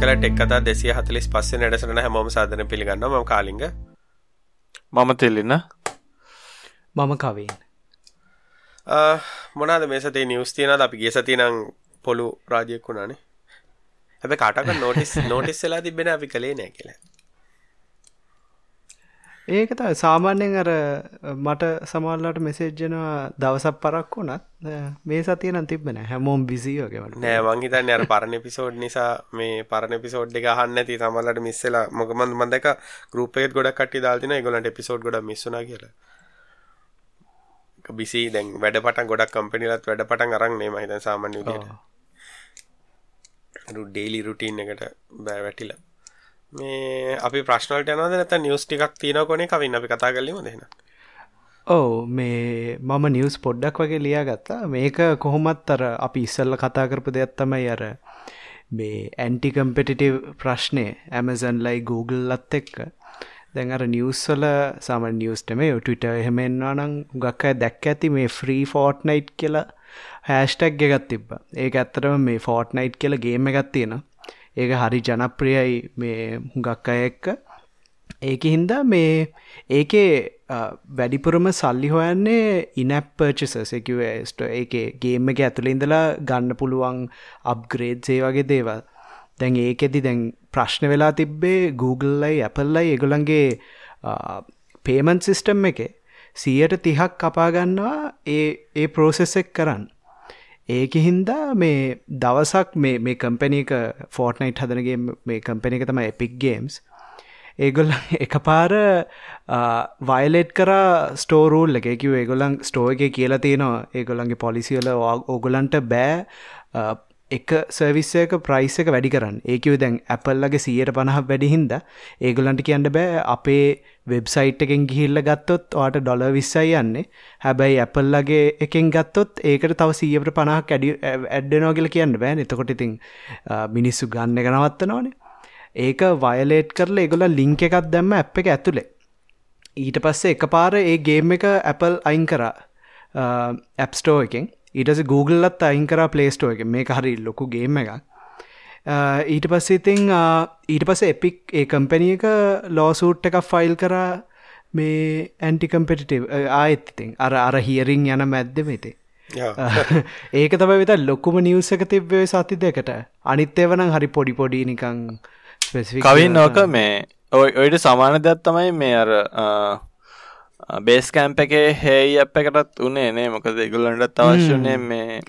අයිබෝන් කල ටෙක් කතා දෙසිය හතලිස් පස්සේ නැඩසටන හැමෝම සාධන පිළිගන්න ම කාලිග. මම තෙල්ලින්න මම කවෙන්. මොනාද මේ සතේ නිවස් තියනද අපි ගේ සතිනං පොළු රාජයෙක් වුණානේ. හැබ කාටක නොටිස් නොටිස් වෙලා තිබෙන අපි කළේ නෑ කියලා ඒක ත සාමාන්‍යයෙන් අර මට සමල්ලට මෙසේජ්ජනවා දවසක් පරක් වුණත් මේ සතියන තිබෙන හැමෝම් බිසියෝගේට නෑ වංහිතන්න අර පරණ පිසෝඩ් නිසා මේ පරණ පිසෝඩ් එක හන්න ඇති තමල්ලට මිස්සලා මොකමන් මන්දක ගරුපේත් ගොඩක් කටි දාතින ගොලට පිසෝඩ් ගොඩ මිස්සුන කියලා. බිසි දැන් වැඩ පටන් ගොඩක් කම්පනිලත් වැඩ පටන් අරන්නේ මහිත සාමාන්‍ය ඩේලි රුටීන් එකට බෑ වැටිලා මේ අපි ප්‍රශ්නවලට යනවද නැත්නම් නිවුස් ටිකක් තියෙනව කොනේ කවින් අපි කතා කරලිමු දෙන්න. ඔව් මේ මම නිවුස් පොඩ්ඩක් වගේ ලියාගත්තා. මේක කොහොමත් අර අපි ඉස්සෙල්ලා කතා කරපු දෙයක් තමයි අර මේ ඇන්ටි කම්පිටිටිව් ප්‍රශ්නේ Amazonලයි Googleලත් එක්ක දැන් අර නිවස් වල සාමාන්‍ය නිවස් නෙමෙයි Twitter එහෙම එනවා නම් හුඟක් අය දැක්ක ඇති මේ free Fortnite කියලා hashtag එකක් තිබ්බා. ඒක ඇත්තටම මේ Fortnite කියලා ගේම් එකක් තියෙනවා. ඒක හරි ජනප්‍රියයි මේ හුඟක් අය එක්ක. ඒක හින්දා මේ ඒකේ වැඩිපුරම සල්ලි හොයන්නේ ඉනැප් පර්චසස් එකස්ට ඒක ගේම එක ඇතුළ ඉඳලා ගන්න පුළුවන් අප්ග්‍රේඩ් සේ වගේ දේවල්. දැන් ඒකෙදි දැන් ප්‍රශ්න වෙලා තිබ්බේ Googleලයි Appleලයි එගොලන්ගේ පේමන් සිිස්ටම් එක. සියට තිහක් කපාගන්නවා ඒ ඒ ප්‍රෝසෙස් එක් කරන්න. ඒක හින්දා මේ දවසක් මේ මේ කම්පැනක ෆෝර්ට්නයිට් හදනගේ මේ කම්පැන එක තම එපික් ගේම්ස් ඒගොල්ල එක පාර වයිලෙට් කර ස්ටෝරූල් එක. කිව ඒගොලන් ස්ටෝ එක කියලා තියෙනවා. ඒගොල්ලන්ගේ පොලිසිවල ඕගොලන්ට බෑ එක සර්විස්සයක ප්‍රයිස් එක වැඩි කරන්න. ඒකව දැන් ඇපල්ලගේ සියයට පණහ වැඩිහින්ද ඒගොලන්ට කියන්න බෑ අපේ වෙබ්සයිට් එකෙන් ගිහිල්ල ගත්තොත් වාට ඩොල විස්සයි යන්නේ. හැබැයි ඇපල්ලගේ එකෙන් ගත්තොත් ඒකට තව සීයට පණහක් ඇඩි ඇඩ්ඩනෝගල කියන්න බෑ එතකොට ඉතින් මිනිස්සු ගන්න එක නවත්ත නොනේ ඒක වයලේට් කරලා ඒගොල ලිංක එකක් දැම්ම ඇ් එක ඇතුළේ ඊට පස්සේ එක පාර ඒ ගේම් එක ඇපල් අයින් කරා. ඇප්ස්ටෝ එකෙන්. ඊටස Googleලත් අයින් කරා පලේස්ටෝ එක මේ හරි ලොකු ගේම එකක්. ඊට පස්සේ ඉතිං ඊට පස එපික් ඒ කම්පැනිය එක ලෝසූට් එකක් ෆයිල් කරා මේ ඇන්ටිකම්පෙටිටව ආයත් ඉතින්. අර අර හියරිං යන මැද්ද මෙතේ ඒක තම විත ලොකුම නිවස එක තිබ්වේ සති දෙකට. අනිත් එවනම් හරි පොඩි පොඩි නිකං කවින් නෝක මේ ඔය ඔයිට සමාන දෙයක් තමයි මේ අර බේස් කෑම්ප එකේ හේයි අප එකටත් උනේ නේ. මොකද ඉගුල්ලන්ටත් අවශ්‍යනේ මේ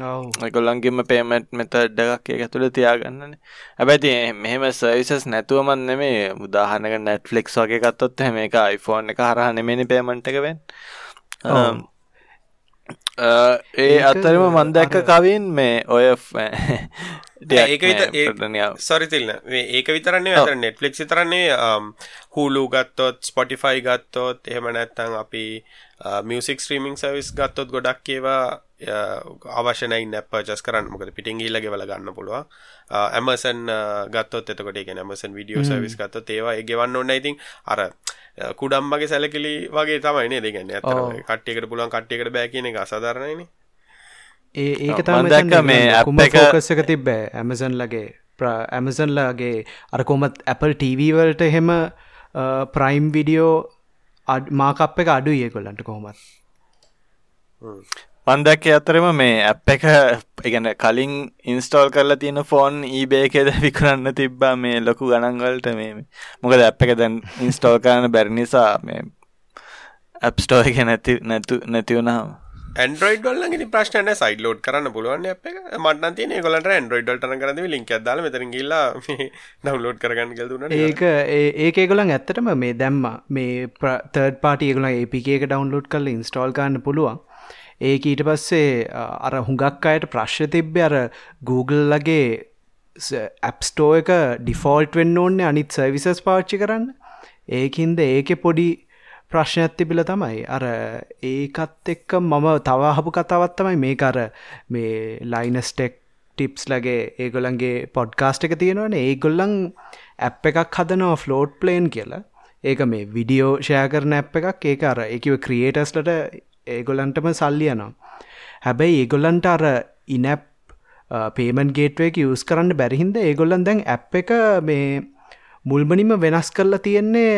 ගොල්ලන්ගේම පේමට් මෙත ඩගක් එක ඇතුළ තියාගන්නන හැබැති මෙහෙම සර්විසස් නැතුවමන් නෙමේ උදාහනක නැට්ෆලික්ස් වගේ ගත්තොත් හැම එක iPhoneෆෝන් එක හරහ නෙමනි පේමට් එකවෙන් ඒ අත්තරම මන්දැක්ක කවින් මේ ඔය ඒක සොරිතිල්න්න ඒක විතරන්නේ අතර නෙට්ලික් තරන්නේ හූලු ගත්තොත් ස්පොටිෆයි ගත්තොත් එහෙම නැත්තං අපි මියසික් ස්ත්‍රීමිං සවිස් ගත්තොත් ගොඩක් ඒවා අවශ්‍යනයි නැප්පර්චස් කරන්න. මොකද පිටිං ඉල්ලගේ වල ගන්න පුළුව ඇමසන් ගත්තොත් එතකොට එක ඇමසන් විඩියෝ සවිස් ගත්තොත් ඒවා ගෙවන්න ඔන්න ඉතින් අර කුඩම්මගේ සැලකිලි වගේ තමයිනේ දෙගන්න ඇත කට්ටියකට පුළුවන් කට්ටියකට බෑ කියන එක අසාධරණයනේ ඒ ඒක තම මේ කුමකෝකස් එක තිබ්බෑ? ඇමසන් ලගේ ඇමසන්ලගේ අර කොමත් Apple TVවලට එහෙම ප්‍රයිම් විඩියෝ මාකප් එක අඩු ඒකොල්ලන්ට කොහොමත් පන්දැක්ක අතරම මේ ඇප් එක ඉගන කලින් ඉන්ස්ටෝල් කරලා තියෙන ෆෝන් ඊබේකෙද විකරන්න තිබ්බා මේ ලොකු ගණන්වලට මේ මොකද ඇප් එක දැන් ඉන්ස්ටෝල් කරන්න බැරි නිසා මේ ඇප්ස්ටෝ එක නැති නැතු නැතිවුණාම ඇන්ඩරෝයිඩ් වල්ලගේ ප්‍රශ්න සයිඩ් ලෝඩ් කරන්න පුළුවන් අප එක. මටන තියන ගොලට ඇන්ඩරෝයිඩ් ටන කරද ලින්ක් ඇදල මෙතර ගල්ලා ඩවලෝඩ් කරගන්න ගල්දුන ඒක ඒක ගොලන් ඇත්තටම මේ දැම්ම. මේ තර්ඩ පාටිය ගොල ඒපික එක ඩවන්ලෝඩ් කරල ඉන්ස්ටෝල් කරන්න පුළුවන් ඒක ඊට පස්සේ අර හුඟක් අයට ප්‍රශ්්‍ය තිබ්බ අර Googleලගේ ඇප්ස්ටෝ එක ඩිෆෝල්ට් වෙන්න ඕන්නේ අනිත් සර්විසස් පාච්චි කරන්න. ඒකින්ද ඒක පොඩි ප්‍රශ්නයක් තිබිල තමයි අර ඒකත් එක්ක මම තවහපු කතාවත් තමයි මේ අර මේ ලයිනස්ටෙක් ටිප්ස් ලගේ ඒගොලන්ගේ පොඩ්කාස්ට් එක තියෙනවන. ඒගොල්ලන් ඇප් එකක් හදනවා ෆ්ලෝට් ප්ලේන් කියලා. ඒක මේ විඩියෝ ෂය කරන ඇප් එකක්. ඒක අර එකව ක්‍රියේටස්ලට ඒගොලන්ටම සල්ලි යනවා. හැබැයි ඒගොල්ලන්ට අර ඉනැප් පේමන් ගේට්වේක යස් කරන්න බැරිහින්ද ඒගොල්ලන් දැන් ඇප් එක මේ මුල්මනිම වෙනස් කරලා තියෙන්නේ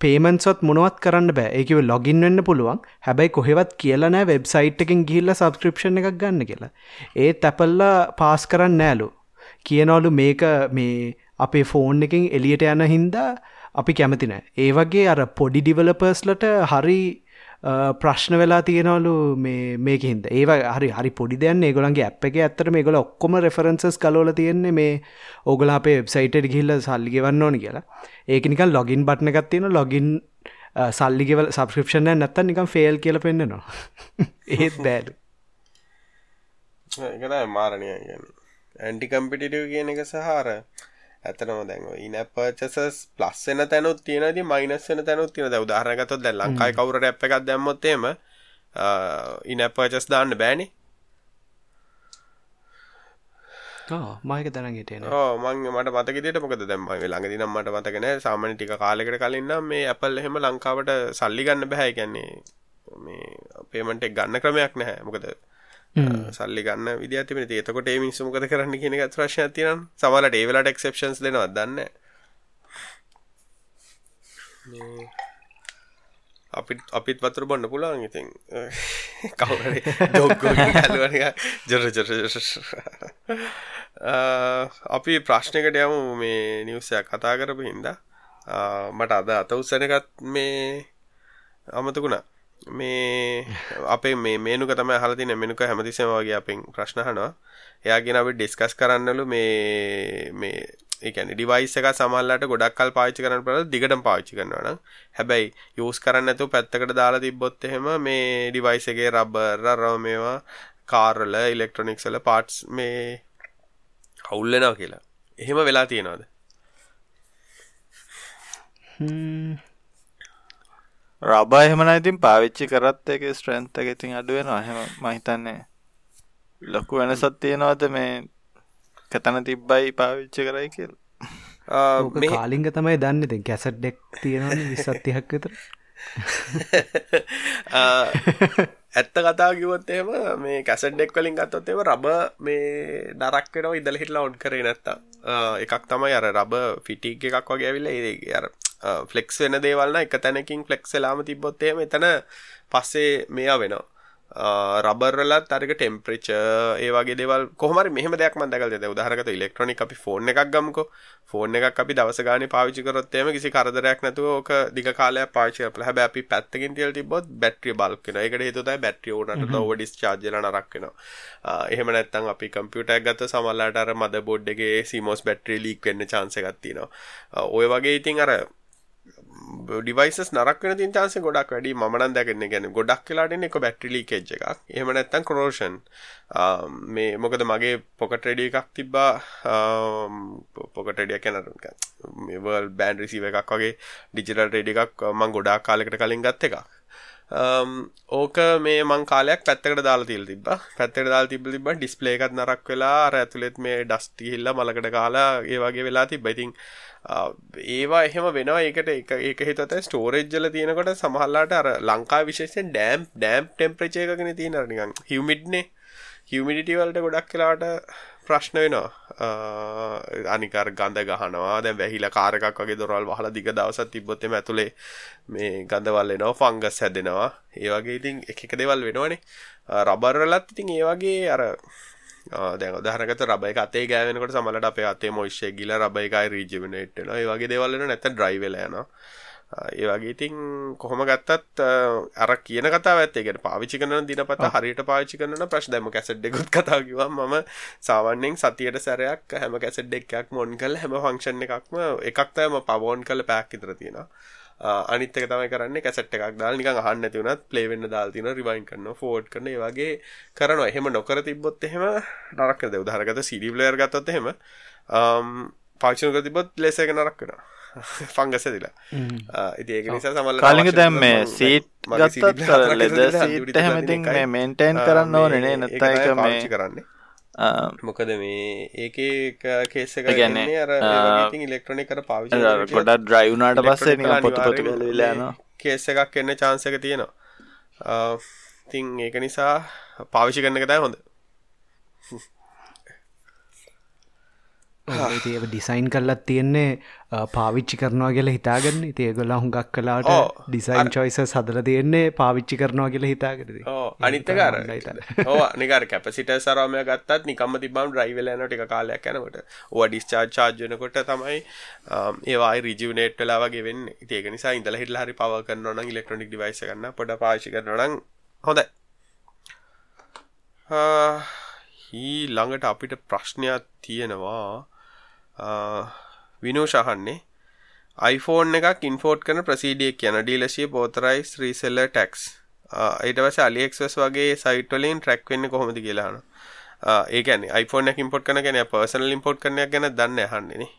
පේමන්සොත් මොනවත් කරන්න බෑ. ඒකව ලොගින් වෙන්න පුළුවන්. හැබැයි කොහෙවත් කියලනෑ වෙබ්සයිට් එකින් ගිහිල්ල සබස්ක්‍රපෂණ එකක් ගන්න කියලා. ඒත් ඇපල්ලා පාස් කරන්න නෑලු. කියනවලු මේක මේ අපේ ෆෝන් එකින් එලියට යන හින්දා අපි කැමති නෑ. ඒ වගේ අර පොඩි ඩිවලපර්ස්ලට හරි ප්‍රශ්න වෙලා තියෙනවලු මේ මේකහින්ද ඒ හරි හරි පොඩි දෙයන්න ඒගොලන්ගේ අප් එක ඇත්තට මේ ගොල ඔක්කොම රෙෆරන්සස් කලෝල තියෙන්නේ මේ ඕගල අපේ වෙබ්සයිට ගිහිල්ල සල්ලි ගෙවන්න ඕන කියලා. ඒක නිකල් ලොගින් බට්න එකක් තියෙන ලොගින් සල්ලිගෙවල සබස්ක්‍රපෂණ නැත්ත නිකම් ෆේල් කියල පෙන්න්නනවා ඒත් බෑඩ ඒකයි මාරණය ඇන්ටි කම්පිටිටව කියන එක සහර ඇතනම දැන් ඉන පර්චසස් ප්ලස් එන තැනුත් තියෙනද මයිනස් වෙන තැනුත් තියෙන ද උදාහරනගතොත් දැ ලංකායි කවුර ඇප් එකක් දැම්මොත්තේම ඉන පර්චස් දාන්න බෑනි. මයක දැනගටන මං මට මතකෙට මොකද දැම්ම ළඟ දිනම් මට මතකන සාමන ටික කාලෙකට කලින්න්න මේ ඇපල් එහෙම ලංකාවට සල්ලි ගන්න බැහැ කියන්නේ මේ පේමට ගන්න ක්‍රමයක් නැහැ. මොකද සල්ලි ගන්න විදි තිබෙන ඒතකොට ඒ මිනිස්සු මොකද කරන්න කියන එක ප්‍රශ්නයක් තියෙනවා සමහරට ඒ වෙලාවට එක්සෙප්ෂන්ස් දෙනවා දන්නේ අපිත් අපිත් වතුර බොන්න පුළුවන් ඉතින්. කවුරු ජොර ජොර අපි ප්‍රශ්නකට යමු මේ නිවසයක් කතා කරපු හින්දා. මට අද අත උත්සනකත් මේ අමතකුණා මේ අපේ මේ මේනුක තමයි අහලා තියෙන මෙනුක හැමතිස්සෙම වගේ අපෙන් ප්‍රශ්න අහනවා. එයාගෙන අපි ඩිස්කස් කරන්නලු මේ මේ ඒ කියන්නේ ඩිවයිස් එක සමහරලාට ගොඩක් කල් පාවිච්චි කරන්න පුළුවන් දිගටම පාවිච්චි කරනවා නම් හැබැයි යූස් කරන්න නැතුව පැත්තකට දාලා තිබ්බොත් එහෙම මේ ඩිවයිස් එකේ රබර් අර මේවා කාර් වල ඉලෙක්ට්‍රොනික්ස් වල පාර්ට්ස් මේ අවුල් වෙනවා කියලා. එහෙම වෙලා තියෙනවද? රබ එහෙමන ඉතින් පාවිච්චි කරත් එක ස්ට්‍රන්ත එක ඉතින් අඩුවෙන අහෙම මහිතන්නේ ලොකු වෙනසත් තියෙනවද මේ කතන තිබ්බයි පාවිච්චි කරයි කියල්? කාලිංග තමයි දන්න. ඉතින් කැසට් ඩෙක් තියෙනවන විසත්තිහක් විතර. ඇත්ත කතා කිවොත් එහෙම මේ කැසට් ඩෙක් වලින් ගත්තොත් ඒව රබ මේ නරක් වෙනවා ඉදල හිටලා ඔන් කරේ නැත්තා එකක් තමයි අර රබ ෆිටික් එකක් වගේ ඇවිල්ලා ඒ අර ෆ්ලෙක්ස් වෙන දේවල්න එක තැනකින් ෆ්ලෙක්ස් වෙලාම තිබොත්තේ එතන පස්සේ මෙයා වෙනවා. රබර්ලත් අරක ටෙම්ප්‍රච ඒවගේ දෙවල් කොහමරි මෙහම දෙයක් මන්දකල් දෙ උදාහරකත ඉලෙක්ට්‍රොනික අපි ෆෝන් එකක් ගමක. ෆෝන් එකක් අපි දවස ගාන පාවිචි කරොත්තේම කිසි කරදරයක් නැතුව ඕක දිග කාලය පාචි පල හැබ අපි පැත්තකින් තියල් තිබොත් බැට්‍රිය බල්කෙන එකට හතුතයි බැට්‍රිය ඕනට ඔව ඩිස් චාර්ජල නරක්වෙනවා එහෙම නැත්තන් අපි කම්පියුටක් ගත්ත සමල්ලාට අර මද බොඩ්ඩගේ සිමෝස් බැට්‍රිය ලීක් වෙන්න චාන්සගත්තිනවා ඔය වගේ ඉතින් අර ඩිවයිස් නරක් වෙන තින් චාන්සේ ගොඩක් වැඩි. මනන් දැකන්න ගැන ගොඩක් කියලාටන එක බැට්‍රිලි කෙජ් එකක්. එහම නැත්තන් කරෝෂන් මේ මොකද මගේ පොකට රෙඩිය එකක් තිබ්බා. පොකටඩිය කැනරුක මේවල් බෑන් රිසිව එකක් වගේ ඩිජිටල් රෙඩි එකක් මං ගොඩක් කාලෙකට කලින් ගත්ත එකක්. Um, ඕක මේ මං කාලයක් පැත්තකට දාලා තිල් තිබ පැත්තට දාල් තිබ තිබ ඩිස්පලේ එකත් නරක් වෙලා අර ඇතුළෙත් මේ ඩස්ටිහිල්ල මලකට කාලා ඒ වගේ වෙලා තිබ ඉතින් uh, ඒවා එහෙම වෙනවා. ඒකට එක ඒක හිතත ස්ටෝරේජ්ජල තියෙනකොට සමහල්ලාට අර ලංකා විශේෂෙන් ඩෑම් ඩෑම් ටෙම්ප්‍රචය එකගෙන තියෙන නිකන් හිවමිඩ්නේ හිවමිඩිටිවල්ට ගොඩක් කලාට ප්‍රශ්න වෙනවා. අනිකර ගඳ ගහනවා. දැ වැහිල කාරකක් වගේ දොරල් වහල දිග දවසත් තිබොත්තම ඇතුළේ මේ ගඳවල් එනවා ෆංගස් හැදෙනවා. ඒවගේ ඉතින් එක දෙවල් වෙනවනේ. රබර්රලත් ඉතින් ඒවගේ අර දැන් උදාහරණකට රබර් එක අතේ ගෑවෙනකොට සමහරවිට අපේ අතේ මොයිස්චර් ගිලා රබර් එකයි රීජුවිනේට් වෙනවා. ඒ වගේ ඒ වගේ ඉතින් කොහොම ගත්තත් අර කියන කතාව ඇත්ත. කියන්නේ පාවිච්චි කරන දිනපතා හරියට පාවිච්චි කරන ප්‍රශ්න. දැන් කැසට් එකකුත් කතා කිව්වම මම සාමාන්‍යයෙන් සතියට සැරයක් හැම කැසට් එකක්ම ඔන් කරලා හැම ෆන්ක්ෂන් එකක්ම එකක් තමයි පව ඔන් කරලා පැක් විතර තියෙනවා. අනිත් එක තමයි කරන්නේ කැසට් එකක් දාලා නිකන් අහන්න නැති වුණත් ප්ලේ වෙන්න දාලා තිනවා රිවයින්ඩ් කරනවා ෆෝවර්ඩ් කරනවා. ඒ වගේ කරනවා. එහෙම නොකර තිබ්බොත් එහෙම නරක නේද උදාහරණකට CD ප්ලේයර් ගත්තොත් එහෙම පාවිච්චි නොකර තිබ්බොත් ලෙස එක නරක වෙනවා ෆංගස් ඇදිලා. ඉතින් ඒක නිසා සමහරවිට කාලින්ග දැන් මේ සීට් ගත්තත් ලෙද සීට් එහෙම ඉතින් මේ මේන්ටේන් කරන්න ඕනේ නේ නැත්නම් ඒක මේ කරන්නේ. මොකද මේ ඒක කේස ගන්නේ අර ඉලෙක්ට්‍රොනික කර පාවිච ගොඩක් ඩ්‍රයිව්නාට පස්සේ පොත පොත ලන කේස එකක් එන්න චාන්සක තියෙනවා. තිං ඒක නිසා පාවිෂි කරන්න කතයි හොඳ ඒ ඩිසයින් කල්ලත් තියෙන්නේ පාවිච්චි කරනවා කියලා හිතාගන්න. තිය ගොල්ල හුඟක් කලාට ඩිසයින් චොයිස සදර තියෙන්නේ පාවිච්චි කරනවා කියලා හිතාගරද අනිත්තකාර නිකර කැපසිට සරමය ගත්තත් නිකම තිබම් ්‍රයිවලන ටික කාලයක් යනකොට. ඕ ඩිස්චා චාර්ජනකොට තමයි ඒවායි රිජිවනේට් වෙලා වගේ වෙන්න. ඒක නිසා ඉඳල හිටල හරි පව කරන්න ඉලෙක්ට්‍රොනික් ඩිවයිස කරන්න පොඩ පාශි කරනනම් හොඳයි. හී ළඟට අපිට ප්‍රශ්නයක් තියෙනවා විනෝෂහන්නේ iPhone එකක් ඉන්ෆෝට් කරන ප්‍රසීඩියක් කියන ඩීලශය පෝතරයිස් රීසෙල්ල ටැක්ස් ඊට පස අලිෙක්ස් වගේ සයිටලින් ට්‍රැක් වෙන්න කොහොමති කියලාන ඒකන iPhone එක ඉම්පොට් කන ගැන පර්සනල් ඉම්පොට් කරන ගැන දන්න හන්නේනේ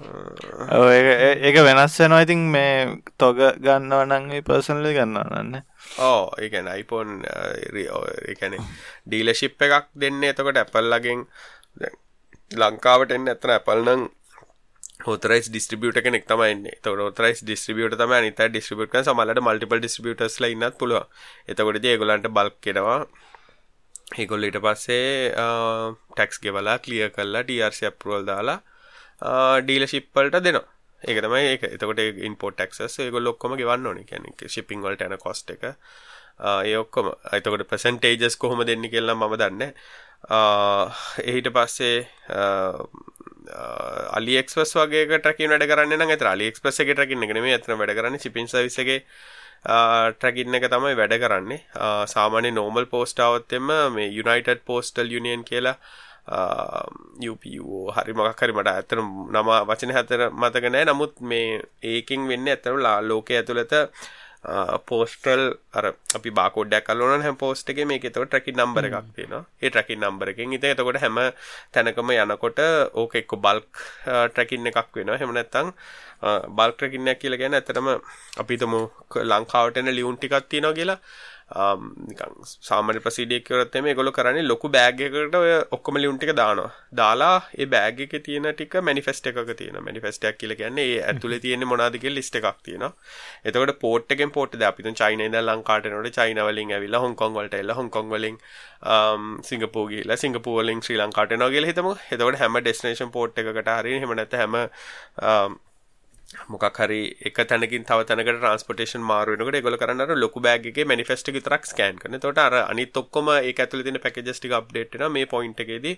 ඒක වෙනස් වෙනවා. ඉතින් මේ තොග ගන්නව නංගේ පර්සනලි ගන්නවන්න ඕ ඒකන iPhone ඒකන ඩීලශිප් එකක් දෙන්න. එතකොට ඇපල්ලගෙන් ලංකාවට එන්න ඇතන ඇපල්නං හෝතරයිස් ඩිස්ට්‍රිබියට කෙනෙක් තමයින්නේ තොට ෝතරයිස් ඩිස්ට්‍රිබියට තම නිත ඩිස්ට්‍රිබියට් සමලට මල්ටිපල් ඩිස්ට්‍රිබියටස් ලන්නත් පුළුව එතකොට ඒගොලන්ට බල්ක් කෙනවා ඒගොල්ල ඊට පස්සේ ටැක්ස් ගෙවලා කලිය කල්ලා ඩRC අප්රුවල් දාලා ඩීල ශිප්පල්ට දෙනවා. ඒක තමයි ඒක. එතකොට ඉන්පෝට් ටක්ස් ඒගොල් ඔක්කොම ගෙවන්න ඕනි. කැනෙ ශිපිං වලට යන කොස්ට එක. ඒ ඔක්කොම. අතකොට පසන්ටේජස් කොහොම දෙන්න කියලා මම දන්න එහිට පස්සේ අලිෙක්ස්වස් වගේ ට්‍රකින් වැඩ කරන්න ඇත අලිෙක්ස්පස එක ට්‍රකින්න නෙම ඇතන වැඩ කරන්න සිපින් සවිසගේ ට්‍රකින්න එක තමයි වැඩ කරන්නේ. සාමාන්‍ය නෝමල් පෝස්ටාවත්තෙම මේ යුනයිටඩ් පෝස්ටල් යුනියන් කියලා UPෝ හරි මක් හරි මට ඇතන නම වචන හැතර මතකනෑ නමුත් මේ ඒකින් වෙන්න ඇතරු ලා ලෝක ඇතුළත පෝස්ටල් අර අපි බාකෝඩ්ඩක් කලන හැම පෝස්ට එක මේ එතකොට ට්‍රකි නම්බර එකක් තියෙනවා. ඒ ට්‍රකි නම්බර එකෙන් ඉත එතකොට හැම තැනකම යනකොට ඕක එක්ක බල්ක් ට්‍රකින්න එකක් වෙනවා. හෙම නැත්තං බල්ක් ට්‍රකින්නයක් කියලා ගැන ඇතරම අපිතම ලංකාවටන ලියුන් ටිකක් තියෙනවා කියලා සාමාන්‍ය ප්‍රසිඩියක් කරත් මේ ගොල කරන්නේ ලොකු බෑග් එකකට ඔය ඔක්කොම ලියුම් ටික දානවා. දාලා ඒ බෑග් එකේ තියෙන ටික මැනිෆෙස්ට් එකක තියෙන. මැනිෆෙස්ට් එකක් කියලා කියන්නේ ඒ ඇතුලේ තියෙන්නේ මොනවද කියලා ලිස්ට් එකක් තියෙනවා. එතකොට පෝට් එකෙන් පෝට් එක අපි දැන් චයිනා ඉඳන් ලංකාවට එනකොට චයිනා වලින් ඇවිල්ලා හොංකොං වලට එලා හොංකොං වලින් සිංගප්පූර් ගිහලා සිංගප්පූර් වලින් ශ්‍රී ලංකාවට එනවා කියලා හිතමු. එතකොට හැම ඩෙස්ටිනේෂන් පෝට් එකකට හරිය එහෙම නැත්නම් හැම මොකක් හරි එක තැනකින් තව තැනකට ට්‍රන්ස්පෝටේෂන් මාරු වෙනකොට ඒගොල්ලෝ කරන්නේ අර ලොකු බෑග් එකේ මැනිෆෙස්ට් එක විතරක් ස්කෑන් කරන. එතකොට අර අනිත් ඔක්කොම ඒක ඇතුලේ තියෙන පැකේජස් ටික අප්ඩේට් වෙනවා මේ පොයින්ට් එකේදී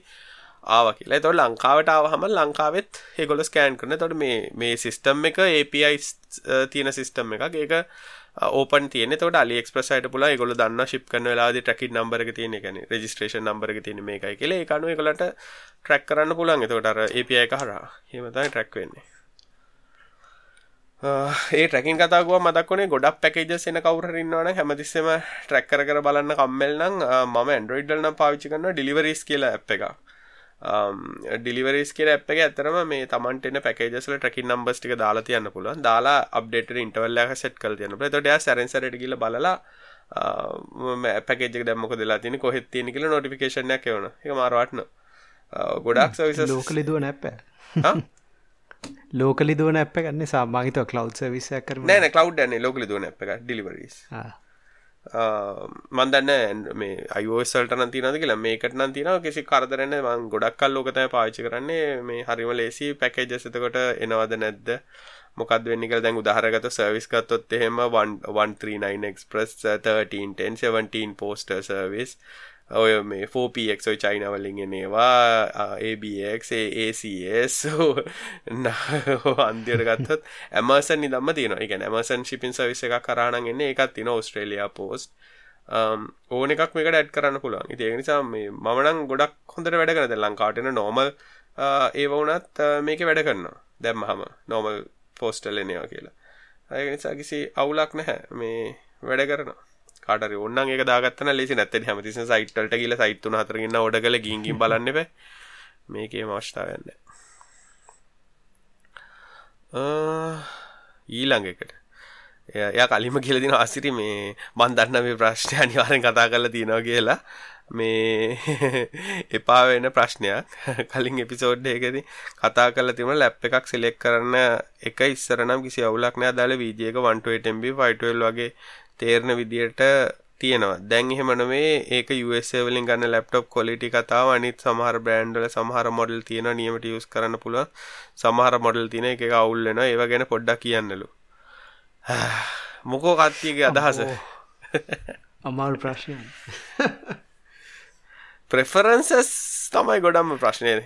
ආවා කියලා. එතකොට ලංකාවට ආවහම ලංකාවෙත් ඒගොල්ලෝ ස්කෑන් කරන. එතකොට මේ මේ සිස්ටම් එක APIs තියෙන සිස්ටම් එකක්. ඒක ඕපන් තියෙන. එතකොට AliExpress සයිට පුළුවන් ඒගොල්ලෝ දන්නවා ship කරන වෙලාවේදී tracking number එක තියෙන. ඒ කියන්නේ registration number එක තියෙන මේකයි කියලා. ඒක අනුව ඒගොල්ලන්ට track කරන්න පුළුවන්. එතකොට අර API එක හරහා. එහෙම තමයි track වෙන්නේ. ඒ ට්‍රකින් කතාගුව මතක්වනේ ගොඩක් පැකේජස් එන කවුරන්නවන හැමතිස්සම ට්‍රැක් කර බලන්න කම්මල් නම් මම ඇන්ඩරෝයිඩල් නම් පාවිච්චි කරන්න ඩිලිවරිස් කියලා ඇ් එක ඩිලිවරිස් කියල ඇ් එක ඇතරම මේ තමන්ටන පැකේජස්ල ට්‍රකින් නම්බස් ටික දාලා තියන්න පුළුවන්. දාලා අප්ඩේට ඉන්ටවල්ලක සෙට් කල් තියන තොට සැරන්සරට කියල බලලා පැකේජ දැමක දෙලා තින කොහෙත් තියෙන කියල නොටිෆිකේෂනයක් එවන එක මාරවටන ගොඩක් සවිස ලෝකලිදුව නැප්ප ලෝකලි දුවන අප ගන්න සාමාගත කලව් විසය කර නෑන කලව් න ලෝකලි දුවන අප එක ඩිලිවරීස් මන්දන්න මේ අයෝසල්ට නතිනද කියලා මේකට නම් තින කිසි කරදරන්න මං ගොඩක් කල් ලෝකතය පාචි කරන්නේ. මේ හරිම ලේසි පැකේජසතකොට එනවද නැද්ද? මොකද වෙන්නිකල් දැන් උදාහරගත සර්විස් ගත්තොත් එහෙම 139 එක්ස්ප්‍රස් 13 10 17 පෝස්ටර් සර්විස් ඔය මේ 4පක් ඔයි චයිනවලින් එනවා ABX ACS අන්තියට ගත්තත් ඇමසන් නිදම්ම තියෙන එක ඇමසන් ශිපින් සවිස එක කරාණන් එන්නේ එකත් තින ඔස්ට්‍රේලයා පෝස්ට් ඕන එකක් මේකට ඇඩ් කරන්න පුළුවන්. ඉති නිසා මේ මමනං ගොඩක් හොඳට වැඩ කරද ලංකාටන නෝමල් ඒ වුනත් මේක වැඩ කරනවා. දැම් හම නෝමල් පෝස්ටල් එනවා කියලා. අය නිසා කිසි අවුලක් නැහැ. මේ වැඩ කරනවා. කාටරි ඔන්නන් එක දාගත්තන ලෙසි නැත්තෙ හැමතිස සයිට්ට කියල සයිත්තුන හතරගන්න ඔඩ කළ ගින්ගින් බලන්න බෑ. මේකේ මශ්තාවන්න ඊළඟ එකට. එය කලිම කියලදින අසිරි මේ මන් දන්න මේ ප්‍රශ්නය අනිවාරෙන් කතා කරලා තියෙනවා කියලා. මේ එපා වෙන ප්‍රශ්නයක්. කලින් එපිසෝඩ් එකදී කතා කරලා තිබුණ ලැප් එකක් සිලෙක්ට් කරන්න එක ඉස්සර නම් කිසි අවුලක් නෑ දාලා වීජයක 128 MB 512 වගේ තේරණ විදියට තියෙනවා. දැන් එහෙමනවේ ඒක වලින් ගන්න ලැප්ටොප් කොලිටි කතාව. අනිත් සමහර බ්‍රෑන්්ඩල සමහර මොඩල් තියෙන නියමට යස් කරන්න පුළුව සමහර මොඩල් තියෙන එක අවුල්ලෙන ඒව ගැන පොඩ්ඩක් කියන්නලු. මොකෝ කත්තියගේ අදහස? අමාල් ප්‍රශ්නය ප්‍රෙෆරන්සස් තමයි ගොඩම්ම ප්‍රශ්නයද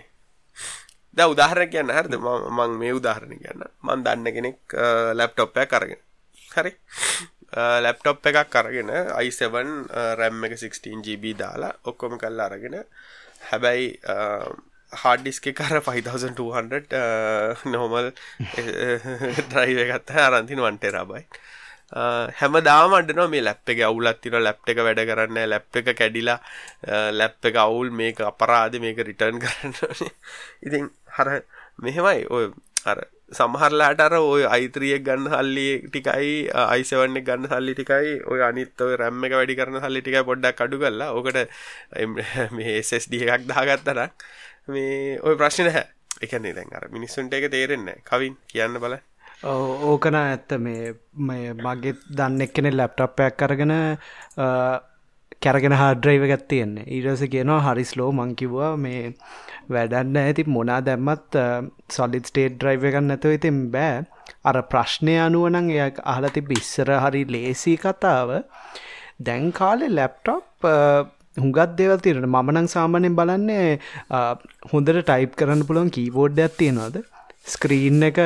ද උදාහර කියන්න හරිද? මං මේ උදාහරණ කියන්න මන් දන්න කෙනෙක් ලැප්ටොප්පය කරගෙන හරි Uh, ලැප්ටොප් එකක් අරගෙන i7 රැම් uh, එක 16GB දාලා ඔක්කොම කල්ලා අරගෙන හැබැයි හාඩිස්ක කර 5200 නොමල් ද්‍රයිව ගත්ත අරන්තින වන්ටෙරබයි හැම දාම අඩනවා මේ ලැප් එක අවුලත් තින ලැප් එක වැඩ කරන්න ලැප් එක කැඩිලා uh, ලැප් එක අවුල් මේක අපරාධ මේක රිටර්න් කරන්න ඉතින් හර මෙහෙමයි ඔය අර සමහරලාට අර ඔය අයිත්‍රියක් ගන්න සල්ලි ටිකයි අයිසවන්න ගන්න සල්ලි ටිකයි ඔය අනිත් ඔය රැම්ම එක වැඩි කරන සල්ලි ටිකයි පොඩ්ඩක් අඩු කරලා ඕකට මේ SSD එකක් දාගත්තා නම් මේ ඔය ප්‍රශ්න නැහැ. ඒ කියන්නේ දැන් අර මිනිස්සුන්ට ඒක තේරෙන්නේ නැහැ. කවින් කියන්න බලන්න. ඕකන ඇත්ත. මේ මගේ දන්න එක්කෙනෙ ලැප්ටප් එකක් අරගෙන කැරගෙන හාඩ්‍රයිව ගත් තියෙන්නේ. ඊරස කියනවා හරි ස්ලෝ මංකිවා මේ වැඩන්න ඇති මොනා දැම්මත් සොලිත් ස්ටේට් ඩ්‍රයිව එකන්න නැතුව ඉතින් බෑ. අර ප්‍රශ්නය අනුවනං එය අහලති බිස්සර හරි ලේසි කතාව. දැන් කාලෙ ලැප්ටොප් හුඟත් දේවල් තිරට මමනං සාමානයෙන් බලන්නේ හොඳට ටයිප් කරන්න පුළුවන් කීබෝඩ් ඇත්තියෙනවාද ස්ක්‍රීන් එක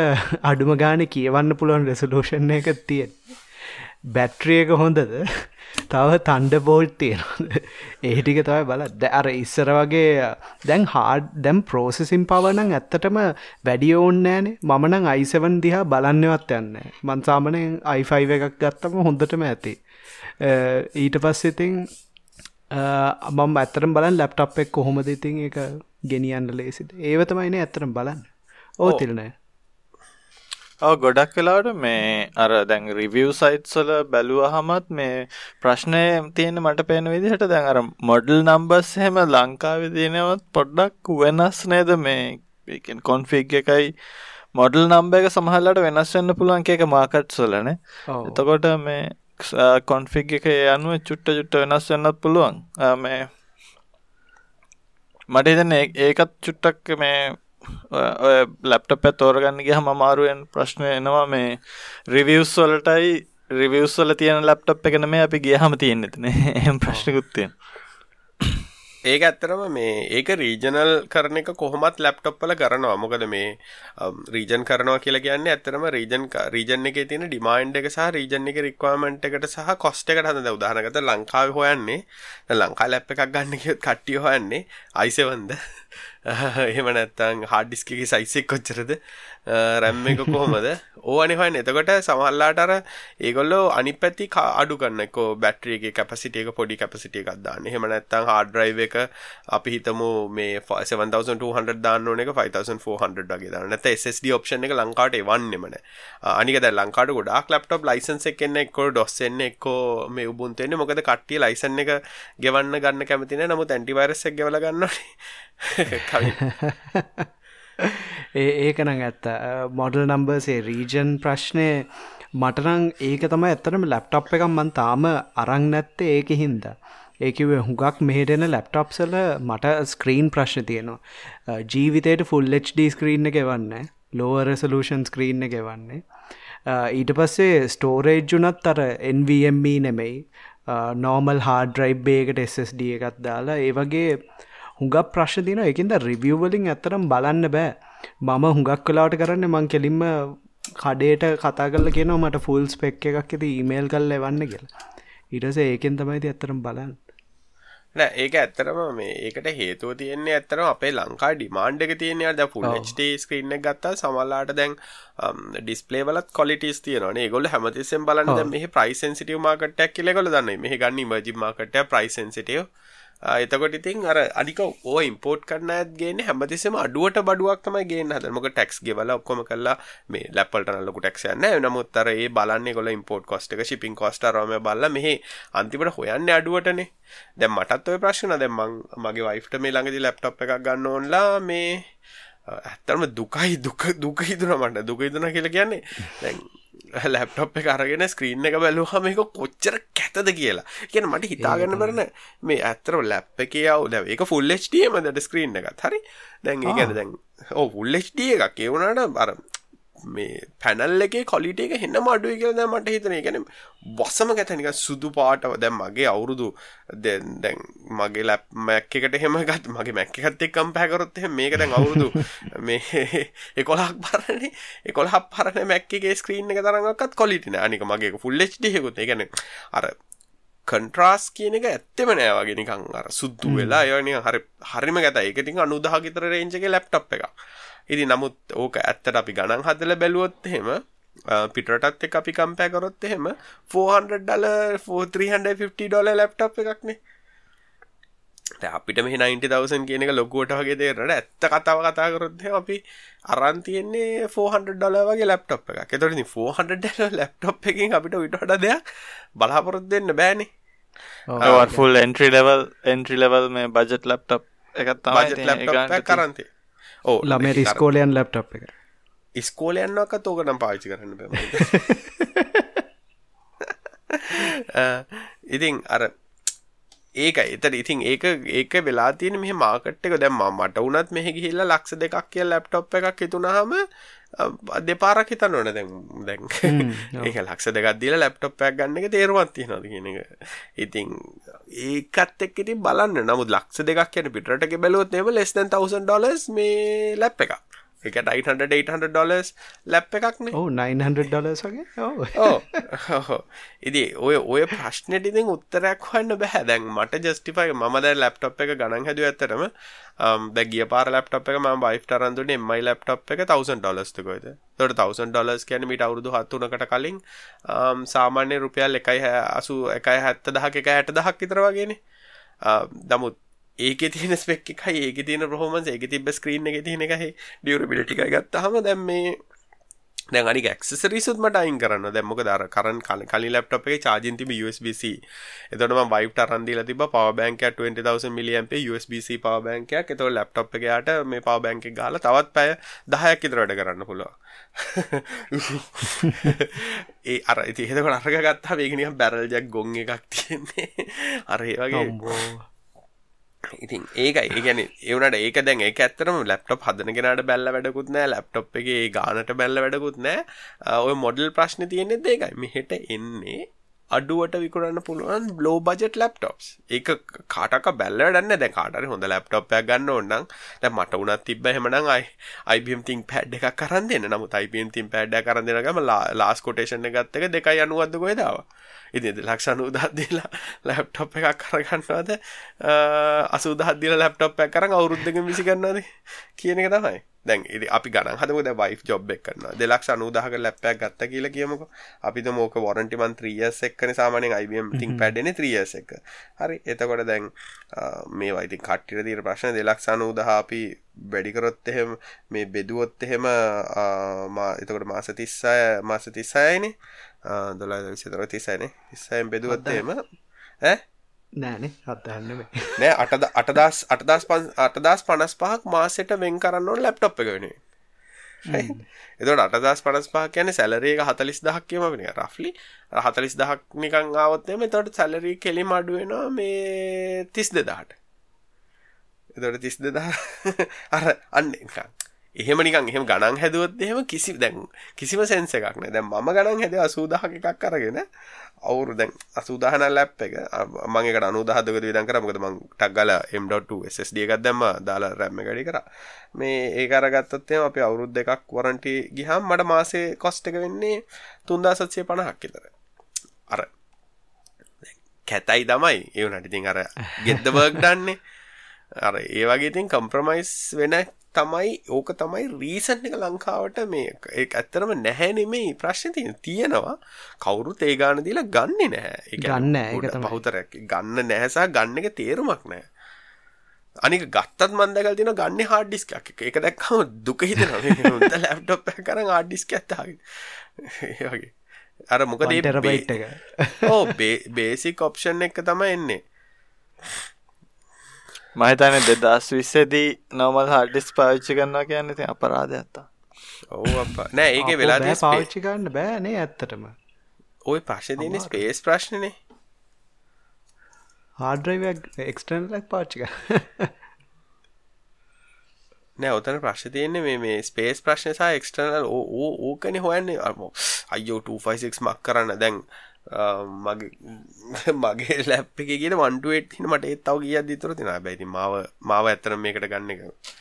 අඩුම ගාන කියවන්න පුළුවන් රෙසලූෂන් එක තියෙන් බැට්‍රියක හොඳද? තව තන්ඩ බෝල්් තියෙනද ඒටික තමයි බල අර ඉස්සර වගේ දැන් හාඩ දැම් ප්‍රෝසෙසිම් පවනං ඇත්තටම වැඩිය ඕන්නෑනේ මමනං අයිසවන් දිහා බලන්නවත් යන්න මන්සාමනයෙන් අයිෆයිව එකක් ගත්තම හොඳටම ඇති. ඊට පස්ස ඉතින් මම ඇතරම් බලන් ලැප්ටප් එක් කොහොමද ඉතින් එක ගෙනියන්න ලේසිද? ඒවතමයින ඇතරම් බලන්න. ඕ තිරනෑ ඔව ගොඩක් වෙලාට මේ අර දැන් රිවියව් සයිට්සල බැලුවහමත් මේ ප්‍රශ්නය තියෙන මට පේන විදිහට දැන් අර මොඩල් නම්බස් හෙම ලංකාවේ තියෙනවත් පොඩ්ඩක් වෙනස් නේද මේ? කොන්ෆිග් එකයි මොඩල් නම්බ එක සමහල්ලට වෙනස් වෙන්න පුළුවන් එක මාකට් සොලන එතකොට මේ කොන්ෆිග් එක යනුව චුට්ට චුට්ට වෙනස් වෙන්නත් පුළුවන්. මේ මට හිතන ඒකත් චුට්ටක් මේ ඔය ලැප්ටප් ඇත් තෝරගන්න ගියහම අමාරුවෙන් ප්‍රශ්න එනවා මේ රිවියස් වලටයි රිවියස් වල තියෙන ලැප්ටප් එක නෙමෙයි අපි ගියහම තියෙන්නේ එතන එහෙම ප්‍රශ්නකුත් තියෙනවා. ඒක ඇත්තරම මේ ඒක රීජනල් කරන එක කොහොමත් ලැප්ටොප්වල කරනවා. මොකද මේ රීජන් කරනවා කියලා කියන්නේ ඇත්තරම රීජන් රීජන් එකේ තියෙන ඩිමාන්ඩ් එක සහ රීජන් එකේ රික්වයර්මන්ට් එකට සහ කොස්ට් එකට හදන උදාහරණයකට ලංකාවේ හොයන්නේ. ලංකා ලැප් එකක් ගන්න කියොත් කට්ටිය හොයන්නේ i7ද එහෙම නැත්තං හාඩිස්කගේ සයිසෙක් කොච්චරද? රැම් එක කොහොමද? ඕවනි හොයන්න. එතකොට සමහල්ලාට අර ඒගොල්ලෝ අනි පැති අඩු කන්නකෝ බැට්‍රියගේ කැපසිටියක පොඩි කැපසිටිය එකක් දාන්න. එහෙම නැත්තං හාඩ් ඩ්‍රයිව් එක අපි හිතමු මේ 7200 දාන්න ඕන එක 5400 වගේ දාන්න. නැත්නම් SSD ඔප්ෂන් එක ලංකාවට එවන්නෙම නැහැ අනික දැන් ලංකාවට ගොඩාක් ලැප්ටොප් ලයිසන්ස් එක එන්නේ එක්කෝ DOS එන්නේ එක්කෝ මේ Ubuntu එන්නේ. මොකද කට්ටිය ලයිසන් එක ගෙවන්න ගන්න කැමති නැහැ නමුත් ඇන්ටිවයිරස් එක ගෙවලා ගන්න ඕනේ. ඒ ඒකන ඇත්ත. මොඩල් නම්බර්සේ රීජන් ප්‍රශ්නය මටනං ඒක තමයි ඇත්තනම ලැප්ටප් එකම් මන් තාම අරං නැත්තේ ඒක හින්ද. ඒකිව හුඟක් මෙහෙටෙන ලැප්ටප්සල මට ස්ක්‍රීන් ප්‍රශ්න තියෙනවා. ජීවිතයට ෆුල් HD ස්ක්‍රීන් එක වන්න ලෝවරසලූෂන් ස්ක්‍රීන් එක වන්නේ ඊට පස්සේ ස්ටෝරේජ්ජුනත් අර NVME නෙමෙයි. නෝමල් හාඩ්‍රයිබ්බේකට SSD එකත් දාලා ඒ වගේ හුඟක් ප්‍රශ්න තින එකින්ද රිවියවලින් ඇතරම් බලන්න බෑ. මම හුඟක් කලාට කරන්න මං කෙලින්ම කඩේට කතා කල කියෙන මට ෆුල් ස්පෙක් එකක් ඇති ඊමේල් කල්ල එවන්න කියලා. ඉටස ඒකෙන් තමයිති ඇතරම් බලන්න. නෑ ඒක ඇත්තරම මේ ඒකට හේතුව තියෙන්නේ ඇත්තරම අපේ ලංකා ඩිමාන්ඩ් එක තියෙන්නේ අද ෆුල් HD ස්ක්‍රීන් එක ගත්තා සමහරලාට දැන් ඩිස්ප්ලේ වලත් ක්වලිටිස් තියෙනවානේ ඒගොල්ලෝ හැමතිස්සෙම බලන්නේ මෙහි ප්‍රයිස් සෙන්සිටිව් මාකට් එකක් කියලා ඒගොල්ලෝ දන්නේ. මෙහි ගන්න ඉමර්ජින් මාකට් එක ප්‍රයිස් සෙන්සිටිව් එතකොට ඉතින් අර අනික ඕ ඉම්පෝට් කරන්න ඇත් ගේන හැමතිස්සම අඩුවට බඩුවක් තමයි ගේන්න හදන මොක ටැක්ස් ගෙවල ඔක්කොම කරලා මේ ලැපල්ට නල්ලකු ටැක්ස් යන්න නමුත් අර ඒ බලන්නේ කොල ඉම්පෝට් කොස්ට එක ශිපින් කොස්ට රම බල්ල මෙහි අන්තිමට හොයන්න අඩුවටනේ. දැම් මටත් ඔය ප්‍රශ්න දැම් මගේ වයිෆ්ට මේ ළඟදි ලැප්ටප් එකක් ගන්න ඕන්ලා මේ ඇත්තරම දුකයි දුක දුක හිතුන මට. දුක හිතුන කියලා කියන්නේ දැන් ලැප්ටොප් එක අරගෙන ස්ක්‍රීන් එක බැලුවහම මේක කොච්චර කැතද කියලා. කියන මට හිතාගන්න බරන මේ ඇත්තර ලැප් එක යව දැ එක ෆුල් ්ඩියම දට ස්ක්‍රීන් එකත් හරි. දැන් ගැන දැන් ඕ ෆුල් ්ඩිය එකක්. ඒවුණට බර මේ පැනල් එක කොලිට එක හෙන්න මඩුව කියල දැ මට හිතන ගැන වස්සම ගැතනික සුදු පාටව දැම් මගේ අවුරුදු දැන් මගේ ලැප් මැක් එකට හෙම ගත් මගේ මැක්ක එකත් එක්කම් පැකරොත් මේක දැන් අවුරුදු මේ එකොලක් පරණ එකොලහ පරණ මැක්කගේ ස්ක්‍රීන් එක තරඟක්ත් කොලිටින අනික මගේ ෆුල් ්ඩියකුත් ගැන අර කන්ට්‍රාස් කියන එක ඇත්තෙම නෑවගේ නිකං අර සුද්දු වෙලා යනි හරි හරිම ගැත එකතින් අනුදහගිතර රේංජගේ ලැප්ටප් එක ඉති නමුත් ඕක ඇත්තට අපි ගණන් හදල බැලුවොත් හෙම පිටටත් එක අපි කම්පෑ කරොත් එහෙම 400 ඩල 350 ඩොල ලැප්ටප් එකක්නේ අපිට මේ 90,000 කියන එක ලොකුවට වගේ දේරට ඇත්ත කතාව කතා කරොත් අපි අරන් තියෙන්නේ 400 ඩොලර් වගේ ලැප්ටොප් එකක්. ඒතකොට ඉතින් 400 ඩොලර් ලැප්ටොප් එකකින් අපිට ඊට වඩා දෙයක් බලාපොරොත්තු වෙන්න බෑනේ. ඔව් full entry level entry level මේ බජට් ලැප්ටොප් එකක් තමයි බජට් ලැප්ටොප් එකක් කරන් තියෙන්නේ. ඕ ළමේ ස්කෝලයන් ලැප්ටප් එක. ඉස්කෝලයන්නක තෝකනම් පාවිචි කරන්න බ ඉතින් අර ඒක එතට ඉතින් ඒක ඒක වෙලා තියෙන මෙහ මාකට් එක. දැම්ම මට වනත් මෙහ ගිහිල්ලා ලක්ෂ දෙකක් කිය ලැප්ටොප් එකක් හිතුනහම දෙපාරක් හිතන්න ඕන දැන් දැන් ඒක ලක්ෂ දෙකක් දීලා ලැප්ටොප් එකක් ගන්න එක තේරුමක් තියෙනවද කියන එක. ඉතින් ඒකත් එක්ක ඉතින් බලන්න. නමුත් ලක්ෂ දෙකක් කියන පිටරට බැලුවොත් එහෙම less than 1000 dollars මේ ලැප් එකක්. එක 800 800 ඩොලර්ස් ලැප් එකක්නේ. ඕ 900 ඩොලර්ස් වගේ? ඕ ඉදි ඔය ඔය ප්‍රශ්නයට ඉතින් උත්තරයක් හන්න බැහැ දැන් මට ජස්ටිෆයි ම දැ ලැප්ටොප් එක ගණන් හැදුව ඇතරම දැගිය පාර ලැප්ටොප් එක ම බයි් ටරන්දුන එමයි ලැප්ටොප් එක 1000 ඩොලස්තකොයිද තොට 1000 ඩොලස් කියන මිට අවුරුදු හත්තුනකට කලින් සාමාන්‍ය රුපියල් එකයි අසු එකයි හැත්ත දහක එක හැට දහක් විතර වගේනේ. දමුත් ඒක තියෙන ස්පෙක් එකයි ඒක තියෙන ප්‍රහෝමන්ස් ඒක තිබ්බ ස්ක්‍රීන් එක තියෙන එකයි. ඩියුරබිලිටි එකයි ගත්තාම දැන් මේ දැන් අනික ඇක්සසරිස්ුත් මට අයින් කරන්න. දැන් මොකද අර කරන් කලින් ලැප්ටොප් එකේ charging තිබි USB-C එතකොට මම Vive අරන් දීලා තිබ්බා power bank එක 20000 mAh USB-C power bank එකක්. එතකොට ලැප්ටොප් එක යට මේ power bank එක ගහලා තවත් පැය 10ක් විතර වැඩ කරන්න පුළුවන්. ඒ අර ඉතින් එතකොට අරග ගත්තාම ඒක නිකන් බැරල් ජැක් ගොන් එකක් තියෙන්නේ. අර ඒ වගේ. ඉතින් ඒක ඒගැන ඒවනට ඒක දැන් ඒ ඇත්තරම ලැප්ටොප් හදනගෙනට බැල්ල වැඩකුත් නෑ. ලැප්ටොප් එක ගානට බැල්ල වැඩකුත් නෑ. ඔය මොඩල් ප්‍රශ්න තියෙනෙ ඒකයි. මෙහෙට එන්නේ අඩුවට විකුරන්න පුළුවන් බ්ලෝ බජට් ලැප්ටොප්ස් ඒක කාටක බැල්ලඩන්න දැ කාටර හොඳ ලැප්ටොප්යක් ගන්න ඔන්නම් දැ මට උනත් තිබ හෙමනං අයි අයිබම් තින් පැඩ් එකක් කරන්න දෙන්න. නමුත් අයිබම් තින් පැඩ්ඩ කරන්න දෙනගම ලාස් කොටේෂන ගත්තක දෙකයි අනුවද ගොයදාව ඉති ලක්ෂ අනුදහත්දලා ලැප්ටොප් එකක් කරගන්නවාද අසුදහදදිල ලැප්ටොප් එක කරන්න අවුරුද්ධක විසිගන්නද කියන එක තමයි. දැන් අපි ගණන් හදමු. දැන් වයිෆ් ජොබ් එක කරනවා. 290ක ලැප්ටොප් ගත්තා කියලා කියමුකෝ. අපිට මොක වොරන්ටි මන් 3 years එකනේ සාමාන්‍යයෙන් IBM ThinkPad එන්නේ 3 years එක. හරි. එතකොට දැන් මේවා ඉතින් කට්ටියට තියෙන ප්‍රශ්න. 290 අපි වැඩි කරොත් එහෙම මේ බෙදුවොත් එහෙම මා එතකොට මාස 36 මාස 36යිනේ 12 36 නේ 36න් බෙදුවොත් එහෙම. ඈ නෑනේ අත්තහන්න නෑ අටද අටදස් අටදස් පන් අටදස් පනස් පහක් මාසෙට වෙන් කරන්න ඕන ලැප්ටොප් එක වෙනේ එතට අටදස් පනස් පහ කියන සැලරේක හතලිස් දහක් කියම වෙන රෆ්ලි හතලිස් දහක් නිකං ආවත්තම තොට සැලරී කෙලි මඩුවෙනවා මේ තිස් දෙදාට එතොට තිස් දෙදා අර අන්න එහෙම නිකන් එහෙම ගණන් හැදුවොත් එහෙම කිසි දැන් කිසිම සෙන්ස එකක් නෑ. දැන් මම ගණන් හැදුව 80 එකක් අරගෙන අවුරු දැන් අසුදාහන ලැප් එක. මංකට අනුදාහදක විදන් කර. මොකද මං ටක්ගල M.2 SSD එකක් දැම්ම. දාලා රැම්ම ගඩි කර. මේ ඒ අරගත්තත්තේ අපි අවුරුද් දෙකක් වරන්ටි ගිහම් මට මාසේ කොස්ට එක වෙන්නේ තුන්දා සත්සය පණහක් විතර. අර කැතයි තමයි. ඒවනට ඉතින් අර ගෙද්ද බර්ග් දන්නේ අර ඒ වගේ ඉතින් කම්ප්‍රමයිස් වෙන තමයි ඕක තමයි රීසන් එක ලංකාවට මේ ඒ ඇත්තරම නැහැ නෙමෙයි ප්‍රශ්න තියෙන තියෙනවා. කවුරුත් ඒ ගාන දීලා ගන්නෙ නැහැ. ඒක ගන්න ඒක බහුතරයක් ගන්න නැහැ සහ ගන්න එක තේරුමක් නැහැ. අනික ගත්තත් මන් දැකලා තියෙනවා ගන්නේ හાર્ඩ් ඩිස්ක් එකක්. ඒක දැක්කම දුක හිතෙනවා. මේ ලැප්ටොප් එකක් කරන් හાર્ඩ් ඩිස්ක් එකක් තාගෙන ඒ වගේ. අර මොකද ඒ ඕ බේසික් ඔප්ෂන් එක තමයි එන්නේ මහිතන දෙදස් විස්සේදී නොමල් හඩිස් පාවිච්චි කරන්නවා කියන්න ති අපරාධ ඇත්තා ඔව් නෑ ඒක වෙලා පාච්චි ගන්න බෑනේ ඇත්තටම. ඔය ප්‍රශ්න තියන්නේ ස්පේස් ප්‍රශ්නනේ. හාඩරයිවක් එක්ස්ටර්නලක් පාච්චික නෑ ඔතන ප්‍රශ්න තියෙන්නේ මේ මේ ස්පේස් ප්‍රශ්න සහ එක්ස්ටර්නල් ඕකන හොයන්නේ. අම අයෝ 256 මක් කරන්න. දැන් මගේ මගේ ලැප් එක කියන වන්ටුවේට හින මට ඒත් තව කිය දිතුර තින බැයිති මාව මාව ඇත්තන මේකට ගන්න එක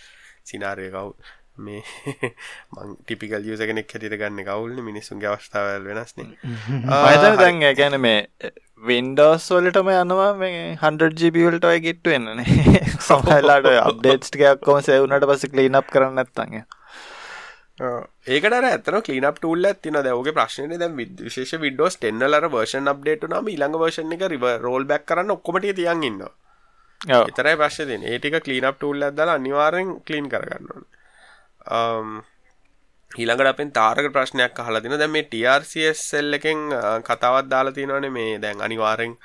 සිනාරය කවු මේ මං ටිපිකල් යුස කෙනෙක් හැටිට ගන්න කවුල්න මිනිස්සුන්ගේ අවස්ථාවල් වෙනස්නේ. පතන දැන් ගැන මේ වින්ඩෝස් වලටම යනවා මේ හන්ජිබිවල්ට ඔය ගෙට්ටු එන්නනේ සමහලාට අප්ඩේට්ස්ටකයක්කොම සෙවුනට පස කලීනප් කරන්න ඇත්තන්ග ඒකට ඇතන කලීනප ටූල් ඇතින දවගේ ප්‍රශ්නය දැ විශේෂ විඩෝස් ටෙන්නලර වර්ෂන් අප්ඩේට නම ඉළඟ වර්ෂණ එක රිව රෝල් බැක් කරන්න ඔක්කොමට තියන් ඉන්න එතරයි තින ඒටික කලීනප් ටූල් ඇදලා අනිවාරෙන් කලීන් කරගන්නන්න ඊළඟට අපෙන් තාරක ප්‍රශ්නයක් අහලා තින දැන් මේ TRCSL එකෙන් කතාවක් දාලා තියෙනවානේ මේ දැන් අනිවාර්යෙන්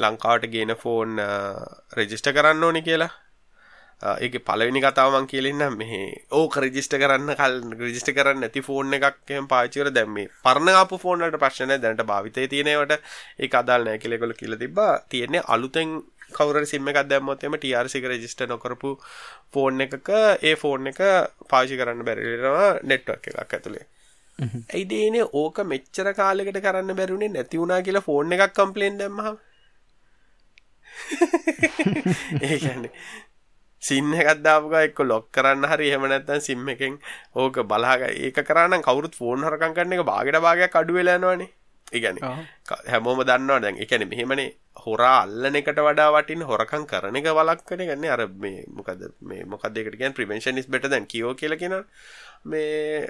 ලංකාවට ගේන ෆෝන් රෙජිස්ටර් කරන්න ඕනේ කියලා ඒක පළවෙනි කතාව මං කියලින්නම් මේ ඕක රෙජිස්ටර් කරන්න කල් රෙජිස්ටර් කරන්න නැති ෆෝන් එකක් එහෙම පාවිච්චි කරලා දැන් මේ පරණ ආපු ෆෝන් වලට ප්‍රශ්න නැහැ. දැනට භාවිතයේ තියෙනවට ඒක අදාළ නැහැ කියලා ඒගොල්ලෝ කියලා තිබ්බා. තියෙන්නේ අලුතෙන් කවුරු සිම් එකක් දැම්මොත් එම TRC එක රෙජිස්ටර් නොකරපු ෆෝන් එකක ඒ ෆෝන් එක පාවිච්චි කරන්න බැරි වෙනවා නෙට්වර්ක් එකක් ඇතුලේ. ඇයි දේනේ ඕක මෙච්චර කාලෙකට කරන්න බැරිුනේ නැති වුණා කියලා ෆෝන් එකක් කම්ප්ලේන් දැම්මහම. ඒ සින්න එකක් දාපු ගා එක්ක ලොක් කරන්න හරි. එහෙම නැත්නම් සිම් එකෙන් ඕක බලාග ඒක කරා නම් කවුරුත් ෆෝන් හරකම් කරන එක භාගයට භාගයක් අඩු වෙලා යනවනේ. ඒ කියන්නේ හැමෝම දන්නවා දැන්. ඒ කියන්නේ මෙහෙමනේ. හොරා අල්ලන එකට වඩා වටින හොරකම් කරන එක වළක්වන එක නේ. අර මේ මොකද මේ මොකද ඒකට කියන්නේ? Prevention is better than cure කියලා කියනවා. මේ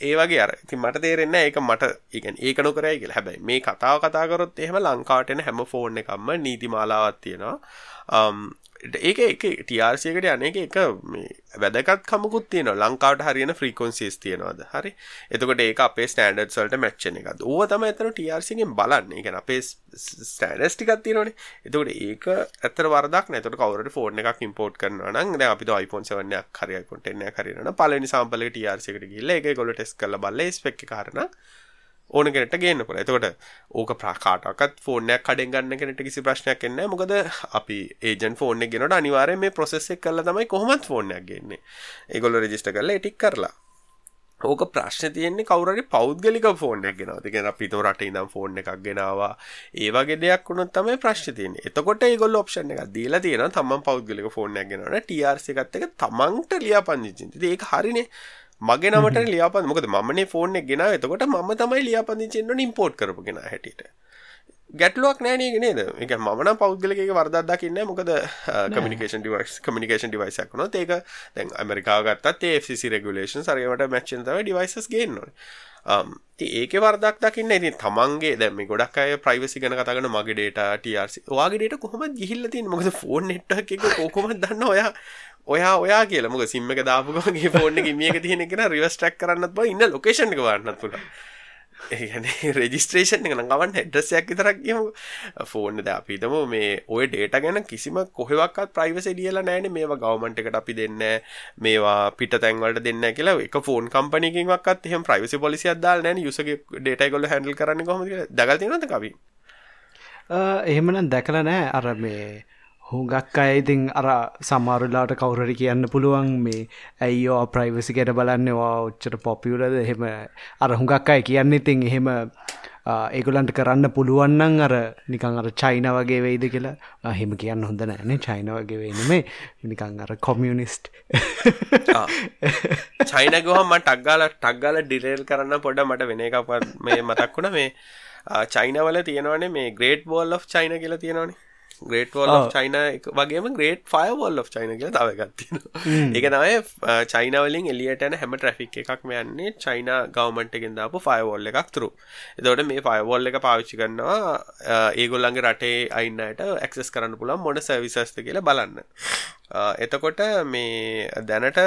ඒ වගේ අර. ඉතින් මට තේරෙන්නේ නැහැ. ඒක මට ඒ කියන්නේ ඒක නොකරයි කියලා. හැබැයි මේ කතාව කතා කරොත් එහෙම ලංකාවට එන හැම ෆෝන් එකක්ම නීතිමාලාවක් තියෙනවා ඒක එක ටිආර්සියකට අනක එක මේ වැදකත් කමකුත් තියෙන ලංකාවට හරියන ෆ්‍රීකොන්සිස් තියෙනවාද? හරි. එතකොට ඒක අපේ ස්ටන්ඩඩ් සල්ට මච්චන එකද ඕව තම ඇතන ටිආර්සිගෙන් බලන්න. එක අපේ ස්ටෑනස් ටිකත් තියෙනනේ එතකොට ඒක ඇතර වරදක් නැතට කවරට ෆෝර්න එකක් ඉම්පෝට් කරන න අපි යිෆෝන් සවන්නයක් හරියකොට එන්න කරන පලනි සම්පල ටිආර්සිකට ගිල්ල එක ගොල ටෙස් කල බල්ල ස්පෙක් කරන ඕන කෙනට ගන්න පුළ එතකොට ඕක ප්‍රකාටකත් ෆෝර්නයක් කඩෙන් ගන්න කෙනට කිසි ප්‍රශ්නයක් එන්න මොකද අපි ඒජන් ෆෝර්න ගෙනට අනිවාරය මේ ප්‍රසෙස්සෙක් කල තමයි කොහොමත් ෆෝර්නයක් ගන්නේ. ඒගොල්ල රජිස්ට කරලා එටික් කරලා. ඕක ප්‍රශ්න තියෙන්නේ කවුරරි පෞද්ගලික ෆෝන් එක ගෙනව තිගෙන අපිත රට ඉදම් ෆෝන් එකක් ගෙනවා. ඒවගේ දෙයක් වුණොත් තමයි ප්‍රශ්න තියෙන්නේ. එතකොට ඒගොල්ල ඔප්ෂන් එකක් දීලා තියෙනවා තමන් පෞද්ගලික ෆෝන් එකක් ගෙනවන TRC එකත් එක තමන්ට ලියාපදිංචි. ඒක හරිනේ. මගේ නමට ලියාපන් මොකද මනේ ෆෝන් ගෙන එතකොට ම තමයි ලියාපදිචෙන්න්න ඉම්පෝට් කරපගෙන හැටියට. ගැටලුවක් නෑනක නේද? එක මන පෞද්ගලක වරදක් දකින්න මොකද කමිකේන් ඩිවස් කමිකේන් ඩිවයිසක් න ඒක දැන් ඇමරිකාගත්තත් FCC රෙගුලේෂන් සරයට මච්චන්තව ඩිවයිසස් ගේන්නවා ඒක වරදක් දකින්න ඉතින් තමන්ගේ දැම ගොඩක් අය ප්‍රයිවසි ගන කතගන මගේ ඩේට ටRC වාගේට කොහොම ගිහිල්ලතින් මොකද ෆෝන් නෙට් එක කොකොම දන්න ඔයා ඔයා ඔයා කියලා. මොක සිම්ම එක දාපුගගේ ෆෝන් එක මියක තියෙන කෙන රිවස් ටක් කරන්නත් බ ඉන්න ලොකේෂන් එක වන්නත් පුළ ඒන රෙජිස්ට්‍රේෂන් එක ගවන් හෙඩ්‍රසයක් විතරක් කියම ෆෝන් ද අපිතම මේ ඔය ඩේට ගැන කිසිම කොහෙවක්ත් ප්‍රයිවස ඩියල නෑන මේවා ගවමන්ට එකට අපි දෙන්න මේවා පිට තැන්වලට දෙන්න කියලා එක ෆෝන් කම්පනකින්වත් එහම ප්‍රයිවසි පොලිසි අදදාල් නෑන යුසගේ ඩේටයි කොල හැඩල් කරන්න කොම දගතිනද කවි? එහෙමනම් දැකල නෑ අර මේ හුඟක් අය ඉතින් අර සමාරුලාට කවුරට කියන්න පුළුවන් මේ ඇයිෝ ප්‍රයිවසි කට බලන්නවා ඔච්චට පොපියුලද එහෙම අර හුඟක් අය කියන්න ඉතින් එහෙම ඒගොලන්ට කරන්න පුළුවන්නන් අර නිකං අර චයින වගේ වෙයිද කියලා. හෙම කියන්න හොඳ නෑනේ චයින වගේ වෙනමේ නිකං අර කොමියනිස්ට් චයිනගහම ටක්ගාල ටක්ගාල ඩිරේල් කරන්න පොඩ මට වෙන එකක් මේ මතක් වුණ. මේ චයිනවල තියෙනවනේ මේ ග්‍රේට් බෝල් of චයින කියලා තියෙනවනේ. ග්‍රේට් වල් චයින වගේම ග්‍රේට් ෆයවල් of චයින කියලා තව ගත්තින එක තමයි චයිනවලින් එලියටන හැම ට්‍රෆික් එකක් යන්නේ චයින ගවමන්ටගෙන් දාපු ෆයවෝල් එකක් තුරු එතවට මේ ෆයවෝල් එක පාවිච්චි කරන්නවා ඒගොල්ලන්ගේ රටේ අයින්නට ඇක්සස් කරන්න පුළන් මොන සවිසස්ත කියලා බලන්න. එතකොට මේ දැනට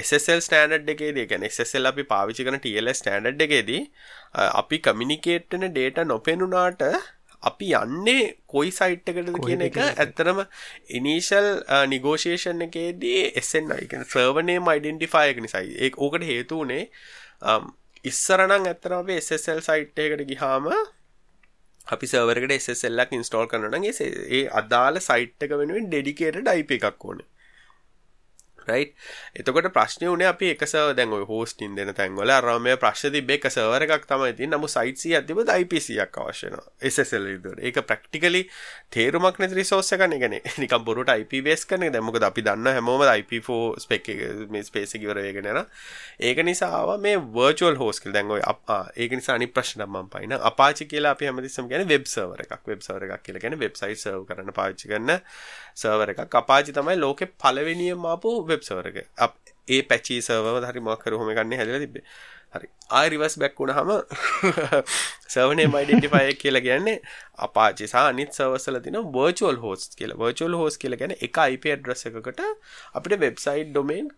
SSL ස්ටෑනඩ් එකේදී ගැන SSL අපි පාවිචි කන TLS ස්ටෑනඩ් එකේදී අපි කමිනිකේට්න ඩේට නොපෙනුනාට අපි යන්නේ කොයි සයිට් එකටද කියන එක ඇත්තරම ඉනිශල් නිගෝෂේෂන් එකේදී එසෙන් අයිකන සර්වනේම අයිඩෙන්ටිෆාය එක නිසයි. ඒ ඕකට හේතුවනේ ඉස්සරනං ඇත්තර අපේ SSL සයිට් එකට ගිහාම අපි සවරකට SSLක් ඉන්ස්ටෝල් කරනගේ ඒ අදාළ සයිට් එක වෙනුවෙන් ඩෙඩිකේට ඩයිප එකක් ඕනේ රයි් එතකොට ප්‍රශ්නය වනේ අපි එක දැන් හෝස්ටින් දෙන තැන්වල අරමය ප්‍රශ්න තිබේ එක සවර එකක් තමයි ති නමු සයිටසි ඇතිබ IPසියක් අවශ්‍යන එසල් ඒක ප්‍රක්ටිකලි තේරුමක් නැති රිසෝස්ස කන ගැන නික බොරුට IP බේස් කන දැමක අපි දන්න හැමෝම IP4 ස්පෙක් මේ ස්පේසිකිවරයගෙනන ඒක නිසාව මේ වර්චුවල් හෝස්කල් දැන්ගොයි අප ඒක නිසා අනි ප්‍රශ්නම්ම පයින අපාචි කියලා අපි හැමතිසම ගැන වෙබ්සවර එකක්. වෙබ්සවර එකක් කියලා ගැන වෙබ්සයිට් සව කරන පාච්චි කරන්න සවර එකක්. අපාචි තමයි ලෝකෙ පලවෙනියම් ආපු වෙබ්සවරක අප ඒ පැචි සව හරි මක්කර හොම ගන්න හැදල තිබේ හරි. ආරිවස් බැක් වුණ හම සවනේ මයිඩෙන්ටිෆය කියලා කියන්නේ අපාචි සහ අනිත් සවසල තින වර්චුවල් හෝස් කියලා. වර්චුවල් හෝස් කියලා ගැන එක IP ඇඩ්‍රස් එකකට අපිට වෙබ්සයිට් ඩොමේන්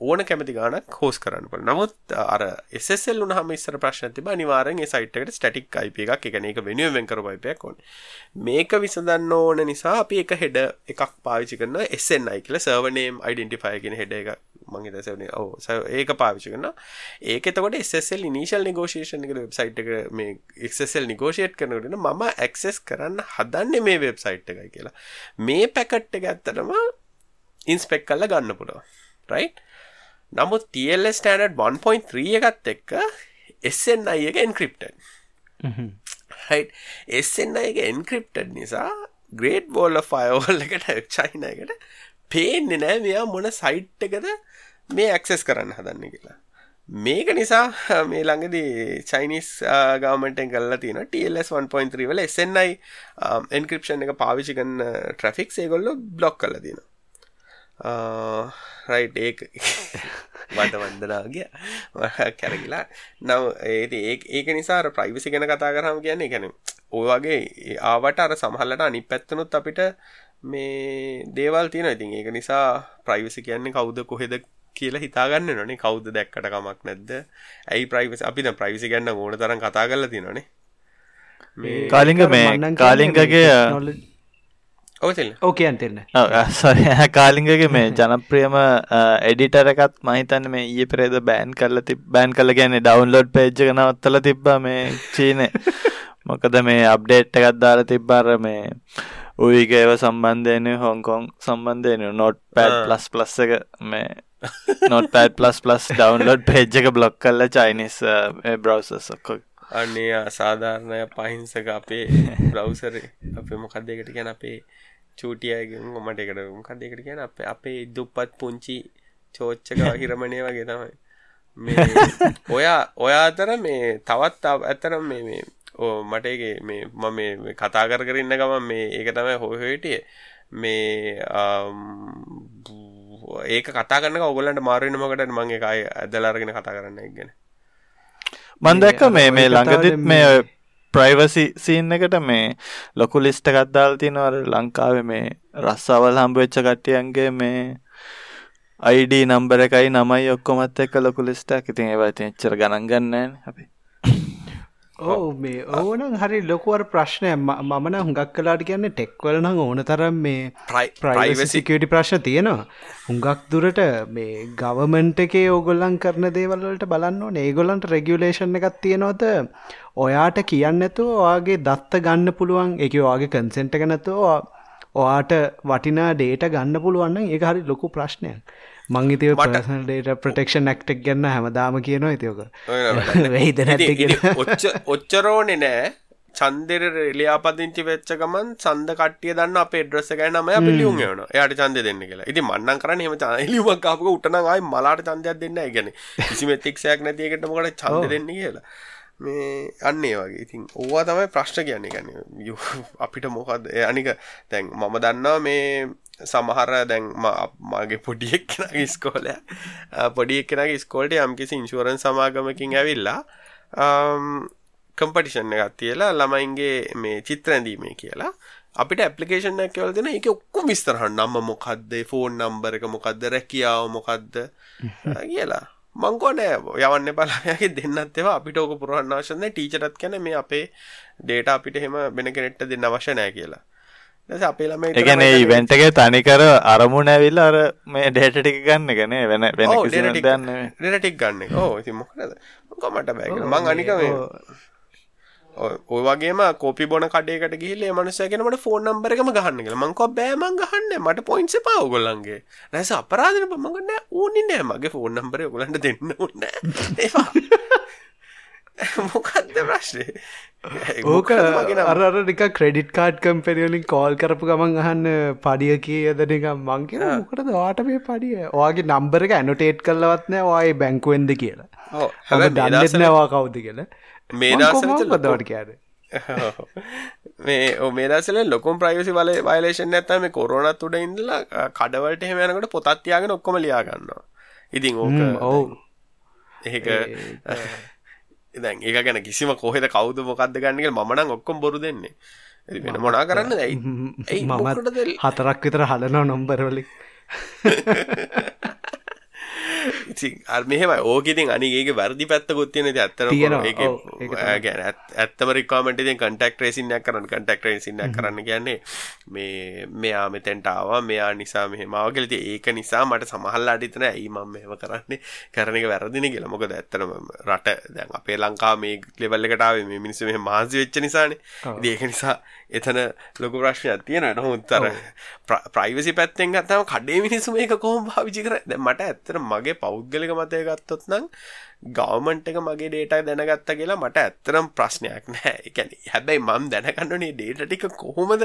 ඕන කැමති ගානක් හෝස් කරන්න පල නමුත් අර එසෙල් උනහම ඉස්සර ප්‍රශ්න තිබ අනිවාරෙන් සයිට්කට ස්ටටික් අයිප එකක් එකන එක වෙනුවෙන් කරපයිපයක් ඕන. මේක විසඳන්න ඕන නිසා අපි එක හෙඩ එකක් පාවිචි කරන එස්සෙන්යි කියල. සර්වනේම් අයිඩෙන්ටිෆයගෙන හෙඩ එක මගේ දසවන ඕ ඒක පාවිචි කරන ඒක එතකොට එස්සෙල් ඉනිශල් නිගෝෂේෂන් එක වෙබ්සයිට් එක මේ එක්සෙල් නිගෝෂේට් කරනටන මම ඇක්සෙස් කරන්න හදන්න මේ වෙබ්සයිට් එකයි කියලා. මේ පැකට් එක ඇත්තටම ඉන්ස්පෙක් කල්ල ගන්න පුළුව right? නමුත් TLS ස්ටඩඩ් 1.3 එකත් එක්ක SNI එක එන්ක්‍රිප්ටඩ් right? SNI එක එන්ක්‍රිප්ටඩ් නිසා ග්‍රේට් බෝල්ල ෆයෝල් එකට චයින එකට පේන්නේ නෑ මෙයා මොන සයිට් එකද මේ ඇක්සෙස් කරන්න හදන්න කියලා. මේක නිසා මේ ළඟදී චයිනිස් ගාමටෙන් කල්ලා තියෙන TLS 1.3 වල SNI එන්ක්‍රපෂන් එක පාවිචි කන්න ට්‍රෆික් ඒගොල්ල බ්ලොක් කල තියෙන රයිට් ඒක මට වන්දනාගේ කැරගිලා නව ඒ ඒක නිසා ප්‍රයිවිසි ගැන කතා කරහම කියන්නේ ගැන ඔය වගේ ආවට අර සමහල්ලට අනි පැත්තනුත් අපිට මේ දේවල් තියෙන ඉතින් ඒක නිසා ප්‍රයිවිසි කියන්නේ කවුද කොහෙද කියලා හිතාගන්න නොනේ කවුද දැක්කට කමක් නැද්ද? ඇයි ප්‍රයිවස් අපි ප්‍රයිවිසි ගන්න ඕන තරම් කතා කරලා තියෙනනේ මේ කාලිංග මේ කාලිංගගේ ඕකයන් තිරන්න සොරි කාලිංගගේ මේ ජනප්‍රියම එඩිටර එකත් මහිතන්න මේ ඒ පෙරේද බෑන් කරල ති බෑන් කල ගැන ඩවන්ලෝඩ් පේජ්ජ නවත්තල තිබ්බ මේ චීන මොකද මේ අප්ඩේට් එකත් දාලා තිබ්බාර මේ උයිගේව සම්බන්ධයන හොංකොන් සම්බන්ධයන නොට් පැඩ් ප්ලස් ප්ලස් එක මේ Notepad plus plus download page එක බ්ලොක් කල්ල චයිනිස් බ්‍රවසස්කො අන්නේ සාධාරණය පහිංසක අපේ බ්‍රවසර අපේ මොකක්දකට ගැන අපේ චූටියයගෙන් මට එකට මොකක්දකට කියන අප අපේ දුප්පත් පුංචි චෝච්චක හිරමණය වගේ තමයි. මේ ඔයා ඔයා අතර මේ තවත් ඇතරම් මේ මේ ඕ මටගේ මේ මම මේ කතා කර කරන්න ගම මේ ඒක තමයි හොහටිය මේ ඒක කතා කන්න ඔගලන්ට මාරෙන මකට මගේ එකයි ඇදලාරගෙන කතා කරන්න එක්ගෙන මන් දැක්ක මේ මේ ළඟදිත් මේ ප්‍රයිවසි සීන් එකට මේ ලොකු ලිස්ට එකත්දාල් තිනවර ලංකාවේ මේ රස්සාවල් හම්බවෙච්ච කට්ටියන්ගේ මේ අයිඩ නම්බර එකයි නමයි ඔක්කොමත් එක්ක ලොකු ලිස්ටක් ඉතින් ඒවා තින් එච්චර ගණන් ගන්න අපි. ඕ මේ ඕන හරි ලොකුවර ප්‍රශ්නය මමන හුඟක් කලාට කියන්න ටෙක්වලන ඕන තරම් මේ ප්‍රයිවසිකටි ප්‍රශ්න තියෙනවා. හුඟක් දුරට මේ ගවමන්ට එකේ ඕගොල්ලන් කරන දේවල්වලට බලන්න ඒගොල්ලන්ට රෙගියලේෂන් එකක් තියෙනවත ඔයාට කියන්න ඇතු ඔයාගේ දත්ත ගන්න පුළුවන්. එක ඔයාගේ කන්සෙන්ට ගැනතුව ඔයාට වටිනා ඩේට ගන්න පුළුවන්න ඒ හරි ලොකු ප්‍රශ්නයක් මං ඉතිව පටසන් ඩේට ප්‍රටෙක්ෂන් නෙක්ටක් ගන්න හැමදාම කියනවා ඇතියෝක ඔච්ච ඔච්චරෝනෙ නෑ. චන්දෙර ලියාපදිංචි වෙච්ච ගමන් සන්ද කටිය දන්න අප එඩ්‍රස ගැන නමය පිලියුම් වන එයට චන්ද දෙන්න කියලා. ඉති මන්නන් කරන හෙම ලිුවක් කාපක උටනයි මලාට චන්දයක් දෙන්න ගැන කිසි මෙතික්ෂයක් නැතියකට මොකට චන්ද දෙන්න කියලා මේ අන්නේ වගේ. ඉතින් ඕවා තමයි ප්‍රශ්න කියන්නේ. ගැන අපිට මොකද අනික තැන් මම දන්නවා මේ සමහර දැන් මගේ පොඩියෙක් කෙනගේ ස්කෝල පොඩියෙක් කෙනගේ ස්කෝල්ට යම්කිසි ඉන්ශුවරන් සමාගමකින් ඇවිල්ලා කම්පටිෂන් එකත් තියලා ළමයින්ගේ මේ චිත්‍රැඳීමේ කියලා. අපිට ඇපලිකේෂන් ඇකවල් දෙන එක ඔක්කො විස්තරහන් නම්ම මොකක්ද ෆෝන් නම්බර එක මොකක්ද රැකියාව මොකක්ද කියලා මංකෝ නෑ යවන්න පලාගේ දෙන්නත් ඒවා. අපිට ඕක පුරවන්න අවශ්‍ය නැහැ. ටීචර්ටත් කියන්නේ මේ අපේ ඩේටා අපිට එහෙම වෙන කෙනෙක්ට දෙන්න අවශ්‍ය නැහැ කියලා. ඊට අපේ ළමයි ඒ කියන්නේ ඉවෙන්ට් එකේ තනිකර අරමුණ ඇවිල්ලා අර මේ ඩේටා ටික ගන්න එක නේ? වෙන වෙන කිසිම නෙමෙයි ඩේටා ටික ගන්න. එක. ඔව් ඉතින් මොකද? මං මට බෑ කියලා. මං අනික මේ ඔය වගේම කෝපි බොන කඩේකට ගිහිල්ලා ඒ මනුස්සයා කියන මට ෆෝන් නම්බර් එකම ගහන්න කියලා. මං කිව්වා බෑ මං ගහන්නේ. මට පොයින්ට්ස් එපා ඔයගොල්ලන්ගේ. නැස අපරාධනේ මං ගන්නේ ඕනේ නෑ. මගේ ෆෝන් නම්බරේ ඔයගොල්ලන්ට දෙන්න ඕනේ නෑ. ඒවා. මොකක්ද ප්‍රශ්නේ ඕක අර නික ක්‍රෙඩිට් කාඩ් කම්පෙනියලින් කෝල් කරපු ගමන් අහන්න පඩිය කියද නික මංකින මොකටද වාට මේ පඩිය ඔයාගේ නම්බර එක ඇනොටේට් කරලවත් නෑ ඔය බැංකුවෙන්ද කියලා හ දන්නනවා කවුද කියලා මේ දවට කියද මේ මේ දසල ලොකුම් ප්‍රයිවසි වල වයිලේෂන් ඇත්තම මේ කොරනත් උඩ ඉඳලා කඩවලට එහෙමයනකට පොතත්තියාගෙන ඔක්කොම ලියාගන්නවා ඉතින් ඕක ඔවු ඒක දැන් ඒක ගැන කිසිම කොහෙද කවුද මොකක්ද ගන්න කියලා මම නම් ඔක්කොම බොරු දෙන්නේ වෙන මොනා කරන්න ඇයි මමත් හතරක් විතර හදනවා නොම්බර වලින් ඉතින් අර මෙහෙමයි. ඕක ඉතින් අනික ඒකේ වැරදි පැත්තකුත් තියෙන ඉතින් ඇත්තටම ඒකේ ගැන ඇත්තම රික්වයර්මන්ට් ඉතින් කන්ටැක්ට් ට්‍රේසින් එකක් කරන්න කන්ටැක්ට් ට්‍රේසින් එකක් කරන්න කියන්නේ මේ මෙයා මෙතෙන්ට ආවා මෙයා නිසා මෙහෙම ආවා කියලා. ඉතින් ඒක නිසා මට සමහරලාට හිතන ඇයි මම මෙහෙම කරන්නේ? කරන එක වැරදිනේ කියලා. මොකද ඇත්තටම රට දැන් අපේ ලංකාව මේ ලෙවල් එකට ආවේ මේ මිනිස්සු මෙහෙම මහන්සි වෙච්ච නිසානේ. ඉතින් ඒක නිසා එතන ලොකු ප්‍රශ්නයක් තියෙනවා. නමුත් අර ප්‍රයිවසි පැත්තෙන් ගත්තම කඩේ මිනිස්සු මේක කොහොම කරන්නේ? දැන් මට ඇත්තට මගේ පෞද්ගලික මතය ගත්තොත් නම් ගවමන්ට් එක මගේ ඩේටා දැනගත්ත කියලා මට ඇත්තරම් ප්‍රශ්නයක් නෑ ඒ කියන්නේ හැබැයි මම දැනගන්න ඕනේ ඩේටා ටික කොහොමද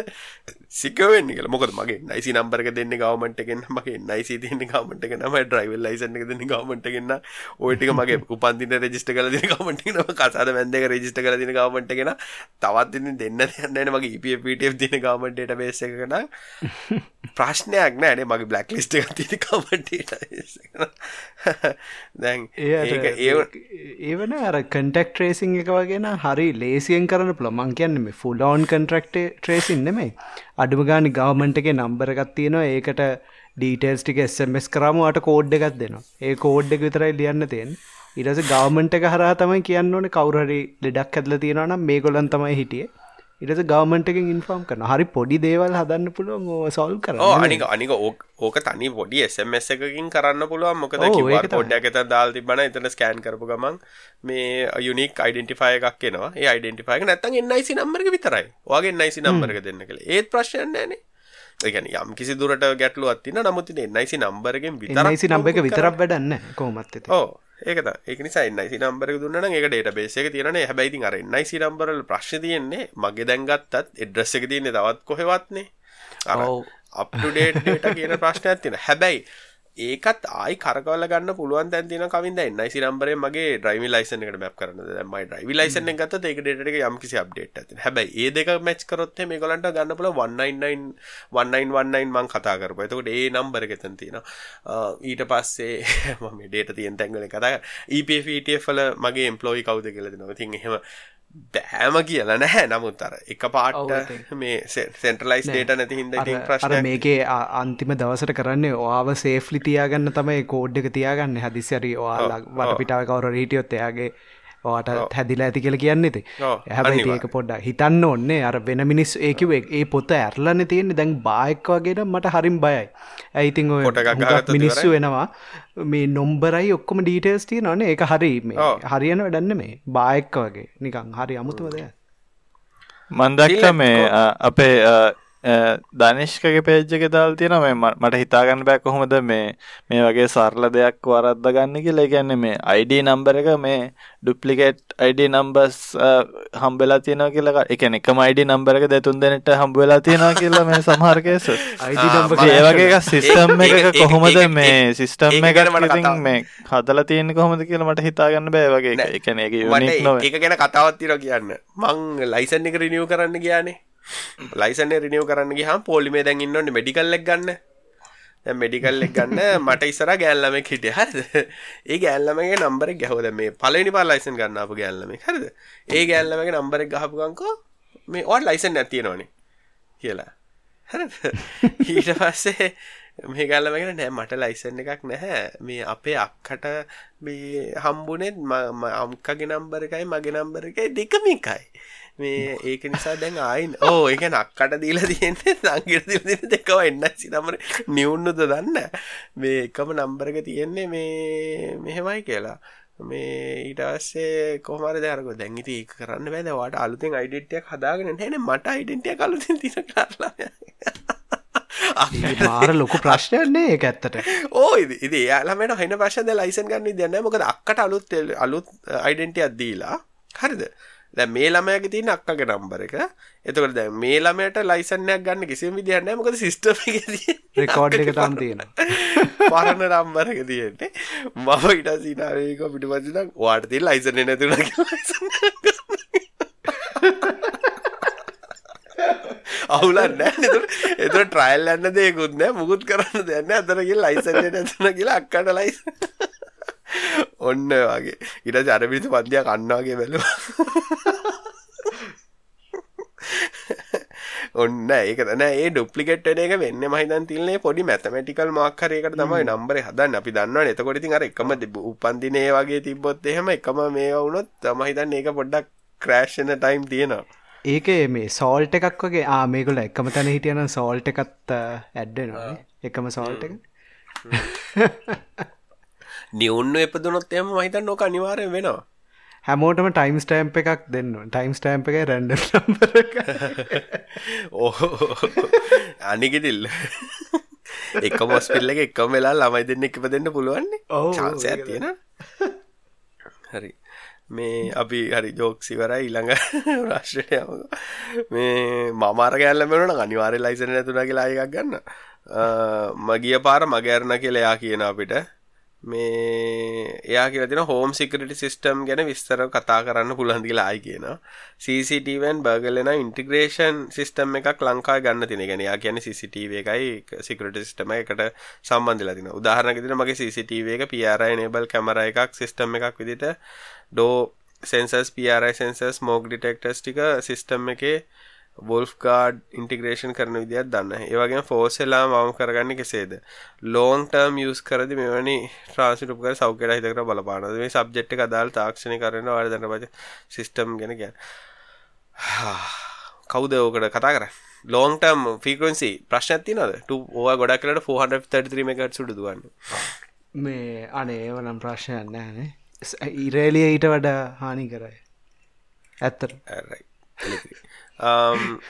සිකියර් වෙන්නේ කියලා. මොකද මගේ NIC නම්බර් එක දෙන්නේ ගවමන්ට් එකෙන් මගේ NIC දෙන්නේ ගවමන්ට් එක නම ඩ්‍රයිවිං ලයිසන්ස් එක දෙන්නේ ගවමන්ට් එකෙන් නා ওই ටික මගේ උපන්දින රෙජිස්ටර් කරලා දෙන ගවමන්ට් එක නම කසාද බැන්ද එක රෙජිස්ටර් කරලා දෙන ගවමන්ට් එක නා තවත් දෙන්නේ දෙන්න දෙයක් නෑනේ මගේ EPF PTF දෙන ගවමන්ට් ඩේටාබේස් එකක නා ප්‍රශ්නයක් නෑනේ මගේ බ්ලැක් ලිස්ට් එකක් තියෙන ගවමන්ට් ඩේටාබේස් එක දැන් ඒක ඒවන අර කටෙක් ට්‍රේසින් එක වගෙන හරි ලේසියෙන් කරන ප්ලොමන් කියන්න මේ ෆුල්ලෝන් කන්ට්‍රක්ට ට්‍රේසින් නෙමයි. අඩුම ගානි ගවමන්ට එක නම්බරගත් තියෙනවා. ඒකට ඩීටේල්ස් ටික එස්මස් කරමට කෝඩ් එකක් දෙනවා. ඒ කෝඩ් එක විතරයි ලියන්න තියෙන් ඉරස ගවමන්ට එක හරා තමයි කියන්න ඕන කවුරහරි ලෙඩක් ඇදල තියෙනවනම් මේ ගොලන් තමයි හිටියේ ඉට ගවමන්ට එක ඉන්ෆර්ම් කරන හරි පොඩි දේවල් හදන්න පුළුවන් සොල් කර අනික අනික ඕක තනි පොඩි එසමස් එකකින් කරන්න පුළුවන්. මොකද පොඩ්ඩක් එත දාල් තිබන එතන ස්කෑන් කරපු ගමන් මේ යුනික් අයිඩෙන්ටිෆය එකක් එනවා. ඒ අයිඩෙන්ටිෆයක නැත්තන් එන්නයිසි නම්බරක විතරයි. වගේ එන්නයිසි නම්බරක දෙන්න කළ ඒත් ප්‍රශ්නයන්නේ ඒගැන යම් කිසි දුරට ගැටලු අත්තින නමුතින එන්නයිසි නම්බරගෙන් විතරයිසි නම්බ එක විතරක් වැඩන්න කෝමත් ඕ ඒකත ඒක නිසා එන්නයිසි නම්බරක දුන්නන ඒක ඩේට බේසක තියෙන හැබැයිති අර එන්නයිසි නම්බරල ප්‍රශ් තියෙන්නේ මගේ දැන්ගත්තත් එඩ්‍රස්ස එක තියන්නේ තවත් කොහෙවත්නේ අප්ටුඩේට් ඩේට කියන ප්‍රශ්නයක් තියෙන හැබැයි ඒකත් ආයි කරකවල ගන්න පුළුවන් තැන් තියෙන කවින්ද NIC නම්බරේ මගේ ඩ්‍රයිවිං ලයිසන් එකට මැප් කරන්න. දැන් මයි ඩ්‍රයිවිං ලයිසන් එක ගත්තත් ඒක ඩේටා එක යම්කිසි අප්ඩේට් එකක් තියෙනවා. හැබැයි ඒ දෙක මැච් කරොත් එහෙනම් මේගොල්ලන්ට ගන්න පුළුවන් 199 1919 මං කතා කරපුවා. එතකොට ඒ නම්බර එක එතන තියෙනවා. ඊට පස්සේ මම මේ ඩේටා තියෙන තැන් වලින් කතා කරා. EPF ETF වල මගේ එම්ප්ලොයි කවුද කියලා දෙනවා. ඉතින් එහෙම බෑම කියලා නැහැ. නමුත් අර එක පාට්ට මේ සෙන්ට්‍රලයිස් ඩේට නැති හිද ප්‍රශ්න මේකේ අන්තිම දවසට කරන්නේ ඔයාව සේෆ්ලි තියාගන්න තමයි කෝඩ් එක තියාගන්න. හදිසිරි ඔයාලා වට පිටාව කවර රීටියොත් එයාගේ වාට හැදිලා ඇති කියල කියන්න ති හැබයි ඒක පොඩ්ඩ හිතන්න ඔන්නේ අර වෙන මිනිස් ඒකිව ඒ පොත ඇරලන්න තියෙන්නේ. දැන් බායක් වගේට මට හරිම් බයයි. ඇයිතින් ඔය මිනිස්සු වෙනවා. මේ නොම්බරයි ඔක්කොම ඩීටේස් තිය නොන ඒක හරි මේ හරියන වැඩන්න මේ බායක්ක වගේ. නිකං හරි අමුතුවදය මන්දක්ක මේ අපේ දනිශ්කගේ පේජ්ජක දාල් තියෙන මේ මට හිතාගන්න බෑ කොහොමද මේ මේ වගේ සරල දෙයක් වරද්ද ගන්න කියලා. ගැන්න මේ අයිඩ නම්බර එක මේ ඩුප්ලිකේට් අයිඩ නම්බස් හම්බෙලා තියෙනවා කියලා එක එකම අයිඩ නම්බර එක දෙතුන් දෙනට හම්බවෙලා තියෙනවා කියලා මේ සමහරකේස ඒ වගේ සිස්ටම් එක කොහොමද මේ සිස්ටම් එක මට මේ හදල තියෙන කොහොමද කියලා මට හිතාගන්න බෑ. වගේ එකන එක එක ගැන කතාවත්තිර කියන්න. මං ලයිසන් එක රිනියව කරන්න කියන්නේ ලයිසන් රිනියව කරන්න ගිහම පොලිමේ දැන් ඉන්න ඕනේ මෙඩිකල් එක ගන්න. දැන් මෙඩිකල් එක ගන්න මට ඉස්සර ගෑල්ලමෙක් හිටිය. හරිද? ඒ ගෑල්ලමගේ නම්බර එක ගැහුවා. දැන් මේ පළවෙනි පාර ලයිසන් ගන්න ආපු ගෑල්ලමෙක් හරිද? ඒ ගෑල්ලමගේ නම්බර එක ගහපු ගමන්කෝ මේ ඔයාට ලයිසන් නැති තියෙනවනේ කියලා. හරිද? ඊට පස්සේ මේ ගල්ලමගෙන නෑ මට ලයිසන් එකක් නැහැ. මේ අපේ අක්කට මේ හම්බුනෙත් අම්කගේ නම්බර එකයි මගේ නම්බර එකයි දෙකම එකයි. මේ ඒක නිසා දැන් ආයින්. ඕ ඒක නක්කට දීලා තියෙන්නේ සංගීත දීලා තියෙන දෙකම එන්නයි නම්බර. නිවුන්නුද දන්න මේ එකම නම්බර එක තියෙන්නේ මේ මෙහෙමයි කියලා. මේ ඊට පස්සේ කොහොම හරි දැන් අර දැන් ඉතින් ඒක කරන්න බෑ. දැන් ඔයාට අලුතෙන් එකක් හදාගෙන නැහැ මට එකක් අලුතෙන් තියෙන කරලා මාර ලොකු ප්‍රශ්නයන්නේ ඒ ඇත්තට. ඕ ඉදි යාලමට හන ප්‍රශ්ද ලයිසන් ගන්න දෙන්න මොකද අක්කට අලුත් අලුත් අයිඩෙන්ටියක් දීලා හරිද දැන් මේ ළමයාගේ තියෙන අක්කගේ නම්බර එක. එතකොට දැන් මේ ළමයාට ලයිසන් එකක් ගන්න කිසිම විදියක් නැහැ. මොකද සිස්ටම් එකේ තියෙන රෙකෝඩ් එක තාම තියෙනවා. පරණ නම්බර එක තියෙන්නේ. මම ඊට සිනාරේක පිටපස්සේ නම් ඔයාට තියෙන ලයිසන් එක නැතුණා කියලා අවුලක් නැහැ නේද? ඒතර ට්‍රයල් යන්න දෙයක්වත් නැහැ. මුකුත් කරන්න දෙයක් නැහැ. අතන ගිහලා ලයිසන් එක නැතුණා කියලා අක්කට ලයිසන් ඔන්න වගේ. ඉට ජරපිරිසි පන්තියක් කන්නවාගේ බැලු ඔන්න ඒක නෑ ඒ ඩුප්ලිකෙට් එක වෙන්න මහිතන් තිල්න්නේ පොඩි මැතමටිකල් මාක්කරයකට තමයි නම්බර හදන්න. අපි දන්න එතකොට ඉතින් අර එකම උපන්දිනේ වගේ තිබොත් එහෙම එකම මේ වුණොත් තමහිතන් ඒක පොඩ්ඩක් ක්‍රෑශ්න ටයිම් තියෙනවා. ඒක මේ සෝල්ට එකක් වගේ ආ මේකුල එකම තැන හිටියන සෝල්ට එකත් ඇඩ්ඩනවා එකම සෝල්ට එක නිවුන්න එපදුනොත් එම මහිතන් නොක අනිවාරයෙන් වෙනවා. හැමෝටම ටයිම් ස්ටෑම්ප එකක් දෙන්න. ටයිම් ස්ටෑම්ප එක රැන්ඩ ඕහෝ අනිගෙතිල්ල එක මොස් පිල්ල එක එකම වෙලා ළමයි දෙන්න එකප දෙන්න පුළුවන්නේ චාන්සය තියෙන හරි. මේ අපි හරි ජෝක්සිවරයි ඊළඟ රාශ්‍රයම මේ මමාර ගැල්ලමෙනට අනිවාරය ලයිසන නැතුන කියලා එකක් ගන්න. මගිය පාර මගෑරණ කියලයා කියන අපිට මේ එයා කියලා තියෙන හෝම් සිකියුරිටි සිස්ටම් ගැන විස්තර කතා කරන්න පුළුවන් කියලා ආයි කියනවා. CCTV-න් බර්ගල් වෙන ඉන්ටිග්‍රේෂන් සිස්ටම් එකක් ලංකාවේ ගන්න තියෙන. ඒ කියන්නේ එයා කියන්නේ CCTV එකයි සිකියුරිටි සිස්ටම් එකකට සම්බන්ධ වෙලා තිනවා. උදාහරණයක් විදිහට මගේ CCTV එක PRI enable කැමරා එකක් සිස්ටම් එකක් විදිහට DO sensors PRI sensors smoke detectors ටික සිස්ටම් එකේ වොල්ෆ් ගාඩ් ඉන්ටිග්‍රේෂන් කරන විදිහත් දන්න. ඒ වගේම ෆෝස් එලාම් වම කරගන්නේ කෙසේද? ලොං ටර්ම් යූස් කරද්දී මෙවැනි ට්‍රාන්ස්මිට් උපකරණ සෞඛ්‍යයට හිතකර බලපානවා. මේ සබ්ජෙක්ට් එක අදාළ තාක්ෂණික කරන ඔයාලා දැනට පස්සේ සිස්ටම් ගැන කියන්නේ. කවුද ඕකට කතා කරන්නේ? ලොං ටර්ම් ෆ්‍රීකවෙන්සි ප්‍රශ්නයක් තියෙනවද? 2 ඕවා ගොඩක් වෙලාට 433 MHz උඩ දුවන්නේ. මේ අනේ ඒව නම් ප්‍රශ්නයක් නැහැ නේ. ඉරේලිය ඊට වඩා හානි කරයි. ඇත්තට. Um,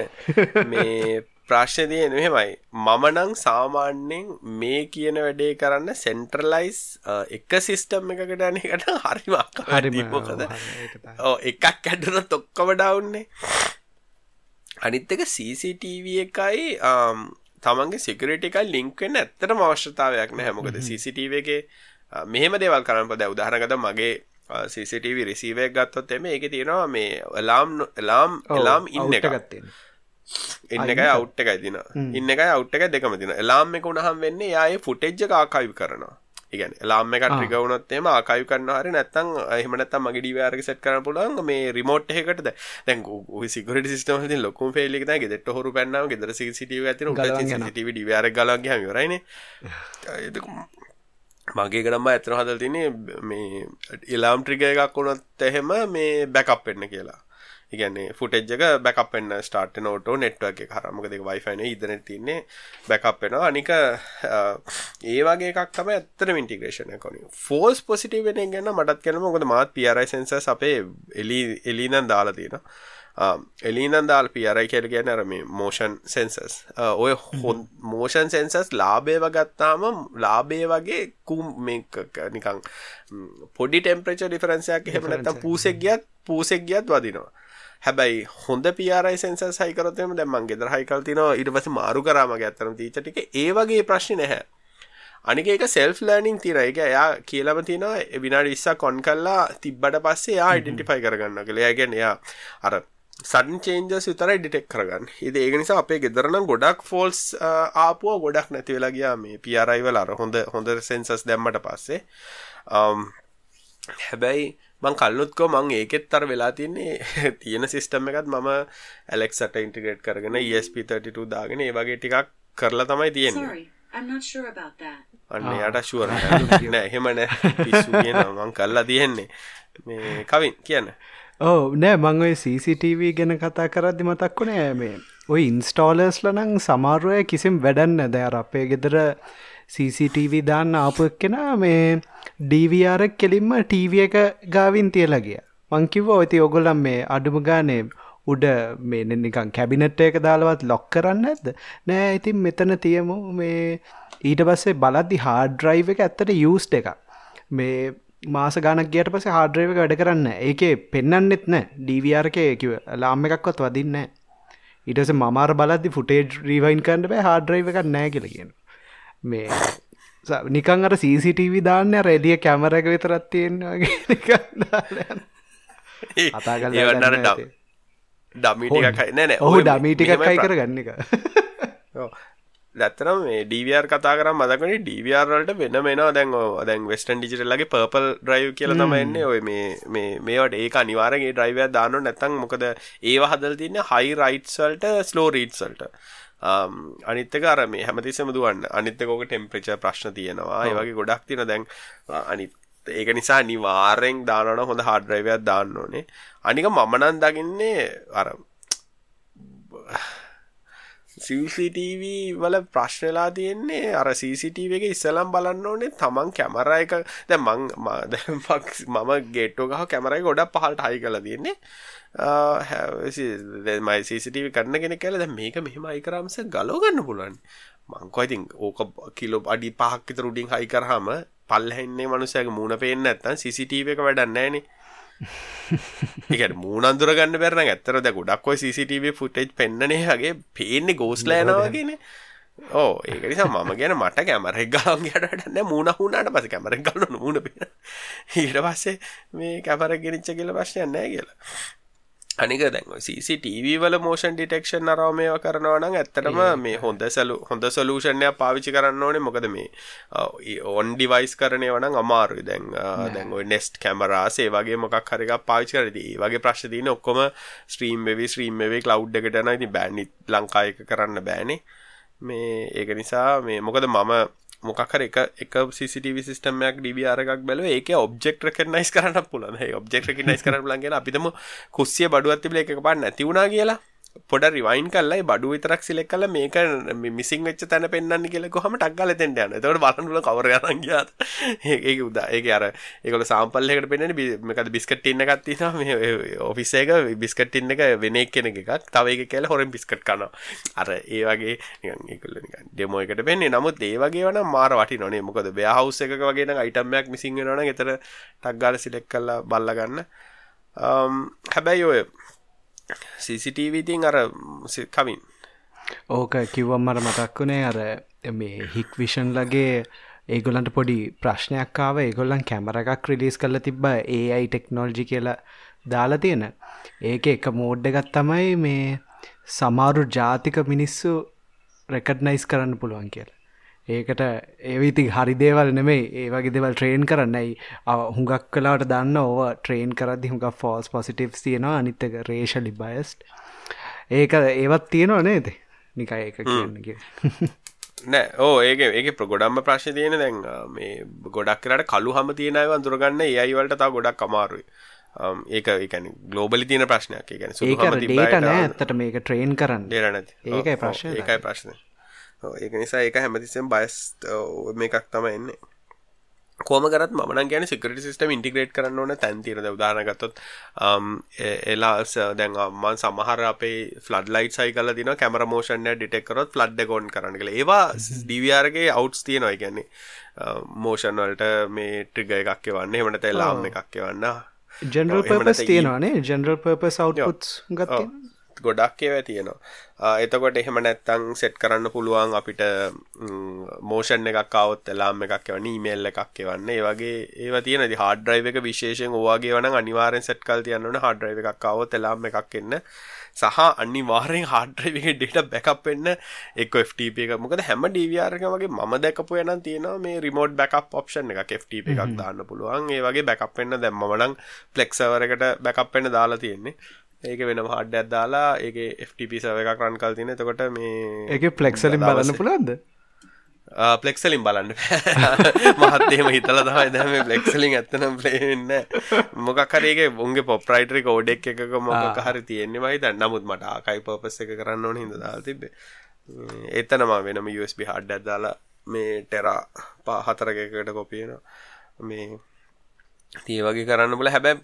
මේ ප්‍රශ්න තියෙන මෙහෙමයි. මම නම් සාමාන්‍යයෙන් මේ කියන වැඩේ කරන්න සෙන්ට්‍රලයිස් uh, එක සිස්ටම් එකකට යන එකට හරිම අකමැතියි මොකද? ඔව් එකක් කැඩුනොත් ඔක්කොම ඩවුන්නේ අනිත් එක CCTV එකයි um, තමන්ගේ සිකියුරිටි එකයි ලින්ක් වෙන්න ඇත්තටම අවශ්‍යතාවයක් නැහැ. මොකද CCTV එකේ uh, මෙහෙම දේවල් කරන්න පොඩ්ඩක් උදාහරණයකට මගේ රිසීවර් එකක් ගත්තොත් එමේ ඒකේ තියෙනවා මේ අලාම් අලාම් අලාම් ඉන්න එක ගත්තේ ඉන්න එකයි අවුට් එකයි තියෙනවා. ඉන්න එකයි අවුට් එකයි දෙකම තියෙනවා. අලාම් එක උනහම වෙන්නේ එයා ඒ ෆුටේජ් එක ආකයිව් කරනවා. එකක් ට්‍රිගර් වුණොත් එහෙම ආකයිව් කරනවා හරිය නැත්නම් එහෙම නැත්නම් මගේ එක සෙට් කරන්න පුළුවන් මේ රිමෝට් එකකට දැන්. වල තියෙන ලොකුම එක තමයි ගෙදරට හොරු පැන්නාම ගෙදර CCTV එකක් තියෙනවා උඩ CCTV DVR මගේ ගඩම්ම ඇතන හදල් තිනේ මේ ඉලාම් ට්‍රිග එකක් වුණත් එහෙම මේ බැකප් වෙන්න කියලා. ඉගන්නේ ෆුටෙජ්ජක බැකප් වෙන්න ස්ටාර්ට නෝට නෙට්වක් එක හරමක දෙක වයිෆයින ඉදන තින්නේ බැකප් වෙනවා. අනික ඒ වගේ එකක් තම ඇත්තර ඉන්ටිග්‍රේෂන කොන ෆෝස් පොසිටව වෙන ගන්න මටත් කරන මොකද මාත් පියරයි සෙන්සස් අපේ එලි එලිනන් දාලා තියෙනවා. එලිනන් දාල් පියරයි කියල ගැන අර මේ මෝෂන් සෙන්සස් ඔය හොන් මෝෂන් සෙන්සස් ලාබේව ගත්තාම ලාබේ වගේ කුම් නිකං පොඩි ටෙම්ප්‍රච ඩිෆරන්සයක් එහෙම නැත්තම් පූසෙක් ගියත් පූසෙක් ගියත් වදිනවා. හැබැයි හොඳ පියරයි සෙන්සස් හයිකරතම දැම්මන් ගෙදර හයිකල් තිනවා. ඉට පස මාරු කරාමගේ ඇත්තරම තීචටික ඒ වගේ ප්‍රශ්න නැහැ. අනික එක සෙල්ෆ් ලර්නිින් තින එක එයා කියලම තින විනාඩ ඉස්සා කොන් කල්ලා තිබ්බට පස්සේ යා ඉඩෙන්ටිෆයි කරගන්න කළ යාගෙන එයා අර සඩන් චේන්ජස් විතරයි ඩිටෙක් කරගන්න. ඉද ඒක නිසා අපේ ගෙදරනම් ගොඩක් ෆෝල්ස් ආපුුව ගොඩක් නැති වෙලා ගියා. මේ පියරයිවල අර හොඳ හොඳ සෙන්සස් දැම්මට පස්සේ. හැබැයි මං කල්ලුත්කෝ මං ඒකෙත් තර වෙලා තින්නේ තියෙන සිිස්ටම් එකත් මම ඇලෙක්සට ඉන්ටිග්‍රේට් කරගෙන ESP32 දාගෙන ඒ වගේ ටිකක් කරලා තමයි තියෙන්නේ. අන්න යට ශුවර නෑ. එහෙම නෑ. පිස්සු කියන මං කල්ලා තියෙන්නේ. මේ කවින් කියන්න ඕ නෑ මං ඔය CCTV ගැන කතා කරද්දි මතක් වුණේ මේ. ඔය ඉන්ස්ටෝලර්ස්ල නං සමාරුවය කිසිම් වැඩන්න දැර අපේ ගෙදර CCTV දාන්න ආපුක් කෙන මේ ඩීවරක් කෙලින්ම ටීව එක ගාවින් තියලගිය මංකිව ඔති ඔගොලම් මේ අඩුම ගානේ උඩ මේ නිකන් කැබිනට් එක දාලවත් ලොක් කරන්න ඇද නෑ ඉතින් මෙතන තියමු. මේ ඊට පස්සේ බලද්දි හාඩ්‍රයිව එක ඇත්තට යස් එක මේ මාස ගනක් ගියට පස හාඩ්‍රයිව වැඩ කරන්න ඒකේ පෙන්න්නෙත් නෑ ඩීවරක කිව ලාම්ම එකක්වත් වදින්නෑ ඉටස මමාර බලද්දි ෆුටේජ් රීවයින් කරන්න බෑ හාඩරයිව එකක් නෑ කියල කියන මේ නිකන් අර CCTV දාන්න රෙඩිය කැමරක විතරත් තියෙන්වාගේ අතා කල ඩමිටිකයි නෑ ඔහු ඩමීටිකයි කර ගන්න එක දැත්තරම් මේ ඩවර් කතා කර මදකන ඩවරල්ට වෙන මෙනවා දැන් දැන් වෙස්ටන් ඩිජිටල්ලගේ පර්පල් ඩ්‍රයිව් කියල තමයින්නේ ඔය මේ මේ මේවට ඒක අනිවාරගේ ඩ්‍රයිවය දාන්න නැතන් මොකද ඒවා හදල් තින්න හයි රයිට්සල්ට ස්ලෝ රීට්සල්ට අනිත්තක අර මේ හැමතිසම දුවන්න. අනිත්තකෝක ටෙම්ප්‍රච ප්‍රශ්න තියෙනවා. ඒවගේ ගොඩක් තින දැන් අනිත් ඒක නිසා නිවාරෙන් දානන හොඳ හාඩ්‍රයිවයක් දාන්න ඕනේ. අනික මමනන් දකින්නේ අර CCTV වල ප්‍රශ්නලා තියෙන්නේ අර CCTV එක ඉස්සලම් බලන්න ඕනේ. තමන් කැමර එක දැන් මං මම ගේට්ටෝ ගහ කැමර එක ගොඩක් පහළට හයි කරලා තියෙන්නේ. මයි CCTV කරන්න කෙනෙක් කියලා දැන් මේක මෙහෙම හයි කරාම මිස ගලව ගන්න පුළුවන්. මං කො ඉතින් ඕක කිලෝ අඩි 5ක් විතර උඩින් හයි කරාම පල්ලෙහින්නේ මනුස්සයාගේ මූණ පේන්නේ නැත්නම් CCTV එක වැඩක් ඒකට මූනන්දුර ගන්න බැරන ඇත්තර ද ගොඩක් ඔයි CCTV ෆුටේජ් පෙන්න්නනේ වගේ පේන්නේ ගෝස්ලෑනවාගෙන ඕ ඒක නිසා මම ගැන මට කැමරෙක් ගලන් ගටන්න මූුණ හුණට පස කැමරෙක් ගලන්න මුණ පෙන. ඊට පස්සේ මේ කැපර ගෙනනිච්ච කියල ප්‍රශ්නයන්න කියලා අනික දැන් CCTV වල මෝෂන් ඩිටෙක්ෂන් අරවමේව කරනවා නම් ඇත්තටම මේ හොඳ සලු හොඳ සොලූෂන් එකක් පාවිච්චි කරන්න ඕනේ. මොකද මේ ඔන් ඩිවයිස් කරන ඒවා නම් අමාරුයි. දැන් දැන් ඔය නෙස්ට් කැමරාස් ඒ වගේ මොකක් හරි එකක් පාවිච්චි කරද්දී ඒ වගේ ප්‍රශ්න තියෙන ඔක්කොම ස්ට්‍රීම් වෙවි ස්ට්‍රීම් වෙවි ක්ලවුඩ් එකට යනවා. ඉතින් බෑන්. ලංකාවේ එක කරන්න බෑනේ. මේ ඒක නිසා මේ මොකද මම මොකක්හර එක එක සිටව සිස්ටමයක් ඩිවියාර එකක් බැලුව ඒක ඔබ්ෙක් රකනයිස් කරන්න පුලන ඔබ්ෙක් රකනයිස් කර ලන්ගෙන අපිතම කුස්සිය බඩුවත් තිබල එක පා නැතිවුණනා කියලා. පොඩ රිවයින් කල්ලයි බඩු විතරක් සිලෙක් කල මේක මිසින් වෙච්ච තැන පෙන්න්න කියල කොහම ටක්ගල තෙන්ට යන තවට බලන්නල කවරගනගියත් ඒක උදා. ඒක අර ඒකල සාම්පල්ලෙකට පෙන්න්න මේකද බිස්කට ඉන්න ගත්තින ඔෆිස් එක බිස්කට ඉන්න එක වෙන කෙන එකක්. තව එක කියල හොරෙන් බිස්කට් කන අර ඒ වගේ ඒකල ඩෙමෝ එකට පෙන්නේ. නමුත් ඒ වගේ වන මාර වටි නොනේ මොකද බෑහවස් එක වගේ අයිටම්මයක් මිසිං වෙනන එතර ටක්ගාල සිලෙක් කල්ලා බල්ලගන්න හැබැයි ඔය CCTV ඉතින් අර කවින් ඕක කිව්වම් මර මතක් වුණේ අර මේ හික් විෂන් ලගේ ඒගොලන්ට පොඩි ප්‍රශ්නයක්කාව ඒගොල්ලන් කැමර එකක් රිලිස් කල්ල තිබ්බ ඒයි ටෙක්නෝල්ජි කියලා දාලා තියෙන. ඒක එක මෝඩ්ඩ එකත් තමයි මේ සමාරු ජාතික මිනිස්සු රෙකඩ්නයිස් කරන්න පුළුවන් කියලා. ඒකට ඒවිති හරි දේවල් නෙමෙයි. ඒ වගේ දෙවල් ට්‍රේන් කරන්නයි හුඟක් කලාට දන්න ඕව ට්‍රේන් කරදදි හුඟ ෆෝස් පොසිටිව් තියෙනවා. අනිත්තක රේෂලි බයස්ට් ඒක ඒවත් තියෙනවා නේද? නිකයි ඒක කියන්නගේ නෑ. ඕ ඒක ඒක ප්‍රගොඩම්ම ප්‍රශ් තියෙන දැන් මේ ගොඩක් කරට කලු හම තියෙනව අඳුරගන්න ඒයිවලට තා ගොඩක් අමාරුයි. ඒක එකන ගලෝබලි තියන ප්‍රශ්නයක්. ගැන ඒට නෑ ඇත්තට මේක ට්‍රේන් කරන්න. ඒකයි ප්‍රශ්න. ඒකයි ප්‍රශ්න ඒක නිසා ඒක හැමතිසම් බයස් මේකක් තම එන්නේ. කෝම කරත් මන ගැන සිකට සිස්ටම ඉන්ටිග්‍රේට් කරන්න ඕන තැන්තිරද උදානගත්තොත් එලාස් දැන් අම්මන් සමහර අපේ ෆලඩ් ලයිට් සයි කල දින කැමර මෝෂන්ය ඩිටෙක්කරොත් ෆලඩ් ගොන් කරන්න කළ ඒවා ඩිවියාරගේ අවුට්ස් තියනොයි ගැන්නේ මෝෂන් වලට මේ ට්‍රිග එකක් වන්න එමට එලාම් එකක් වන්න ජනරල් පර්පස් තියෙනවානේ? ජනරල් පර්පස් අවුට්ස් ගත්ත ගොඩක් ඒව තියෙනවා. එතකොට එහෙම නැත්තං සෙට් කරන්න පුළුවන් අපිට මෝෂන් එකක් අවුත් එලාම් එකක් එවන ඊමේල් එකක් එවන්න. ඒ වගේ ඒව තියෙන හාඩ ්‍රයිව එක විශේෂෙන් ඕවාගේ වන අනිවාරෙන් සෙට් කල් තියන්නන හාඩ ්‍රයිව එකක් අවුත් එලාම් එකක් එන්න. සහ අනිවාරෙන් හාඩ්‍රයිවගේ ඩේට බැකප් වෙන්න එක FTP එක. මොකද හැම ඩීවරක වගේ ම දැකපු යන තියෙනවා මේ රිමෝට් බැකප් ඔප්ෂන් එක FTP එකක් දාන්න පුළුවන්. ඒ වගේ බැකප් වෙන්න දැම්මමනං ෆලෙක්සවරකට බැකප් වෙන්න දාලා තියෙන්නේ ඒක වෙන හඩ්ඩයක් දාලා ඒක FTP සව එකක් රන් කල් තින තකොට මේ ඒක පලෙක්සලින් බලන්න පුළන්ද පලෙක්සලින් බලන්න. මහත්තේම හිතල තමයි දැම පලෙක්සලින් ඇත්තනම් පලේන්න මොකක් හරේගේ උන්ගේ පොප්‍රයිටරි කෝඩෙක් එකක මොක හරි තියෙන්නේ වයි නමුත් මට ආකයි පපස් එක කරන්න ඕන හිද දාල් තිබේ එතනම වෙනම USB හඩ්ඩ ඇදාලා මේ ටෙරා පා හතරකකට කොපියන මේ තිය වගේ කරන්න බල හැබැ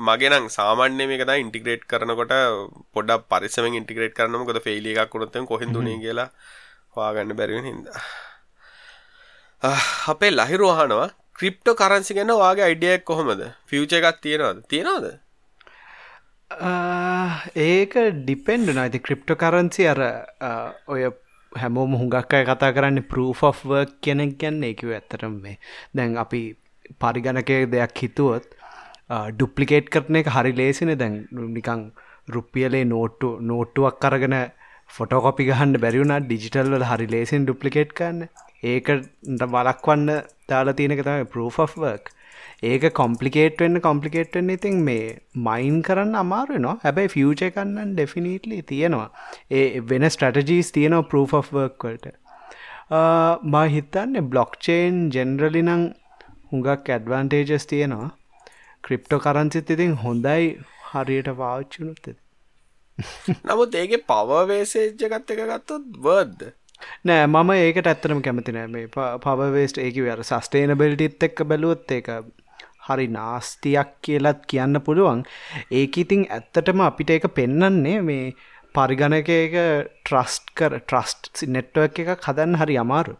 මගෙනම් සාමාන්‍ය මේකද ඉන්ටිග්‍රේට් කරනකොට පොඩ පරිසම ඉන්ටිග්‍රේට් කරනමකොද ෆෙයිලි එකක් කොනොත්ත කොහෙදුනේ කියලා හවාගන්න බැරිවෙන හිද අපේ ලහිරු අහනවා ක්‍රිප්ටෝ කරන්සි ගැන වාගේ අයිඩියක් කොහොමද? ෆියච එකක් තියෙනවද? තියෙනවද? ඒක ඩිපෙන්ඩ නයිති ක්‍රිප්ටෝ කරන්සි අර ඔය හැමෝම හුඟක් අය කතා කරන්න පරූෆ් කෙනෙක් ගැන්න එකව ඇත්තරම් මේ. දැන් අපි පරිගණකය දෙයක් හිතුවොත් ඩුප්ලිකේට් කරන එක හරි ලේසින. දැන් නිකං රුපියලේ නෝට්ටු නෝට්ටුවක් කරගෙන ෆොටෝකොපි ගහන්න බැරිවුණ ඩිජිටල්වල හරි ලේසින් ඩුප්ලිකේට් කන්න ඒකට බලක්වන්න දාලා තියෙනක තමයි පරෝෆ්වර්ක් ඒක කොම්පලිකේට් වෙන්න කොම්පලිකේට් වෙන්න ඉතින් මේ මයින් කරන්න අමාරු නවා හැබැයි ෆියච කන්නන් ඩෙෆිනිටලි තියෙනවා. ඒ වෙන ස්ටටජීස් තියෙනවා පරෝෆ්වර්ක්වලට මා හිතන්නේ බ්ලොක්්චේන් ජෙනරලි නං හුඟක් ඇඩ්වන්ටේජස් තියෙනවා. ක්‍රිප්ටෝ කරන්සිත් ඉතින් හොඳයි හරියට පාච්චුනුත් නමුත් ඒගේ පවවේසේජ්ජ ගත්ත එක ගත්තොත් වර්ද නෑ මම ඒකට ඇත්තරම කැමති නෑ. මේ පවවේස්ට ඒක අර සස්ටේනබෙල්ටිත් එක්ක බැලුවොත් එක හරි නාස්තියක් කියලත් කියන්න පුළුවන්. ඒක ඉතිං ඇත්තටම අපිට ඒක පෙන්නන්නේ මේ පරිගණක එක ට්‍රස්ට් කර ට්‍රස්ට් නෙට්ව එක හදන්න හරි අමාරු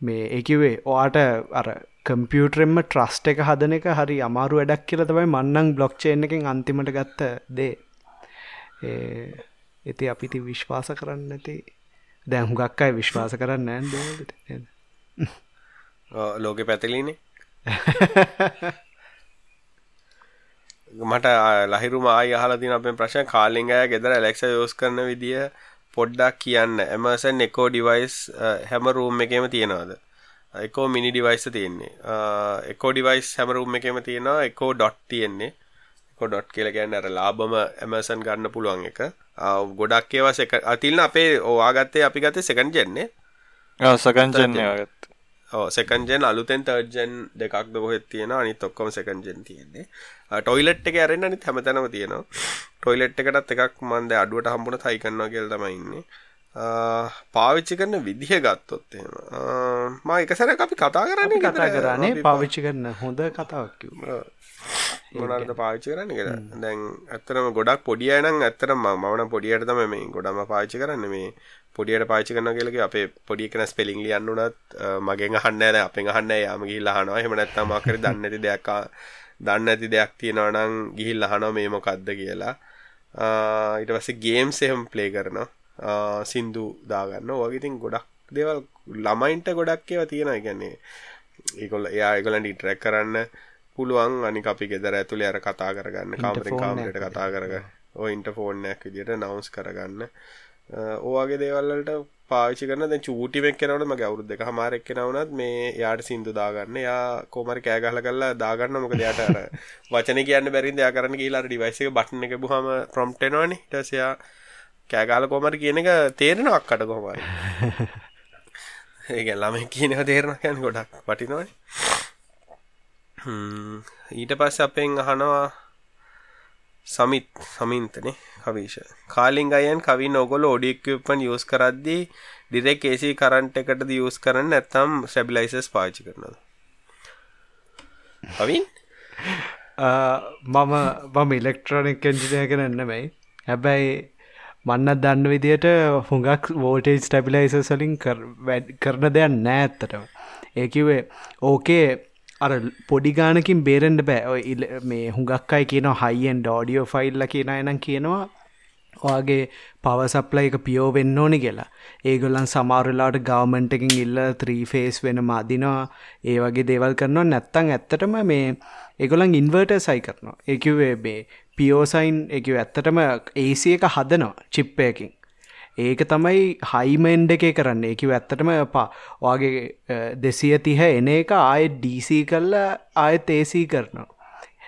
මේ ඒකිවේ ඔයාට අර කම්පියුටරෙන්ම ට්‍රස්ට එක හදන එක හරි අමාරු වැඩක් කියල තමයි මන්නං බ්ලොක්්චේන් එකෙන් අන්තිමට ගත්ත දේ. එති අපිති විශ්වාස කරන්න ඇති දැන් හුඟක් අයි විශ්වාස කරන්න ෑන් දට ලෝක පැතලීනේ මට ලහිරුම ආය හල දින අපේ ප්‍රශ්න කාලිංගය ගෙදර ලෙක්ෂ යෝස් කරන විදිිය පොඩ්ඩක් කියන්න. එමසන් එකෝ ඩිවයිස් හැම රූම් එකම තියෙනවාද එකෝ මිනි ඩිවයිස් තියෙන්නේ. එකෝ ඩිවයිස් හැමරුම් එකම තියෙනවා එකෝ ඩොට් තියෙන්නේ. කොඩොට් කියල ගැන්න අර ලාබම ඇමසන් ගන්න පුළුවන් එක. ගොඩක් ඒවා සෙක අතිල්න අපේ ඕවාගත්තේ අපි ගතේ සෙකන් ජෙන්නේ සකන්ජන්නේ ඕ සෙකන්ජෙන් අලුතෙන් තර්ජන් දෙකක් දොහෙත් තියෙන අනි තොක්කොම සෙකන්ජෙන් තියෙන්නේ. ටොයිලට් එක ඇරෙන් අනිත් හැමතැනම තියෙනවා. ටොයිලට් එකටත් එකක් මන්ද අඩුවට හම්බුණ තයි කන්නවා කියල තමයින්නේ පාවිච්චි කරන විදිහ ගත්තොත් එහෙම. මා එක සැර අපි කතා කරන්නේ කතා කරන්නේ පාවිච්චි කරන හොඳ කතාවක් මොනට පාච්චි කරන්න කියලා? දැන් ඇත්තරම ගොඩක් පොඩිය නම් ඇත්තරම මවන පොඩියට තම මේ ගොඩම පාච්චි කරන්න. මේ පොඩියට පාචි කරන කියලක අපේ පොඩි කෙන ස්පෙලිං ලියන්නුනත් මගෙන් අහන්න අපෙන් අහන්න යාම ගිහිල් අහනවා. එහෙම නැත්තම් මාකර දන්න ඇති දෙයක් දන්න ඇති දෙයක් තියෙනවා නම් ගිහිල් අහනවා මේ මොකක්ද කියලා. ඊට පස්සේ ගේම්ස් එහෙම ප්ලේ කරනවා සින්දු දාගන්න. වගේතින් ගොඩක් දේවල් ළමයින්ට ගොඩක් ඒවා තියෙනවා. කියන්නේ ඒකොල්ල එයා ඒගොල්ලන්ට ඉන්ටරැක්ට් කරන්න පුළුවන්. අනික අපි ගෙදර ඇතුළේ අර කතා කරගන්න කාමරෙන් කාමරයට කතා කරගන්න ඔය ඉන්ටර්ෆෝන් එකක් විදියට නවුන්ස් කරගන්න. ඕවාගේ දේවල් වලට පාවිච්චි කරන. දැන් චූටි වෙක් කෙනවනේ මගේ අවුරුදු දෙකමාරක් කෙනවුනත් මේ යාට සින්දු දාගන්න. යා කොහමරි කෑ ගහලා කරලා දාගන්න. මොකද යාට අර වචනේ කියන්න බැරින්ද යා කරන්න ගිහලා අර ඩිවයිස් එක බටන් එක බුවාම ප්‍රොම්ප්ට් එනවනේ ඊට පස්සේ යා කෑ ගහලා කොහමරි කියන එක තේරෙනවා අක්කට කොහමරි ඒක ළමයි කියන එක තේරෙනවා කියන්නේ ගොඩක් වටිනවනේ. ඊට පස්ස අපෙන් අහනවා සමිත් සමින්තනේ කවිෂ. කාලිං අයන් කවි නොගොල ඔඩික්කපන් යස් කරද්දී ඩිරෙක් ඒසි කරන්ට එකටද යස් කරන්න ඇත්තම් සැබිලයිසස් පාචි කරනද අවින් මම මම ඉලෙක්ට්‍රොනික් එන්ජිනය කරන්න මයි හැබැයි මන්න දන්න විදියට හුඟක් වෝටේජ් ටැබිලයිස සලින් කරන දෙයක් නෑත්තටම ඒකිවේ ඕකේ අර පොඩිගානකින් බේරෙන්ඩ බෑ. ඔය මේ හුඟක් අයි කියන හයිෙන් ඩෝඩියෝ ෆයිල්ල කියන එනම් කියනවා ඔයාගේ පවසප්ලයි එක පියෝ වෙන්න ඕනි කියලා. ඒගොල්ලන් සමාරලාට ගවමන්ටකින් ඉල්ල ත්‍රීෆේස් වෙන මදිනවා ඒ වගේ දේවල් කරනවා. නැත්තං ඇත්තටම මේ ඒගොලන් ඉන්වර්ට සයි කරනවා. එකවේ බේ පියෝසයින් එක ඇත්තටම ඒසි එක හදනවා චිප්පයකින් ඒක තමයි හයිමෙන්ඩ එකේ කරන්න. එකව ඇත්තටම පා වගේ දෙසිය තිහ එන එක ආය ඩීසි කල්ල ආයත් ඒසී කරනවා.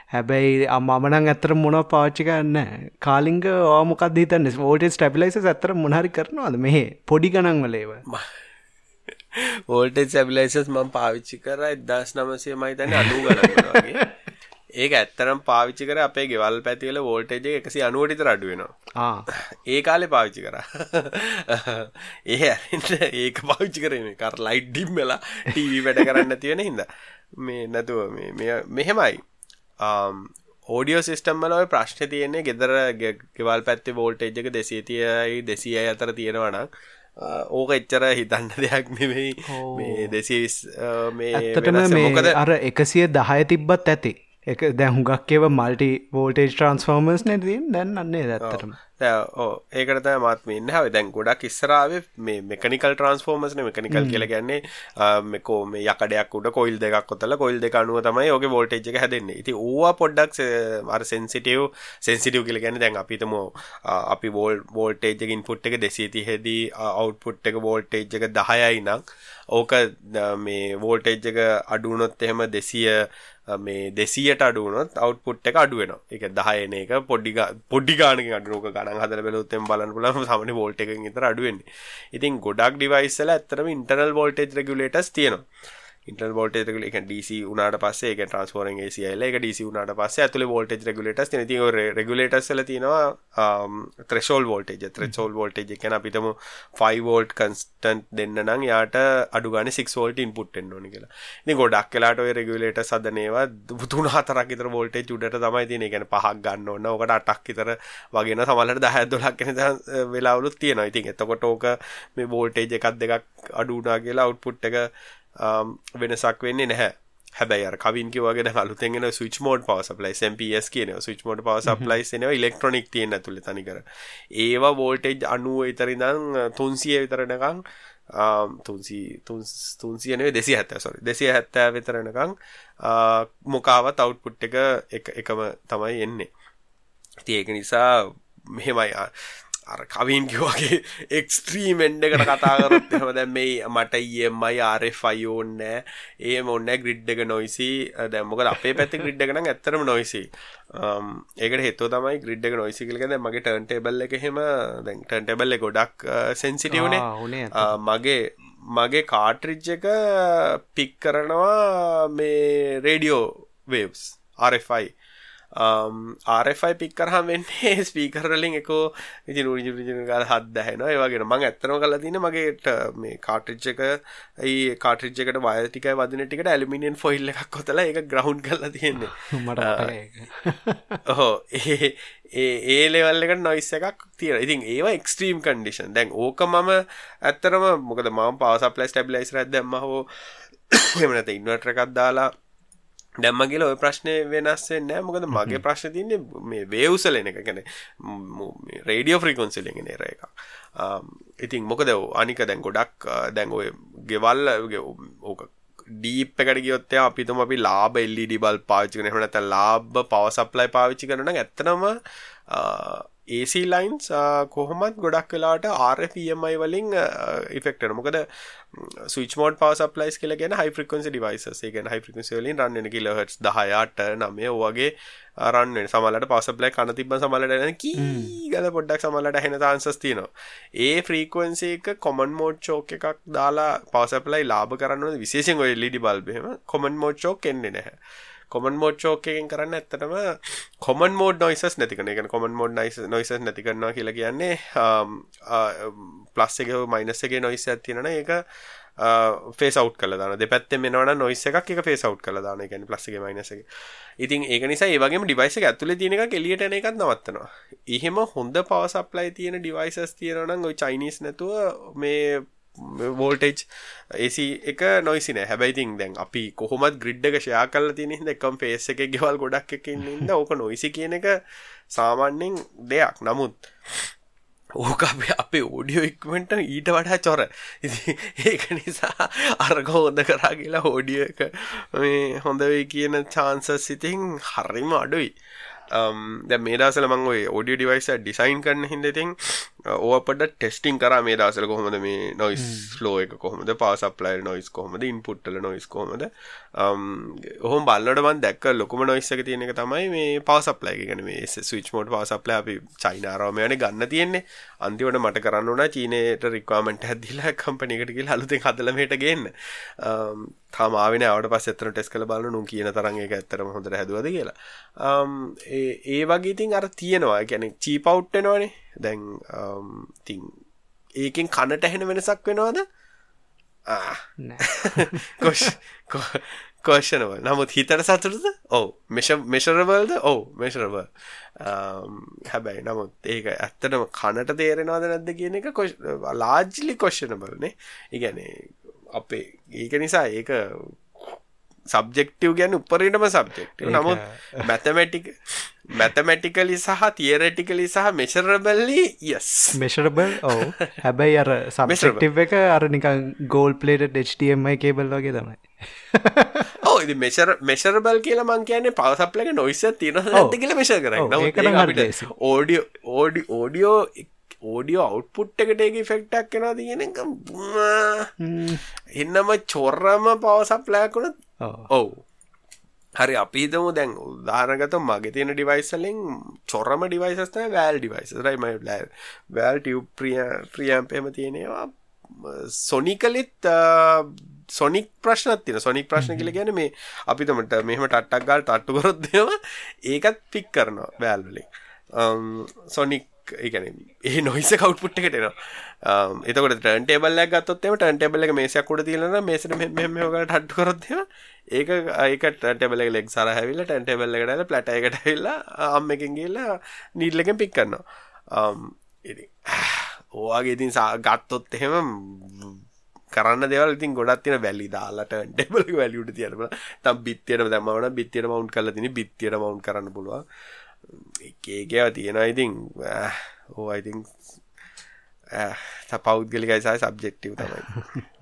හැබැයි අම්මනං ඇතර මොන පාච්චි කරන්න කාලිංග ඕමකක් හිතන්න? ෝට ස්ටබිලයිස ඇතර මොහරි කරනවාද? මෙහ පොඩි ගනන් වලේව වෝල්ටේජ් සැබිලයිසස් මම පාවිච්චි කර එදස් නමසය මහිතන අනු ගලගේ ඒක ඇත්තරම් පාවිච්චි කර අපේ ගෙවල් පැතිවල වෝල්ටේජ එකසි අනුවටිත රඩුවෙනවා ඒ කාලෙ පාවිච්චි කර. ඒ ඒක පාවිච්චි කරන කර ලයිට් ඩිම් වෙලා ටීවී වැඩ කරන්න තියෙන හිද මේ නැතුව මෙහෙමයි. ඕඩියෝ සිස්ටම්මල ඔය ප්‍රශ්න තියෙන්නේ ගෙදර ගෙවල් පැත්ති වෝල්ටේජ් එක දෙසීතියයි දෙසිය අතර තියෙනවනක් ඕක එච්චර හිතන්න දෙයක් නෙවෙයි මේ දෙසිස් මේ ඇත්තටම මේ අර එකසිය දහය තිබ්බත් ඇති එක දැ හුඟක් ඒව මල්ටි වෝල්ටේජ් ට්‍රන්ස්ෆෝර්මර්ස් නැතින් දැන් අන්නේ ඇත්තටම. ඕ ඒකට මත්ම ඉන්න. හ දැන් ගොඩක් ඉස්සරාව මේ මෙකනිකල් ට්‍රන්ස්ෆෝර්මස්න මෙකනිකල් කියල ගැන්නේ මෙකෝ මේ යකඩයක් උඩ කොයිල් දෙකක් කොතල කොයිල් දෙක අනුව තමයි ඕක වෝල්ටේජ් එක හැදෙන්නේ. ඉති ඕවා පොඩ්ඩක් අර සෙන්සිටියව් සෙන්සිටියව් කියල ගැන දැන් අපිතම අපි වෝල් වෝල්ටේජ් ඉන්පුට් එක දෙසීති හෙදී අවුට්පුට් එක වෝල්ටේජ් එක දහයයි නක් ඕක මේ වෝල්ටේජ් එක අඩුනොත් එහෙම දෙසිය මේ දෙසියට අඩුවනොත් අවට්පුට් එක අඩුවෙන එක දහයන එක පොඩ්ඩි පොඩ්ඩි ගානක අඩුවක ගන හදර බැලුත්තෙන් බලන්න පුලම සමන වෝල්ට එක තර අඩුවෙන්නේ ඉතින් ගොඩක් ඩිවයිස්සල ඇත්තරම ඉන්ටර්නල් වෝල්ටේජ් රගුලටස් තියෙනවා. ඉන්ටර් රෙගුලේටර් එක DC උනාට පස්සේ ඒක ට්‍රාන්ස්ෆෝමරින් AC ඇවිල්ලා ඒක DC උනාට පස්සේ ඇතුලේ තියෙන. ඉතින් ඔය රෙගුලේටර්ස් වල තියෙනවා ත්‍රෙෂෝල්ඩ් වෝල්ටේජ්. ත්‍රෙෂෝල්ඩ් වෝල්ටේජ් එක කියන්නේ අපිටම 5 වෝල්ට් කන්ස්ටන්ට් දෙන්න නම් යාට අඩු ගානේ 6 වෝල්ට් ඉන්පුට් එන්න ඕනේ කියලා. ඉතින් ගොඩක් වෙලාට හදන ඒවා 3 4ක් විතර වෝල්ටේජ් උඩට තමයි. ඒ කියන්නේ පහක් ගන්න ඕන. ඔකට 8ක් විතර වගේ න සමහරවිට 10 12ක් වෙන වෙලාවලුත් තියෙනවා. ඉතින් එතකොට ඕක මේ වෝල්ටේජ් එකක් දෙකක් අඩු වුණා කියලා අවුට්පුට් එක වෙනසක් වෙන්නේ නැහැ. හැබැයි කවින් වගේ අලුතෙන්ගෙන switch mode power supply MPS කියන ස්විච් මෝඩ් පව සප්ලයි එනවා ඉලෙක්ට්‍රොනික් තියෙන ඇතුළේ තනිකර. ඒවා වෝල්ටේජ් අනුව ඉතරිඳන් තුන්සිය විතරනකං තුන්සියනේ දෙසි හැත්ත සොරි දෙසිය හැත්තෑ විතරනකං මොකාවත් අවුට්පුට් එක එකම තමයි එන්නේ. තියක නිසා මෙහෙමයි අර කවින් කිව්වාගේ එක්ස්ට්‍රීම් එන්ඩ් එකට කතා කරොත් එහෙම දැන් මේ මට EMI RFI ඕනේ එහෙම ඕනේ ග්‍රිඩ් එක නොයිසි දැන් මොකද අපේ පැත්තේ ග්‍රිඩ් එක නම් ඇත්තටම නොයිසි ඒකට හේතුව තමයි ග්‍රිඩ් එක නොයිසි කියන්නේ මගේ ටර්න් ටේබල් එක එහෙම දැන් ටර්න් ටේබල් එක ගොඩක් සෙන්සිටිව් නේ මගේ මගේ කාට්‍රිජ් එක පික් කරනවා මේ radio waves RFI RFI pick කරහම වෙන්නේ ස්පීකරලින් එකෝ ඉති රුජිජන ගල් හත් දැහෙනවා. ඒවාගෙන මං ඇත්තනම කල තින මගේට මේ කාටිච්ච එක ඒ කාටිච්චකට වයටිකයි වදන ටිකට ඇලිමිනියන් ෆොයිල් එකක් කොතල එක ග්‍රවන්් කල්ලා තියෙන්නේ. මට ඔහෝ ඒ ඒ ලෙවල්ලකට නොයිස් එකක් තියෙන ඉතින් ඒවා එක්ස්ට්‍රීම් කන්ඩිෂන් දැන් ඕක මම ඇත්තරම මොකද මම පවස ප්ලස් ටබිලයිස් රැද දෙම හෝ එමනත ඉන්වර්ට එකක් දාලා දැම්ම කියලා ඔය ප්‍රශ්නය වෙනස් වෙන්නේ නැහැ. මොකද මගේ ප්‍රශ්නේ තියෙන්නේ මේ වේව්සල එන එක. කියන්නේ රේඩියෝ ෆ්‍රීකවන්සි එකෙන් එන එක. ඉතින් මොකද අනික දැන් ගොඩක් දැන් ඔය ගෙවල් ඕක ඩීප් එකට ගියොත් අපි තුම අපි ලාභ LED බල්බ් පාවිච්චි කරන. එහෙම නැත්නම් ලාභ පවර් සප්ලයි පාවිච්චි කරනවා නම් ඇත්තනම AC ලයින්ස් කොහොමත් ගොඩක් වෙලාට RFEMI වලින් ඉෆෙක්ට් වෙනවා. මොකද ස්විච් මෝඩ් පවර් සප්ලයිස් කියලා කියන හයි ෆ්‍රීකවන්සි ඩිවයිසස්. ඒ කියන්නේ හයි ෆ්‍රීකවන්සි වලින් රන් වෙන කිලෝහර්ට්ස් 10 8 9 වගේ රන් වෙන. සමහරවිට පවර් සප්ලයි කන තිබ්බම සමහරවිට එන කී ගාලා පොඩ්ඩක් සමහරවිට ඇහෙන chance තියෙනවා. ඒ ෆ්‍රීකවන්සි එක කොමන් මෝඩ් චෝක් එකක් දාලා පවර් සප්ලයි ලාභ කරන්න ඕනේ විශේෂයෙන් ඔය LED බල්බ් එහෙම කොමන් මෝඩ් චෝක් එන්නේ නැහැ. කොමන් මෝඩ් චෝක් එකෙන් කරන්න ඇත්තටම කොමන් මෝඩ් නොයිසස් නැති කරන. ඒ කියන්නේ කොමන් මෝඩ් නොයිසස් නැති කරනවා කියලා කියන්නේ ප්ලස් එක මයිනස් එකේ නොයිස් එකක් තියෙනවනේ ඒක uh, ෆේස් අවුට් කරලා දාන දෙපැත්තෙන් එනවනම් නොයිස් එකක් එක ෆේස් අවුට් කරලා දාන. ඒ කියන්නේ ප්ලස් එකේ මයිනස් එකේ. ඉතින් ඒක නිසා ඒ වගේම ඩිවයිස් එක ඇතුලේ තියෙන එකක් එළියට එන එකක් නවත්තනවා. එහෙම හොඳ පවර් සප්ලයි තියෙන ඩිවයිසස් තියෙනවා නම් ওই චයිනීස් නැතුව මේ වෝල්ටේජ් AC එක නොයිසින හැබැයිතින් දැන් අපි කොහොමත් ග්‍රිඩ් එක ෂයා කල්ල තින දෙකම් පේස් එක ගෙවල් ගොඩක් එකන්න ඕක නොයිසි කියන එක සාමාන්‍යෙන් දෙයක්. නමුත් ඕක අපේ අපේ ඕඩියෝ ඉක්මට ඊට වඩා චොර. ඒක නිසා අර්ග හොඳ කරා කියලා හෝඩිය එක මේ හොඳ වේ කියන චාන්සස් සිතින් හරිම අඩුයි. Um, දැ මේ දසල මං ඔය ඔඩිය ඩිවයිස ඩිසයින් කරන හිද ඉතින් ඕපට ටෙස්ටිං කර මේ දසල කොහොමද මේ නොයිස් ලෝ එක කොහොමද? පාසප්ලයි නොයිස් කොහොමද? ඉන්පුට්ටල නොයිස් කොහොමද? ඔහොම බල්ලටමන් දැක් ලොකම නොයිස්සක තියෙන එක තමයි මේ පවසප්ලයි ගැන මේ ස්විච් මෝට් පවසප්ල අපි චයිනාරෝමයන ගන්න තියෙන්නේ. අන්තිවට මට කරන්න වන චීනයට රික්වාමට හැදිලා කම්පනිකටකිල් හලුතෙන් හදලමට ගන්න තමාවෙන අවට පස් එතන ටෙස් කළ බලු නු කියන තරන් එක ඇත්තරම හොඳට හැදුවද කියලා. ඒ වගේ ඉතින් අර තියෙනවා. ගැන චීපවුට්ටෙනවානේ දැන් තින් ඒකෙන් කනට ඇහෙන වෙනසක් වෙනවාද? කොෂ් කෝෂනවල් නමුත් හිතට ඔව. මෙෂ මෙෂරවල්ද ඔව මෙෂරව හැබැයි නමුත් ඒක ඇත්තටම කනට තේරෙනවාද නැද්ද කියන එක ලාජ්ලි කොශ්ෂනබලනේ ඉගැනේ අපේ ඒක නිසා ඒක සබ්ජෙක්ටව් ගැන උපරිටම සබ්ජෙක්ට් නමුත් මැතමැටික මැතමැටිකලි සහ තියරටිකලි සහ මෙශරබල්ලි යස් මෙශරබල් ඕ හැබැයි අර සබෙක්ටව් එක අර නිකන් ගෝල් පලේට ඩ්ටමයි කේබල් වගේ තමයි. ඕ ඉදි මෙශර මෙශරබල් කියලා මං කියන්නේ පවසප්ලක නොයිස තින ඇති කියල මෙශ කර ඕඩියෝ ඕඩි ඕඩියෝ ඕඩියෝ අවට්පුට් එකට ඒක ෆෙක්ටක් කෙනවා තියෙන එක එන්නම චොර්රම පවසප්ලෑකුණත් ඔව්. හරි අපිතම දැන් උදාහරගත මගේ තියෙන ඩිවයිසලින් චොරම ඩිවයිසස්ත වැල් ඩිවයිස රයිම වැල් ටිය ප්‍රිය ප්‍රියම්පයම තියෙනවා සොනිකලිත් සොනික් ප්‍රශ්නත් තින සොනික් ප්‍රශ්න කියල ගැන මේ අපිතමට මෙහම ටට්ටක් ගල් තට්ටු කොරොත්දම ඒකත් පික් කරනවා වැල්වලින් සොනික් ඒකන ඒ නොයිස කවට්පුට් එකටෙනවා එතකට ටන්ටේබල්ල ගත්තොත්තම ටන්ටේබල එක මේසයක්කුට තිලන මේසට මෙමකට හට් කරොත්ය ඒක ඒක ටබල ලෙක් සර හැවිල ටන්ටේබල්ල එකටල පලට එකට වෙල්ලා අම්ම එකින් ගල්ලා නීල්ලකෙන් පික් කරනවා um, ඕවාගේ ඉතින් සා ගත්තොත් එහෙම කරන්න දෙවල් ඉතින් ගොඩත් තින වැලි දාලට ඩෙබල වැලියට තියනම තම් බිත්තියට දැමවන බිත්තියට මවුන්් කල තින බිත්තියට මවුන්් කරන්න පුළුවන්. ඒකේකව තියෙනවා ඉතින් ඕ අයිතින් පෞද්ගලිකයි සහ සබ්ජෙක්ටව තමයි.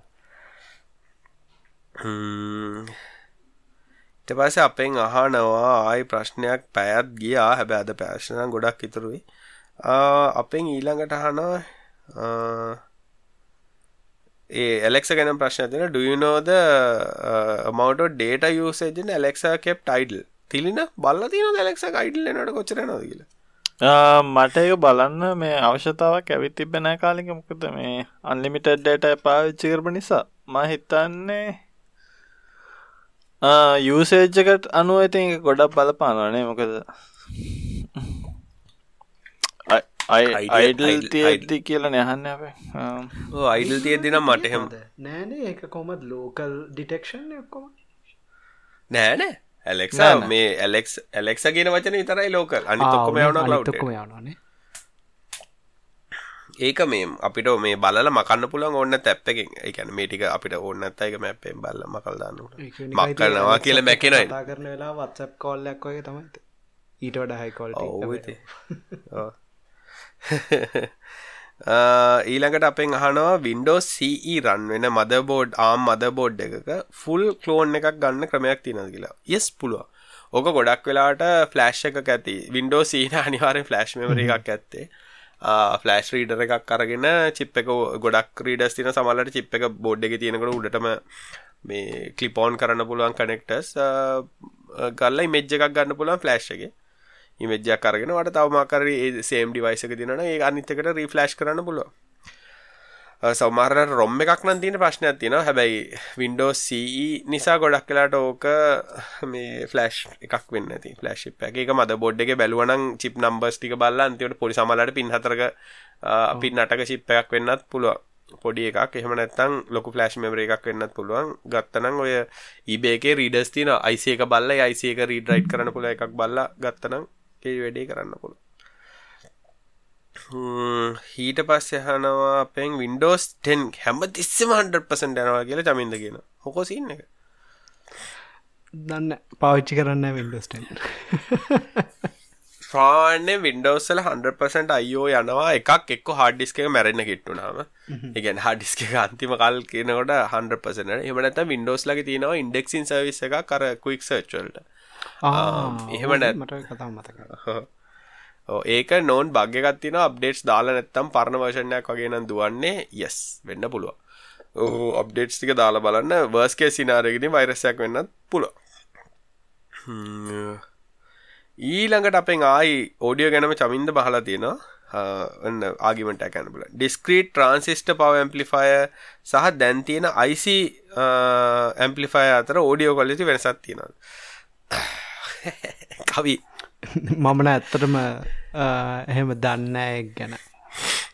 ඊට පස්සේ අපෙන් අහනවා ආයි ප්‍රශ්නයක් පැයත් ගියා. හැබැයි අද ප්‍රශ්න ගොඩක් ඉතුරුයි. අපෙන් ඊළඟට අහනවා ඒ ඇලෙක්ස ගැන ප්‍රශ්න තියෙන do you know the uh, amount of Thilina බල්ල තියන දැලෙක්ස අයිඩල් නට කොච්චර නද කියලා? මට ඒක බලන්න මේ අවශ්‍යතාවක් ඇවිත් තිබෙන කාලික. මොකද මේ අන්ලිමිටඩ් ඩට පාවිච්චි කරප නිසා ම හිතන්නේ යුසේජ්ජකට අනුව ඇති ගොඩක් බලපානනේ මොකද අයිඩල් තියද්දි කියලා නැහන්න අප. අයිඩල් තියද්දිනම් මට හෙම නෑනේ එක කොමත් ලෝකල් ඩිටෙක්ෂන් ඔක්කොම? නෑනෑ ඇලෙක්සා මේ ඇලෙක්ස් ඇලෙක්ස ගෙන වචන විතරයි ලෝකල් අනි තොක්කොම යවන ලව්ටකොම යවනේ ඒක මේ අපිට මේ බලල මකන්න පුළන් ඔන්න තැප් එකෙන්. මේටික අපිට ඔන්න ඇත්තයික මැපෙන් බල්ල මකල් දන්නට මක්කරනවා කියල මැකෙනයි කරන වෙලා වත්සප් කොල්ලක් වගේ තමයි. ඊට වඩ හයිකොල්ට ඊළඟට අපෙන් අහනවා වින්ඩෝ CE රන් වෙන මදබෝඩ් ආම් මදබෝඩ් එකක ෆුල් කලෝන් එකක් ගන්න ක්‍රමයක් තියෙන කියලා. යෙස් පුළුව ඕක ගොඩක් වෙලාට ෆලෑශ් එක ඇති. වින්ඩෝ සීන අනිවාරෙන් ෆලෑශ් මෙමර එකක් ඇත්තේ. ෆලෑශ් රීඩර එකක් කරගෙන චිප් එක ගොඩක් රීඩස් තින සමල්ලට චිප් එක බෝඩ් එක තියෙනකට උඩටම මේ කලිපෝන් කරන්න පුළුවන් කනෙක්ටස් ගල්ල මෙජ් එකක් ගන්න පුළුවන් ෆලෑශ් එක ඉමජ්ජක් කරගෙන වට තවමකර සේම් ඩිවයිසක තිනන ඒ අනිත්තකට රීෆලෑශ් කරන්න පුළුව සෞමාරට රොම් එකක් නම් තියෙන ප්‍රශ්නයක් තියෙනවා. හැබැයි වින්ඩෝ CE නිසා ගොඩක් කලාට ඕක මේ ෆලෑශ් එකක් වෙන්න ඇති ෆලෑශිප් එක එක මද බොඩ් එක බැලුවනම් චිප් නම්බර්ස් ටික බලලා අන්තිමට පොඩි සමහරට පින් හතරක පින් නටක චිප් එකක් වෙන්නත් පුළුවන්. පොඩි එකක්. එහෙම නැත්නම් ලොකු ෆ්ලෑෂ් මෙමරි එකක් වෙන්නත් පුළුවන්. ගත්තනම් ඔය eBay එකේ රීඩර්ස් තියෙන IC එක බලලා IC එක රීඩ් රයිට් කරන්න පුළුවන් එකක් බලලා ගත්තනම් ඒ වැඩේ කරන්න පුළුවන්. හීට පස්ස යහනවා අපෙන් වින්ඩෝස් 10 හැම තිස්සම 100% යනවා කියලා චමින්ද කියන හොකෝ සින්න එක? දන්න පාවිච්චි කරන්න වින්ඩෝස් 10 ප්‍රාන්නේ වින්ඩෝසල 100% අයෝ යනවා එකක් එක්ක හඩිස්ක මැරෙන කිට්ටුනාම. එකන් හඩිස්ක අන්තිම කල් කියනකොට 100% එමනත වින්ඩෝස් ලගේ තියෙනවා ඉන්ඩෙක්සින් සවිස් එක කර කුයික් සර්චල්ට එහෙම නැ මට කතා මතක ඒක නෝන් භග්‍යකත් තින අප්ඩේට්ස් දාලා නැත්තම් පරණ වර්ෂණයක් වගේ නම් දුවන්නේ යස් වෙන්න පුළුවන්. ඕ අප්ඩේට්ස් ටික දාලා බලන්න වර්ස්කේ සිනාරයකදී වෛරසයක් වෙන්නත් පුළුවන්. ඊළඟට අපෙන් ආයි ඕඩියෝ ගැනම චමින්ද බහලා තියෙනවා. ඔන්න ආගිමට ඇකැන බල ඩිස්ක්‍රීට් ට්‍රන්සිස්ට පව ඇම්පලිෆය සහ දැන් තියෙන IC ඇම්පලිෆය අතර ඕඩියෝ කොලිති වෙනසත් තියෙනවා කවි. මමන ඇත්තටම එහෙම දන්න එක් ගැන.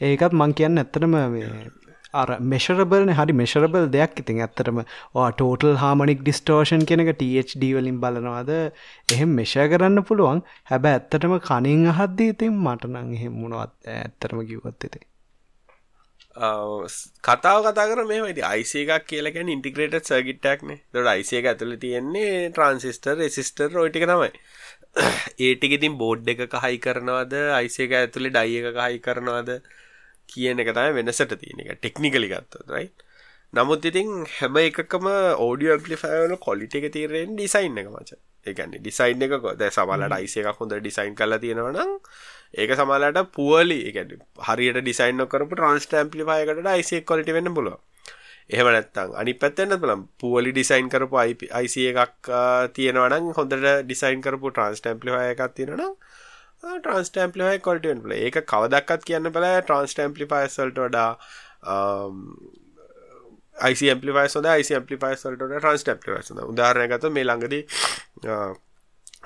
ඒකත් මං කියන්න ඇත්තටම අර මෙශරබල්න හරි මෙශරබල් දෙයක්. ඉතින් ඇත්තටම ටෝටල් හාමනික් ඩිස්ටෝෂන් කෙනක THD වලින් බලනවාද? එහෙම මෙෂ කරන්න පුළුවන්. හැබැ ඇත්තටම කනින් අහද්දී ඉතින් මටනං එහෙම මුණවත් ඇත්තරම කිව්වත් ඉතිේ කතාව කතා කර මේ වැඩි අයිස එකක් කියලකැන ඉන්ටිග්‍රේට සර්ගිට්ටක්නේ දොට අයිස එක ඇතුළ තියෙන්නේ ට්‍රන්සිස්ටර් රෙසිස්ටර් රෝටික තමයි. ඒටික ඉතින් බෝඩ් එක හයි කරනවාද? අයිසේක ඇතුළේ ඩයි එක හයි කරනවාද? කියන එක තමයි වෙනසට තියෙන එක ටෙක්නිකලි ගත්තොත් රයි නමුත් ඉතින් හැම එකකම ඕඩියෝ ඇම්පලිෆයවල කොලිට එක තීරෙන් ඩිසයින් එක මච. ඒගැන්න ඩිසයින් එක කොද සමලට අයිස එකක් හොඳ ඩිසයින් කල තියෙනවනම් ඒක සමලට පුවලි එක හරියට ඩිසයින් කරපු ට්‍රන්ස්ට ඇම්පලිෆයකට අයිසේ කොලිට වෙන්න පුළුව එහෙම නැත්තම් අනිත් පැත්තෙන් බලන්න පුවලි ඩිසයින් කරපු IC එකක් තියෙනවා නම් හොඳට ඩිසයින් කරපු ට්‍රාන්ස්ට් ඇම්ප්ලිෆයර් එකක් තියෙනවා නම් ට්‍රාන්ස්ට් ඇම්ප්ලිෆයර් ක්වොලිටි වෙන්න බෑ. ඒක කවදක්වත් කියන්න බෑ ට්‍රාන්ස්ට් ඇම්ප්ලිෆයර්ස් වලට වඩා IC ඇම්ප්ලිෆයර්ස් හොඳයි IC ඇම්ප්ලිෆයර්ස් වලට වඩා ට්‍රාන්ස්ට් ඇම්ප්ලිෆයර්ස් හොඳයි. උදාහරණයක් ගත්තොත් මේ ළඟදී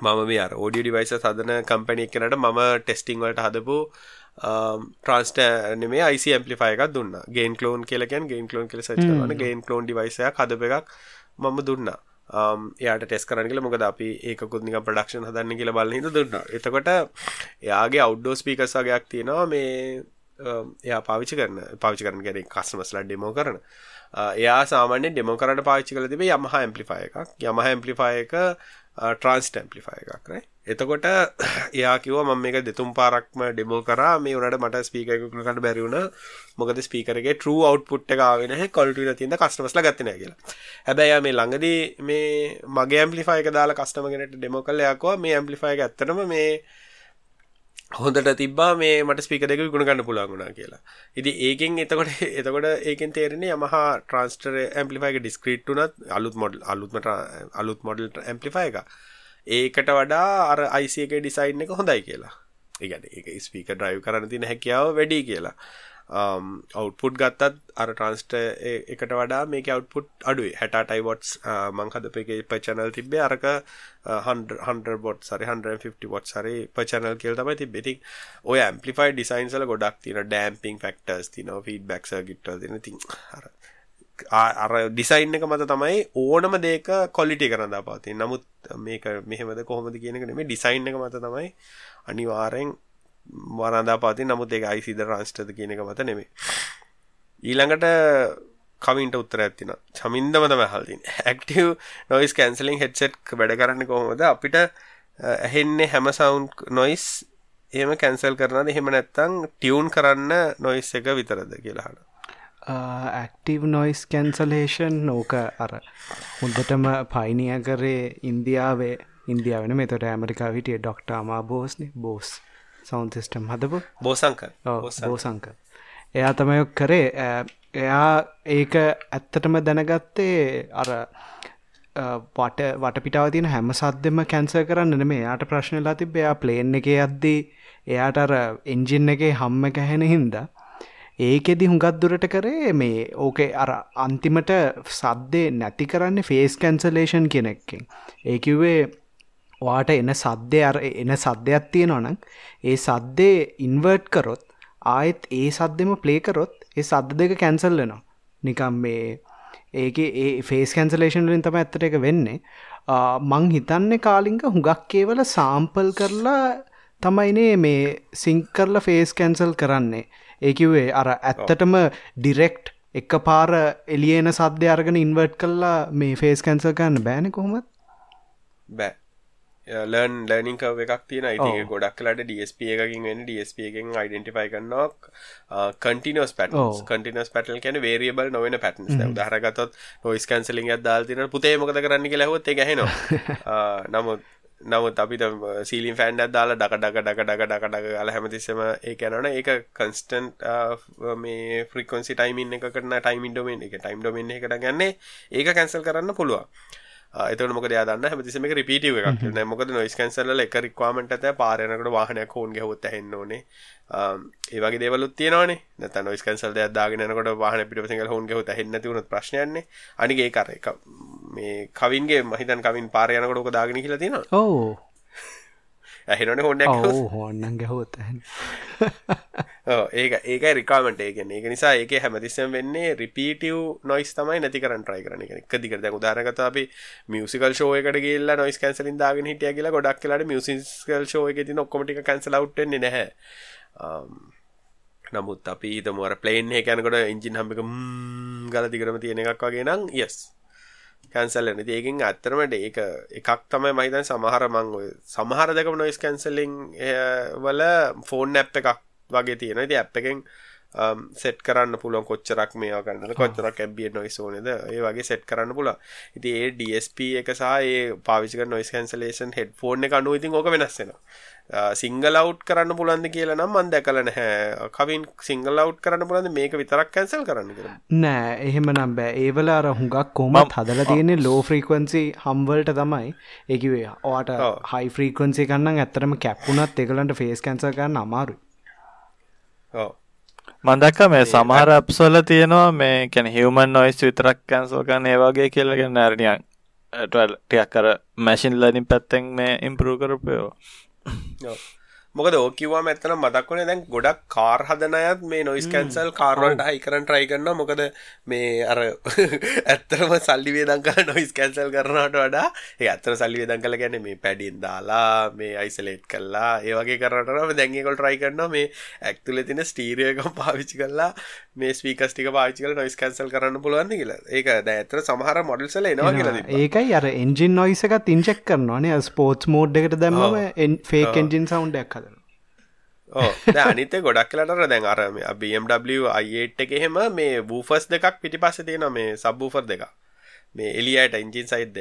මම මේ අර ඕඩියෝ ඩිවයිසස් හදන කම්පැනි එකකට මම ටෙස්ටිං වලට හදපු ට්‍රන්ස්ට නෙමේ අයිසි ඇම්පලිෆය එකක් දුන්න. ගේන් කලෝන් කියලකැන් ගේන් කලෝන් කෙල සචන ගේන් කලෝන් ඩිවයිසයක් හදප එකක් මම දුන්න. එයාට ටෙස් කරනගල මොකද අපි ඒකුත් නික ප්‍රඩක්ෂන් හදන්න කියල බල හිද දුන්න. එතකොට එයාගේ අවඩ්ඩෝ ස්පීකස් වගේයක් තියෙනවා මේ එයා පාවිචි කරන පාවිචි කරන ගැන කස්මස්ලා ඩෙමෝ කරන. එයා සාමාන්‍ය ඩෙමෝ කරට පාච්චි කල තිබේ යමහ ඇම්පලිෆය එකක්. යමහ ඇම්පලිෆය එක ට්‍රන්ස්ට ඇම්පලිෆය එකක් රයි එතකොට එයා කිව ම මේක දෙතුම් පාරක්ම ඩෙමෝ කරා. මේ වනට මට ස්පීකරකට බැරිවුණ මොකද ස්පීකරගේ ට්‍ර අවට්පුට් එකාවෙන කොල්ටන තින්න කස්ටමස්ල ගත්තන කියලා. හැබැයි මේ ළඟදී මේ මගේ ඇම්පලිෆයික දාලා කස්ටමගෙනට ඩෙමෝ කල්ලයක්වා මේ ඇම්පලිෆයික ඇත්තනම මේ හොඳට තිබා මේ මට ස්පික දෙක ගුණ ගන්න පුළන්ගුණා කියලා. ඉති ඒකෙන් එතකොට එතකොට ඒකෙන් තේරෙන්නේ යමහා ට්‍රන්ස්ටර් ඇම්පලිෆයික ඩිස්ක්‍රීට්ටුනත් අලුත් මොඩල් අලුත්මට අලුත් මොඩල් ඇම්පලිෆයි එක ඒකට වඩා අර අයිස එක ඩිසයින් එක හොඳයි කියලා. ඒගැන එක ස්පීක ඩ්‍රයිව් කරන තින හැකියාව වැඩි කියලා. Um, අවුපුට් ගත්තත් අර ට්‍රන්ස්ට එකට වඩා මේක අවුපුට් අඩුයි. හැට ටයිවොට්ස් uh, මංහද එක පචනල් තිබේ අරක හන්ඩ බොට් සරි 150 වොට් සරි පචනල් කියල් තමයි තිබෙති ඔය ඇම්පලිෆයි ඩිසයින්සල ගොඩක් තින ඩෑම්පිං ෆක්ටර්ස් තින ෆීඩ බැක්ස ගිට තින ති අර ඩිසයින් එක මත තමයි ඕනම දේක කොලිටි කරන්න පවති නමුත් මේක මෙහෙමද කොහොමද කියනක මේ ඩිසයින් එක මත තමයි අනිවාරෙන් වරදා පති නමුත් ඒ අයිසිද රන්ස්ටද කියන එක මත නෙමේ ඊළඟට කමින්ට උත්තර ඇතින චමින්දම තම හල්තින් ඇක්ටව නොයිස් කැන්සලින් හෙට්සෙට් වැඩ කරන්න කොහොමද? අපිට ඇහෙන්නේ හැම සවුන්් නොයිස් ඒම කැන්සල් කරනද එහෙම නැත්තං ටියවුන් කරන්න නොයිස් එක විතරද කියලාහට ඇක්ටව් නොයිස් කැන්සලේෂන් නෝක අර හොඳටම පයිනිය කරේ ඉන්දියාවේ. ඉන්දියාවන මෙතොට ඇමරිකා විටිය ඩොක්ටාමා බෝස්න බෝස් සෞන් සිිස්ටම් හදපු? බෝසංක බෝසංක එයා තමයොක් කරේ. එයා ඒක ඇත්තටම දැනගත්තේ අර වට වටපිටාව තින හැම සද්දෙම කැන්ස කරන්න මේ යාට ප්‍රශ්නලා තිබ එයා ප්ලේන් එක අද්දී එයාට අර එන්ජින් එක හම්ම කැහෙන හින්දා ඒකෙදි හුඟත් දුරට කරේ මේ ඕකේ අර අන්තිමට සද්දේ නැති කරන්න ෆේස් කැන්සලේෂන් කෙනෙක්කින් ඒකිවේ වාට එන සද්දය අර එන සද්‍යයක් තියෙනවනම් ඒ සද්දේ ඉන්වර්ට් කරොත් ආයෙත් ඒ සද්දෙම ප්ලේකරොත් ඒ සද්ද දෙක කැන්සල් වෙනවා. නිකම් මේ ඒක ඒ ෆේස් කැන්සලේෂන් වලින් තමයි ඇත්තට එක වෙන්නේ. මං හිතන්නේ කාලිංග හුඟක් ඒවල සාම්පල් කරලා තමයිනේ මේ සිංක් කරලා ෆේස් කැන්සල් කරන්නේ. ඒකිවේ අර ඇත්තටම ඩිරෙක්ට් එක පාර එලියන සද්‍ය අර්ගෙන ඉන්වර්ට් කල්ලා මේ ෆේස් කැන්සල් කරන්න බෑන කොහොමත් බෑ. ලර්න් ලර්නිින් කව එකක් තියෙන ඉති ගොඩක් කලට ඩස්ප එකකින් වෙන ඩස්ප එකෙන් අයිඩෙන්ටිෆයි කන්නක් කටිනස් පට කටිනස් පටල් කියන වේරියබල් නොවන පැටන්ස් දහරගතොත් නොයිස් කන්සලින් අදදාල් තින පුතේ මොකද කරන්න කියලහොත් ගැහෙනවා නමුත් නමුත් අපිට සීලින් ෆෑන්ඩ දාලා ඩක ඩක ඩක ඩක ඩක ඩක ගල හැමතිස්සම ඒ ඇනන ඒක කන්ස්ටන්ට් මේ ෆ්‍රිකොන්සි ටයිමින් එක කරන ටයිමින් ඩොමෙන් එක ටයිම් ඩොමෙන් එකට ගන්නේ ඒක කැන්සල් කරන්න පුළුවන් එතන මොක දන්න? හැමතිසම රිපිටව එකක්. න මොකද නොයිස් කැන්සල්ල එක රික්වාමට ඇත පාරනකට වාහනයක් හෝන් හොත් හෙන්න ඕනේ. ඒවගේ දේවලුත් තියෙනවනේ. නැත නොයිස් කැන්සල් දාගෙනකොට වාහන පිට සිංහල හොන් හොත හෙන්න තිවුණු ප්‍රශ්නයන්නේ අනිගේ කර එක මේ කවින්ගේ මහිතන් කවින් පාරයනකොට ඕක දාගෙන කියලා තියෙනවා ඕ ඇහෙනන හොන්න හොන්නන් ගැහොත් ඒක ඒක රිකාමට ඒගෙන ඒක නිසා ඒක හැමතිස්සම් වෙන්නේ රිපීටව් නොයිස් තමයි නැති කරන්න ට්‍රයි කරන එක දිකරද උදාරගත අපි මියසිකල් ෂෝයකට ගේල්ලා නොයිස් කැන්සලින් දාගෙන හිටිය කියලා ගොඩක් කියලාට මියසිකල් ෂෝය එක තින ඔක්කොමටික කැන්සලවට්න්නේ නැහැ. නමුත් අපි හිතමුවර ප්ලේන් ඒ යනකොට ඉංජින් හම්බික ගල දිකරම තියෙන එකක් වගේ නම් යස් කැන්සල් වෙන ඒකින් ඇත්තරමට ඒක එකක් තමයි මහිතන් සමහර මං ඔය සමහර දෙකම නොයිස් කැන්සලිං වල ෆෝන් ඇප් එකක් වගේ තියෙන ති ඇප් එකෙන් සෙට් කරන්න පුළුවන් කොච්චරක් මේවා කරන්න කොච්චරක් ඇබිය නොයිස් ඕනෙද ඒ වගේ සෙට් කරන්න පුලා ඉති ඒ DSP එක සහ ඒ පාවිචක නොයිස් කැන්සලේෂන් හෙඩ් ෆෝන් එක අනුව ඉතින් ඕක වෙනස්සෙනවා සිංගල් අවු් කරන්න පුලන්ද කියලා නම් මන් දැකල නැහැ. කවින් සිංගල් අවු් කරන්න පුලන්ද මේක විතරක් කැන්සල් කරන්න කර නෑ එහෙම නම් බෑ. ඒවල අර හුඟක් කොමත් හදල තියෙන්නේ ලෝ ෆ්‍රීකවන්සි හම්වල්ට තමයි. ඒකිවේ ඕට හයි ෆ්‍රීකවන්සි කන්න ඇත්තරම කැප්පුනත් එකලන්ට ෆේස් කැන්සල් කරන්න අමාරු මදක්ක මේ සමහර අප්සොල තියෙනවා මේ කැන හිවමන් නොයිස් විතරක් කැන්සල් කන්න ඒවාගේ කියලගෙන නැරණියන් ටියක් කර මැසින් ලනින් පැත්තෙන් මේ ඉම්පරූ කරපයෝ. මොකද ඕකිවා ඇත්තන මතක් වනේ දැන් ගොඩක් කාර් හදන අයත් මේ නොයිස් කැන්සල් කාර්වලට හයි කරන් ට්‍රයි කරන්න මොකද මේ අර ඇත්තරම සල්ලි වේදන් කල නොයිස් කැන්සල් කරනට වඩා ඒ ඇත්තර සල්ලි වේදන් කළ ගැන මේ පැඩින් දාලා මේ අයිසලේට් කල්ලා ඒවගේ කරටම දැන්ගේකොල් ට්‍රයි කරන්න මේ ඇක්තුල තින ස්ටීරියකම් පාවිච්චි කල්ලා මේ ස්පීකස්ටික පාචිකල නොයිස් කැන්සල් කරන්න පුළුවන් කියලා. ඒක ද ඇතර සමහර මොඩල්සල එනවා කියලා ඒකයි අර එන්ජින් නොයිස එකත් ඉංචෙක් කරනවානේ ස්පෝට්ස් මෝඩ් එකට දැම්ම ෆේක් එන්ජින් සවන්්ඩක් හද අනිත ගොඩක් කලට දැන් අර BMW අයිට එක එහෙම මේ වූෆස් දෙකක් පිටි පස්ස තියෙන මේ සබ්බූෆර් දෙක මේ එලියට ඉංජින් සයිද්ද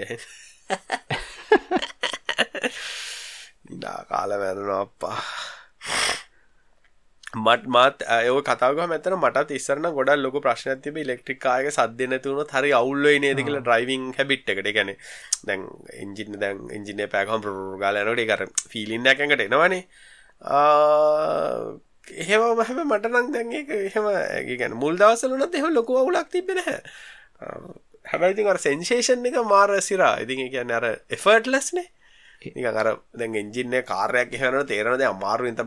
කාල වැරනවා අප්පා මට මත් අයෝ කතාව මෙතන මට ඉස්සරන ගොඩ ලොක ප්‍රශ්න තිබ ඉලෙක්ට්‍රික් කායක සද්‍ය නැතිවුණු හරි අවුල්ල නේද කියලා ඩ්‍රයිවිං හැබිට් එකට. ගැන දැන් එන්ජින දැන් එන්ජිනය පැකම් ගාලනට කර ෆිලින් ඇකට එනවනේ. එහෙම මහම මට නං දැන් ඒක එහෙම ගැන මුල් දවසලුනත් එහෙම ලොකු අවුලක් තිබෙන හැබැයිති අර සෙන්ශේෂන් එක මාර සිරා ඉතින් කියන්න අර එෆර්ට්ලස්නේ නික අර දැන් එන්ජින්න කාරයක් එහෙන තේරනද අමාරු ඉත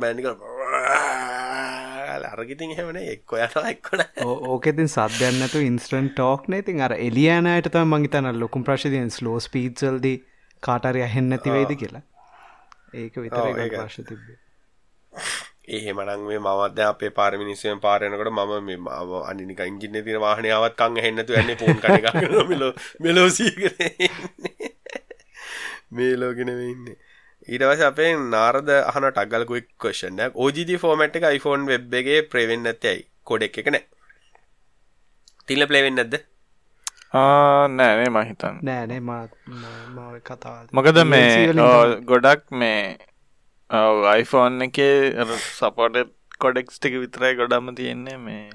බැනික අරගිතින් එහෙමන එක්ක යන එක්කොන ඕකෙතින් සද්‍යන්නතු ඉන්ස්ටන් ටෝක් නතින් අර එලියනයට තම මංගතන ලොකුම් ප්‍රශතියෙන් ස්ලෝ ස්පීත්සල්ද කාටරය අහෙන් නැතිවයිද කියලා. ඒක විතර ප්‍රශ් තිබේ එහෙමනං මේ මවද අපේ පාරමිනිස්සයෙන් පාරයනකට මම මේ මාව අනිනික ඉංජින්න තින වාහනාවත් කං හෙන්නතු ඇන්නේ පෝන් කන මෙලෝ මෙලෝසීකර මේ ලෝගෙන වෙන්නේ ඊටවස අපේ නාරද අහන ටගල් කුයික් ක්වෙස්චන් එකක් OGG ෆෝමැට් එක iPhone වෙබ් එකේ ප්ලේ වෙන්නේ නැත්තේ ඇයි? කෝඩ් එක එක නැහැ තිල්ල ප්ලේ වෙන්නේ නැද්ද? නෑනේ මහිතන් නෑනේ කතා මොකද මේ ගොඩක් මේ අයිෆෝන් එක සපොට කොඩෙක්ස් ටික විතරයි ගොඩම තියෙන්නේ. මේ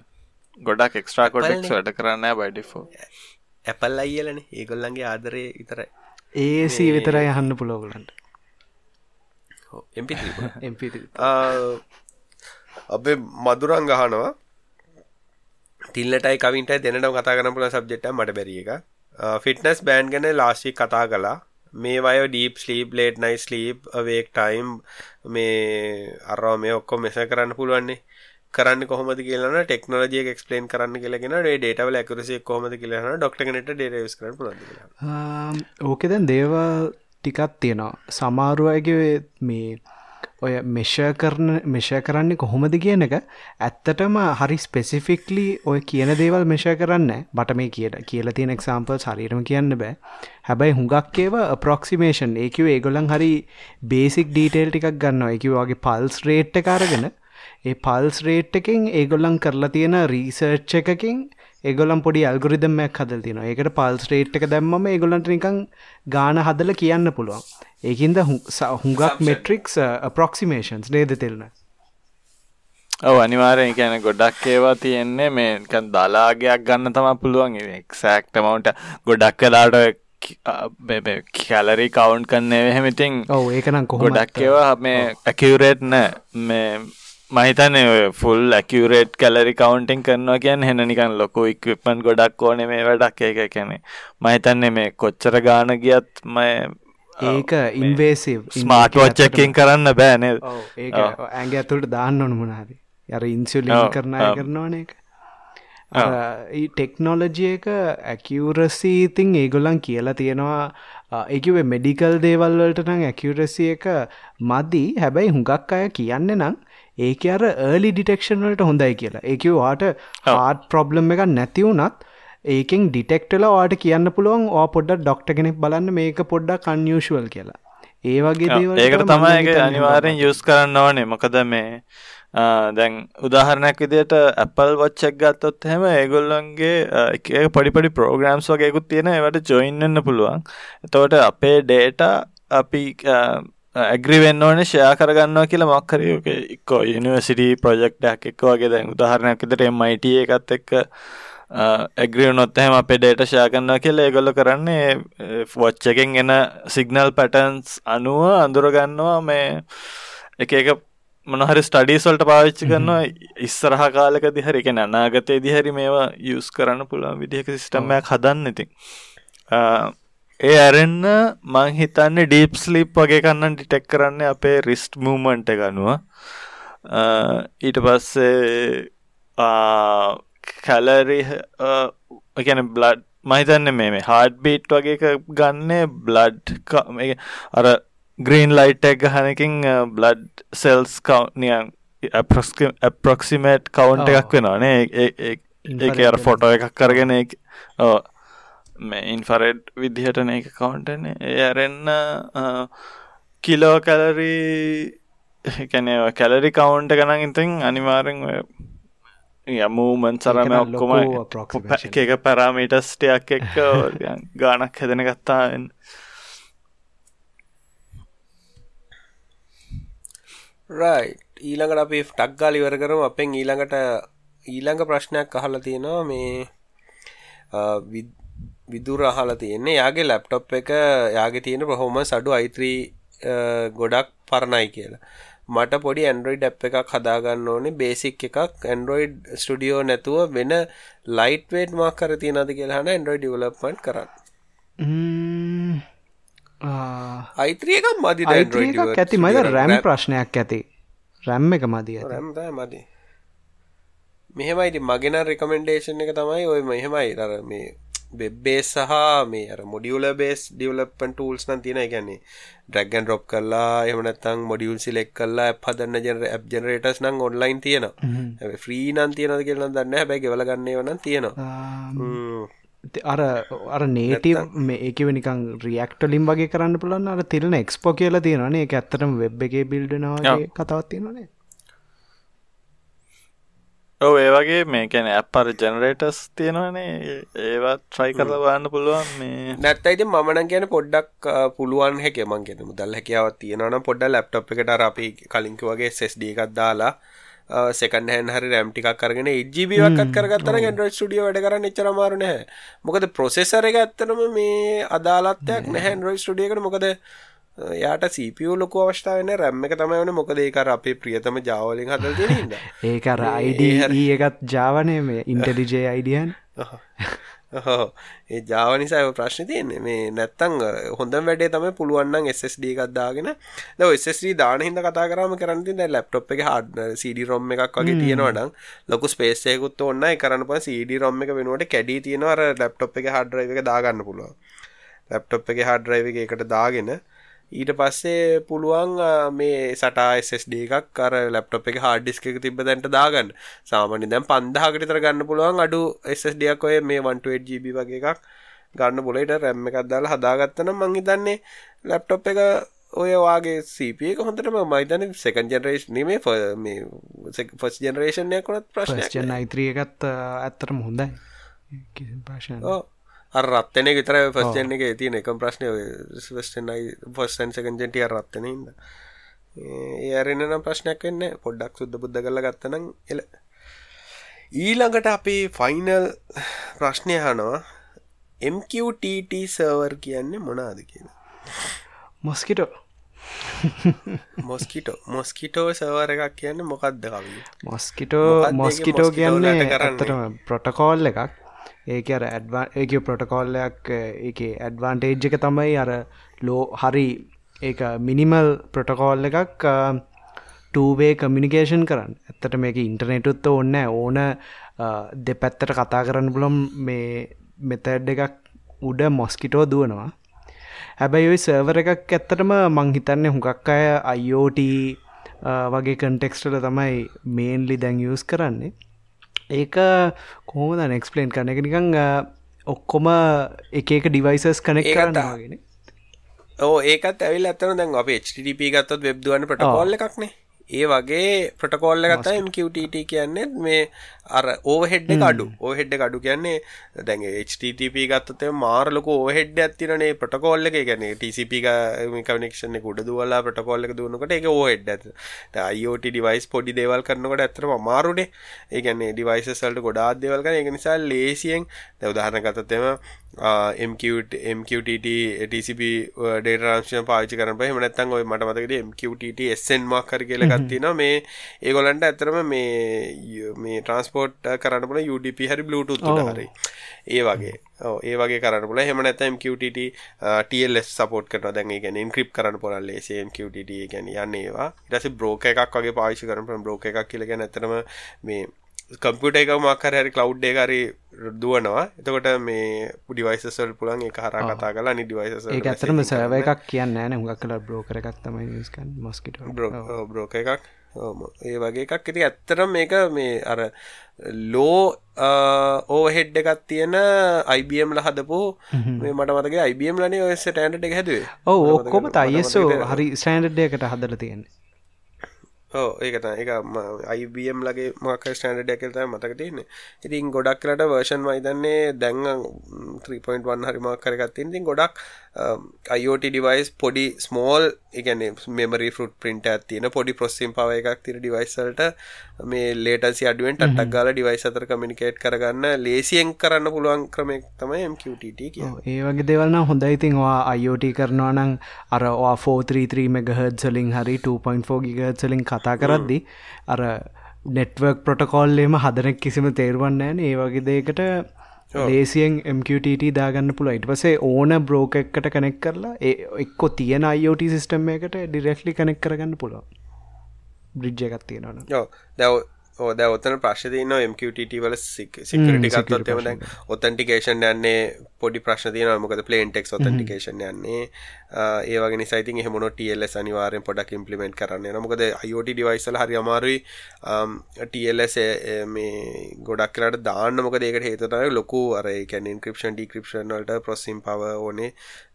ගොඩක් එක්ස්ට්‍රා කොඩෙක්ස් වැඩ කරන්න බඩිෆෝ ඇපල් අයියලන. ඒගොල්ලන්ගේ ආදරය විතරයි. ඒසී විතරයි යහන්න පුළෝගලන්ට MP3 අපේ මදුරන් ගහනවා තිල්ලටයි කවින්ටයි දෙනටම කතා කරන්න පුළුවන් සබ්ජෙක්ට් එක මට බැරි එක ෆිට්නස් බෑන්ඩ් ගැන ලාස්ට් වීක් කතා කළා. මේ වයෝ deep sleep light night sleep awake time මේ අරවා මේ ඔක්කොම මෙස කරන්න පුළුවන්නේ. කරන්න කොහොමද කියලන ටෙක්නෝජිය එක්ස්පලේන් කරන්න කියලගෙන ඩේටවල ඇකරසි කොහොමද කියලන ඩොක්ට නට ඩේස් කරන පුලද ඕක දැන් දේවල් ටිකත් තියෙනවා. සමාරුවයගේ මේ ඔය මෙෂ කරන මෙෂ කරන්නේ කොහොමද කියන එක ඇත්තටම හරි ස්පෙසිෆික්ලි ඔය කියන දේවල් මෙෂ කරන්න බට මේ කියට කියල තියෙන එක්සාම්පල් සරීරම කියන්න බෑ. හැබැයි හුඟක් ඒව ප්‍රොක්සිමේෂන් ඒකව ඒගොලන් හරි බේසික් ඩීටේල් ටිකක් ගන්න එක වගේ පල්ස් රේට්ට කාරගෙන ඒ පල්ස් රේට් එකෙන් ඒගොල්ලන් කරලා තියෙන රීසර්ච් එකකින් ඒගොලම් පොඩි අල්ගුරිදම්මයක් හදල් තින ඒකට පල්ස් රේට් එක දැම්මම ඒගොලන්ට නිකං ගාන හදල කියන්න පුළුවන්. ඒකින්ද හුඟක් මෙට්‍රික්ස් අප්‍රොක්සිමේෂන්ස් නේද තෙල්න? ඔව අනිවාරය කියන ගොඩක් ඒවා තියෙන්නේ මේකන් දලාගයක් ගන්න තම පුළුවන්. එක්සෑක්ට මවන්ට ගොඩක් කලාට කැලරි කවුන්් කන්නේ එහෙමඉතින් ඔව ඒකනම් කො ගොඩක් ඒවා මේ ඇකිවරේට් නෑ. මේ මහිතන ෆුල් ඇකිවරේට් කැලරි කවුන්ටිං කරනවා කියන් හෙන නිකන් ලොකු ඉක්විපන් ගොඩක් ඕන මේ වැඩක්. ඒක කැනෙ මහිතන්නේ මේ කොච්චර ගාන ගියත් ඒක ඉන්වේසිව් ස්මාර්ට වච්චකින් කරන්න බෑනේ ඒ ඇගේ ඇතුළට දාන්න ඕන මොනාද යර ඉන්සුලින් කරනය කරනවන එක ටෙක්නෝලජිය එක ඇකිවරසි ඉතින් ඒගොල්ලන් කියලා තියෙනවා ඒකිවේ මෙඩිකල් දේවල්වලට නම් ඇකිවරසි එක මදි. හැබැයි හුඟක් අය කියන්න නම් ඒක අර ඒලි ඩිටෙක්ෂන්වලට හොඳයි කියලා. ඒක වාට හාට ප්‍රොබ්ලම් එක නැතිවුනත් ඒකෙන් ඩිටෙක්ටල වාට කියන්න පුළුවන් ඕ පොඩ්ඩ ඩොක්ට කෙනෙක් බලන්න මේක පොඩ්ඩක් කන්යුෂුවල් කියලා. ඒ වගේ ඒකට තමයි අනිවාරෙන් යුස් කරන්න ඕනේ. මොකද මේ දැන් උදාහරණයක් විදියට Watch එකක් ගත්තොත් එහෙම ඒගොල්ලන්ගේ එක පොඩිපොඩි ප්‍රෝග්‍රෑම්ස් වගේකුත් තියෙන ඒවට ජොයින් වෙන්න පුළුවන්. එතකොට අපේ data අපි ඇග්‍රි වෙන්න ඕනේ ෂෙයා කරගන්නවා කියලා මොකක් හරි ඔක එක්ක යුනිවර්සිටි ප්‍රොජෙක්ට් එකක් වගේ දැන් උදාහරණයක් විදියට MIT එකත් එක්ක ඇග්‍රි වුණොත් එහෙම අපේ data ෂෙයා කරනවා කියලා ඒගොල්ලෝ කරන්නේ watch එකෙන් එන signal patterns අනුව අඳුර ගන්නවා මේ එක එක මොනහරි ස්ටඩීස්වල්ට පාවිච්චි කරනවා ඉස්සරහ කාලක දිහරි එක අනාගතය දිහරි මේවා යස් කරන්න පුළුවන් විදිහක සිිටම්මයක් හදන්න ඉතින් ඒ ඇරෙන්න මං හිතන්නේ ඩීප් ස්ලිප් වගේ කන්නන් ඩිටෙක් කරන්න අපේ රිස්ට් මූමන්ට ගනුව ඊට පස්සේ කැලරි ගැන බ්ලඩ් මහිතන්න මේ හාඩ් බීට් වගේ ගන්නේ බ්ලඩ් අර ග්‍රීන් ලයිට් එක ගහනකින් බ්ලඩ් සෙල්ස් කවනියන් ඇප්‍රොක්සිමේට් කවුන්් එකක් වෙනවානේ ඒක අර ෆොටෝ එකක් කරගෙන මේ ඉන්ෆරෙඩ් විදිහටන එක කවුන්ටන එයරෙන්න කිලෝ කැලරී කැනව කැලරි කවුන්ට ගනන් ඉතින් අනිවාරෙන් යමූමන් සරම ඔක්කොම එක පැරාමීටස්ටයක් එක්ක ගානක් හැදෙන ගත්තාෙන් රයි ඊළඟට අපි ටක් ගාල ඉවර කරම. අපෙන් ඊළඟට ඊළඟ ප්‍රශ්නයක් අහලා තියෙනවා. මේ විදුර අහලා තියෙන්නේ. යාගේ ලැප්ටොප් එක යාගේ තියෙන ප්‍රහෝම සඩු අයිත්‍රී ගොඩක් පරණයි කියලා. මට පොඩි ඇන්ඩරෝයිඩ් ඇ් එකක් හදාගන්න ඕනේ. බේසික් එකක්. ඇන්ඩරෝයිඩ් ස්ටඩියෝ නැතුව වෙන ලයිට් වේට් මක් කර තියෙනද කියලාහන ඇන්ඩරෝයිඩ් ඩිවලප්මන්ට් කරන්න. අයිත්‍රියක මදි ඇති මද රැම් ප්‍රශ්නයක් ඇති. රැම් එක මදිය මදි. මෙහෙමයිති මගෙන රෙකමෙන්ඩේෂන් එක තමයි ඔය මෙහෙමයි රර මේ බෙබ්බේස් සහ මේ අර මොඩියුල බේස් ඩියවලපන් ටූල්ස් නම් තියෙන ගැන්නේ ඩ්‍රැගන් රොප් කරලා එමනත්තං මොඩියුල් සිලෙක් කරලා හදන්න ජන ඇ් ජනරේටස් නං ඔන්ලයින් තියෙනවා. ෆ්‍රී නන් තියෙනද කියලන්න දන්න හැබැයි ගෙවල ගන්නේ වන තියෙනවා. අර අර නේටව මේ ඒකව නිකං රියක්ටලින් වගේ කරන්න පුළන්න අර තිරන එක්ස්පෝ කියලා තියෙනනේ එක ඇත්තරම වෙබ් එක බිල්ඩනවා කතාවත් තියෙනනේ ඔව ඒ වගේ මේ කැන අපර ජනරේටස් තියෙනවනේ. ඒවත් ට්‍රයි කරලවන්න පුළුවන් මේ. නැත්තයිති මන කියන පොඩ්ඩක් පුළුවන් හැක මං කියෙන මුදල් හැකියාවත් තියෙනවන පොඩ්ඩ ලැප්ටොප් එකට අපි කලින්ක වගේ සෙස්ඩ එකක් දාලා සෙකන් හැන් හරි රැම්ටිකක් කරගෙන ජීබිවක්ත් කරගත්තන ගෙන්ඩරෝඩ් ටිය වැඩ කරන්න එච්චරමාරු නැහැ. මොකද ප්‍රොසෙසර එක ඇත්තනම මේ අදාලත්යක් නැහැන් රොයි ස්ටඩියකට මොකද යාට සපිය ලොක අවස්ථාවන රැම්ම එක තමයි වන මොකද ඒකර අපේ ප්‍රියතම ජාවලින් හදල් තියෙනද ඒකර අයිඩ එකත් ජාවනය මේ ඉන්ටලිජේ අයිඩියන් හෝ ඒ ජාව නිසා ප්‍රශ්න තියන්නේ. මේ නැත්තං හොඳ වැඩේ තම පුළුවන්න්න SSD එකක්දාගෙන ද SSD දාන හිද කතා කරම කරති ද ලප්ටොප් එක හඩ CD රොම් එකක් වගේ තියෙනවඩන් ලොකු ස්පේසයකුත් ඔන්න කරන්න ප CD රොම් එක වෙනුවට කැඩී තියෙනවර ලප්ටොප් එක හඩරයිව එක දාගන්න පුළුව ලප්ටොප් එක හඩරයිව එකට දාගෙන ඊට පස්සේ පුළුවන් මේ සටා SSD එකක් කර ලැප්ටොප් එක හාඩ් ඩිස්ක එක තිබ්බ දැන්ට දාගන්න. සාමාන්‍ය දැන් 5000කට විතර ගන්න පුළුවන් අඩු SSD එකක් ඔය මේ 128GB වගේ එකක් ගන්න ඊට RAM එකක් දාලා හදාගත්තා නම් මං හිතන්නේ ලැප්ටොප් එක ඔය වාගේ CPU එක හොඳටම මම හිතන්නේ සෙකන්ඩ් ජෙනරේෂන් නෙමෙයි මේ ෆස්ට් ජෙනරේෂන් එකක් උනත් ප්‍රශ්නයක් නෑ. 3 එකත් ඇත්තටම හොඳයි. ප්‍රශ්න අර රත්තන විතර පස්ජන එක තියන එකම් ප්‍රශ්නය ස්වස්ටනයි පොස්සන් සකජටිය රත්තන හිද ඒරෙන නම් ප්‍රශ්නයක් වෙන්න පොඩ්ඩක් සුද්ද බුද්ධ කරල ගත්තනම් එල ඊළඟට අපි ෆයිනල් ප්‍රශ්නය හනවා MQTT සර්වර් කියන්නේ මොනාද කියලා. මොස්කිටෝ මොස්කිටෝ මොස්කිටෝ සවර එකක් කියන්න මොකක්ද කවී මොස්කිටෝ මොස්කිටෝ කියන්නේ කරන්නටම ප්‍රොටකෝල් එකක් ඒක අර ඇඩ්වා ඒක ප්‍රොටකෝල්ලයක් එක ඇඩ්වාන්ටේජ් එක තමයි අර ලෝ හරි ඒ මිනිමල් ප්‍රොටකෝල් එකක් ටූවේ කමිනිකේෂන් කරන්න. ඇත්තට මේක ඉන්ටර්නෙටුත්ත ඔන්න ඕන දෙපැත්තට කතා කරන්න පුළොම් මේ මෙතැඩ් එකක් උඩ මොස්කිටෝ දුවනවා. හැබැයි ඔයි සර්වර එකක් ඇත්තටම මංහිතන්න හුඟක් අය අයිෝට වගේ කන්ටෙක්ස්ටල තමයි මේන්ලි දැන් යස් කරන්නේ. ඒක කොහොමද නෙක්ස්පලේන් කරන එක නිකං ඔක්කොම එක එක ඩිවයිසස් කනෙක් කරන්නගෙන ඒකත් ඇවිල් ඇතන දැන් අප HTTP ගත්තත් වෙබ්දුවන්න පටකොල්ල එකක්නේ ඒ වගේ ප්‍රටකෝල්ල ගත්තා MQTT කියන්නේ මේ අර ඕහෙඩ් අඩු. ඕහෙඩ් අඩු කියන්නේ දැන් HTTP ගත්තත මාරලක ඕහෙඩ් ඇතිරනේ ප්‍රටකෝල්ල එක. ගැන TCP කනෙක්ෂන කුඩ දුවලා ප්‍රටකෝල්ල එක දුවනකට එක ඕහෙඩ් ඇත IoT ඩිවයිස් පොඩි දේවල් කරනකට ඇතරම මාරුනේ ඒගැන්නේ ඩිවයිසල්ට ගොඩාත් දේවල් කන එක නිසා ලේසියෙන් දැවදාහන ගතතම MQT TCP ඩේටරංශය පාචි කරන පහ මනත්තන් ඔය මට මතකට MQTT එස්සෙන් මක්කර කියල ගත්තින මේ ඒගොලන්ට ඇතරම මේ මේ ට්‍රන්ස්පෝට් කරන්න පුල UDP හරි බලුටුත් හරි. ඒ වගේ. ඒ වගේ කරන්න පුල හෙම නැත MQTT TLS සපෝට් කරන දැන් ගැන ඉන්ක්‍රිප් කරන්න පොරල් ලේසේ MQTT ගැන යන්න ඒවා. ඉටස බ්‍රෝක එකක් වගේ පාවිශි කරන බ්‍රෝක එකක් කියලගෙන ඇතරම මේ කම්පියට එක මක්කර හරි කලව් එකරි දුවනවා. එතකොට මේ පුඩිවයිසල් පුළන් එක හර කතා කලා නි ඩිවයිස ඒ ඇතරම සෑව එකක් කියන්න න. හුඟක් කල බ්‍රෝකර එකක් තමයි නිස්කන් මොස්කිට බ්‍රෝක එකක්. ඒ වගේ එකක්. ඇති ඇත්තරම් මේක මේ අර ලෝ ඕහෙඩ් එකත් තියෙන අයිබම් ල හදපු මේ මට මතගේ අයිබම් ලනේ ඔය ටෑන්ඩ එක හැදුවේ. ඕ ඔක්කොම අයිසෝ හරි ස්ටෑන්ඩ් එකට හදල තියෙන්නේ ඕ ඒකත එක අයිBM ලගේ මක ස්ටන්ඩ එකකත මතක තියන්නේ. ඉතින් ගොඩක් කලට වර්ෂන් මයිදන්නේ දැන් 3.1 හරිමක් කරගත්තින් තින් ගොඩක් අයිෝට ඩිවයිස් පොඩි ස්මෝල් එකන මෙමරි ෆරුට් පින්ට ඇතින පොඩි ප්‍රොස්සිම් පව එකක් තිර ඩිවයිසල්ට මේ ලේටසි අඩුවෙන් ටක් ගල ඩිවයිස් අතර කමිනිකේට් කරගන්න ලේසියෙන් කරන්න පුළුවන් ක්‍රමෙක් තමයි MQTT ඒ වගේ දෙවල්න්න හොඳ ඉතින්වා අයිෝට කරනවා නං අර 433 මෙගහත්සලින් හරි 2.4 ගිගත්සලින් කතා කරද්දි අර නෙට්වර්ක් ප්‍රොටකෝල්ලේම හදනෙක් කිසිම තේරුවන්න ෑන. ඒ වගේ දේකට ලේසියෙන් MQTT දාගන්න පුළ ඉට පසේ ඕන බ්‍රෝක එක්කට කනෙක් කරලා ඒ එක්කො තියෙන අයිෝට සිිස්ටම් එකට ඩිරෙක්ලි කනෙක් කරගන්න පුළුව බ්‍රිජ්ජ එකක් තියෙනවන දැව ඕද ඔතන ප්‍රශ්තින MQTT වල ගත්තොත් එම දැන් ඔතන්ටිකේෂන් යන්නේ පොඩි ප්‍රශ්න තියන මොකද පලේන් ටෙක් ඔතන්ටිකේෂන් යන්නේ. ඒවගේ සයිති හමන ටල්ස් අනිවාරෙන් පොඩක් ඉම්පලිමෙන්ට් කරන්න මොකද අයෝට ඩිවයිසල් හරි අමාරුයි. ටල්ස් මේ ගොඩක් කරට දාන්න. මොක ඒකට හේතතයි ලොකු අර කැන ඉන්ක්‍රපෂන් ඩික්‍රපෂන් වලට ප්‍රොසිම් පව ඕනේ.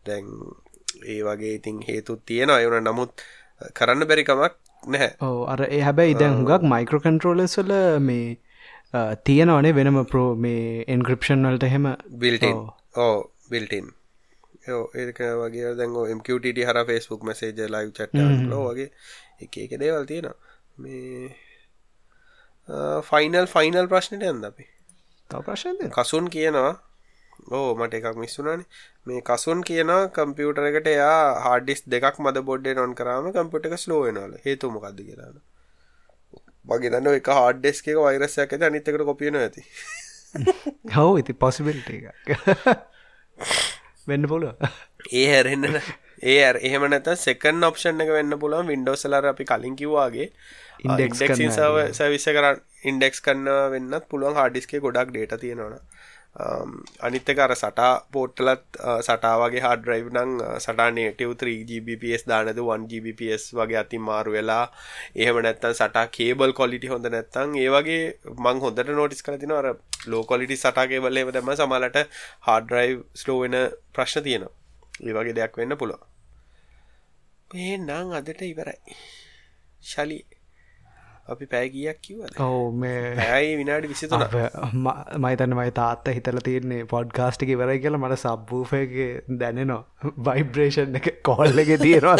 දැන් ඒ වගේ ඉතින් හේතුත් තියෙන අයුන නමුත් කරන්න බැරිකමක් නැහැ. ඕ අර ඒ හැබැයි දැන් හුඟක් මයිකෝ කන්ට්‍රෝලස් වල මේ තියෙනවනේ වෙනම ප්‍රෝ මේ එන්ක්‍රපෂන් වලට හෙම බිල්ටන් ඕ බිල්ටන් ඒක වගේ දැන් MQTT හර ෆෙස්බුක් මසේජ ලයිව් චට් ලෝ වගේ. එක එක දේවල් තියෙනවා. මේ ෆයිනල් ෆයිනල් ප්‍රශ්නයට ඇන්ද අපි. තව ප්‍රශ්නද කසුන් කියනවා ඕ මට එකක් මිස්සුනාන මේ කසුන් කියන කම්පියුටර එකට එයා හාඩිස් දෙකක් මද බොඩ්ඩේ නොන් කරම කම්පිට එක ස්ලෝවෙනල හේතුමකක්ද කියලාන මගේ දන්න එක හාඩ්ඩෙස් එක වෛරසයක් ඇත අනිත්තකට කොපියන ඇති. හව ඉති පොසිබිල්ට එක වෙන්න පුළුව ඒ හැරෙන්න්න ඒ එහෙම නැත සෙකන් ඔප්ෂන් එක වෙන්න පුළුවන්. වින්ඩෝසලර අපි කලින් කිව්වාගේ ඉන්ඩෙක්ස් සවිස කරන්න ඉන්ඩෙක්ස් කන්න වෙන්නත් පුළුවන්. හාඩිස්කේ ගොඩක් ඩේට තියෙනවා Um, අනිත්තක අර සටා පෝට්ටලත් uh, සටාවගේ හාඩරයිව් නං සටානේ ටව 3GBPS දානද 1GBPS වගේ uh, අති මාරු වෙලා එහෙම නැත්තන් සටා කේබල් කොලිටි හොඳ නැත්තං ඒ වගේ මං හොඳට නෝටිස් කරතින අර ලෝ කොලිටි සටාකේබල එම දෙම සමලට හාඩරයිව් ස්ලෝ වෙන ප්‍රශ්න තියෙනවා. ඒ වගේ දෙයක් වෙන්න පුළුව ඒ නං අදට ඉවරයි. ශලී. අපි පැය කියක් කිව ඔවු මේ ඇයි විනාඩි විසිතුන. මයිතන්න මයි තාත්ත හිතල තියන්නේ පොඩ්ගාස්ටික වරයි කියලා මට සබ්බූෆයගේ දැනෙනවා. වයිබ්‍රේෂන් එක කෝල්ල එක තියෙනවා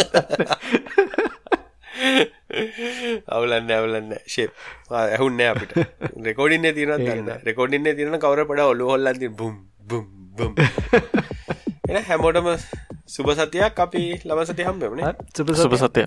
අවුලන්න ඇවලන්න ශේප් ඇහුන්න අපිට. රෙකෝඩින්න තින දන්න රෙකෝඩින්න තිරන කවර පඩ ඔලු හොල්ලන්ති බුම් බුම් බුම් එ හැමෝටම සුභ සතියක්. අපි ලබ සති හම්බෙමන සුභ සතිය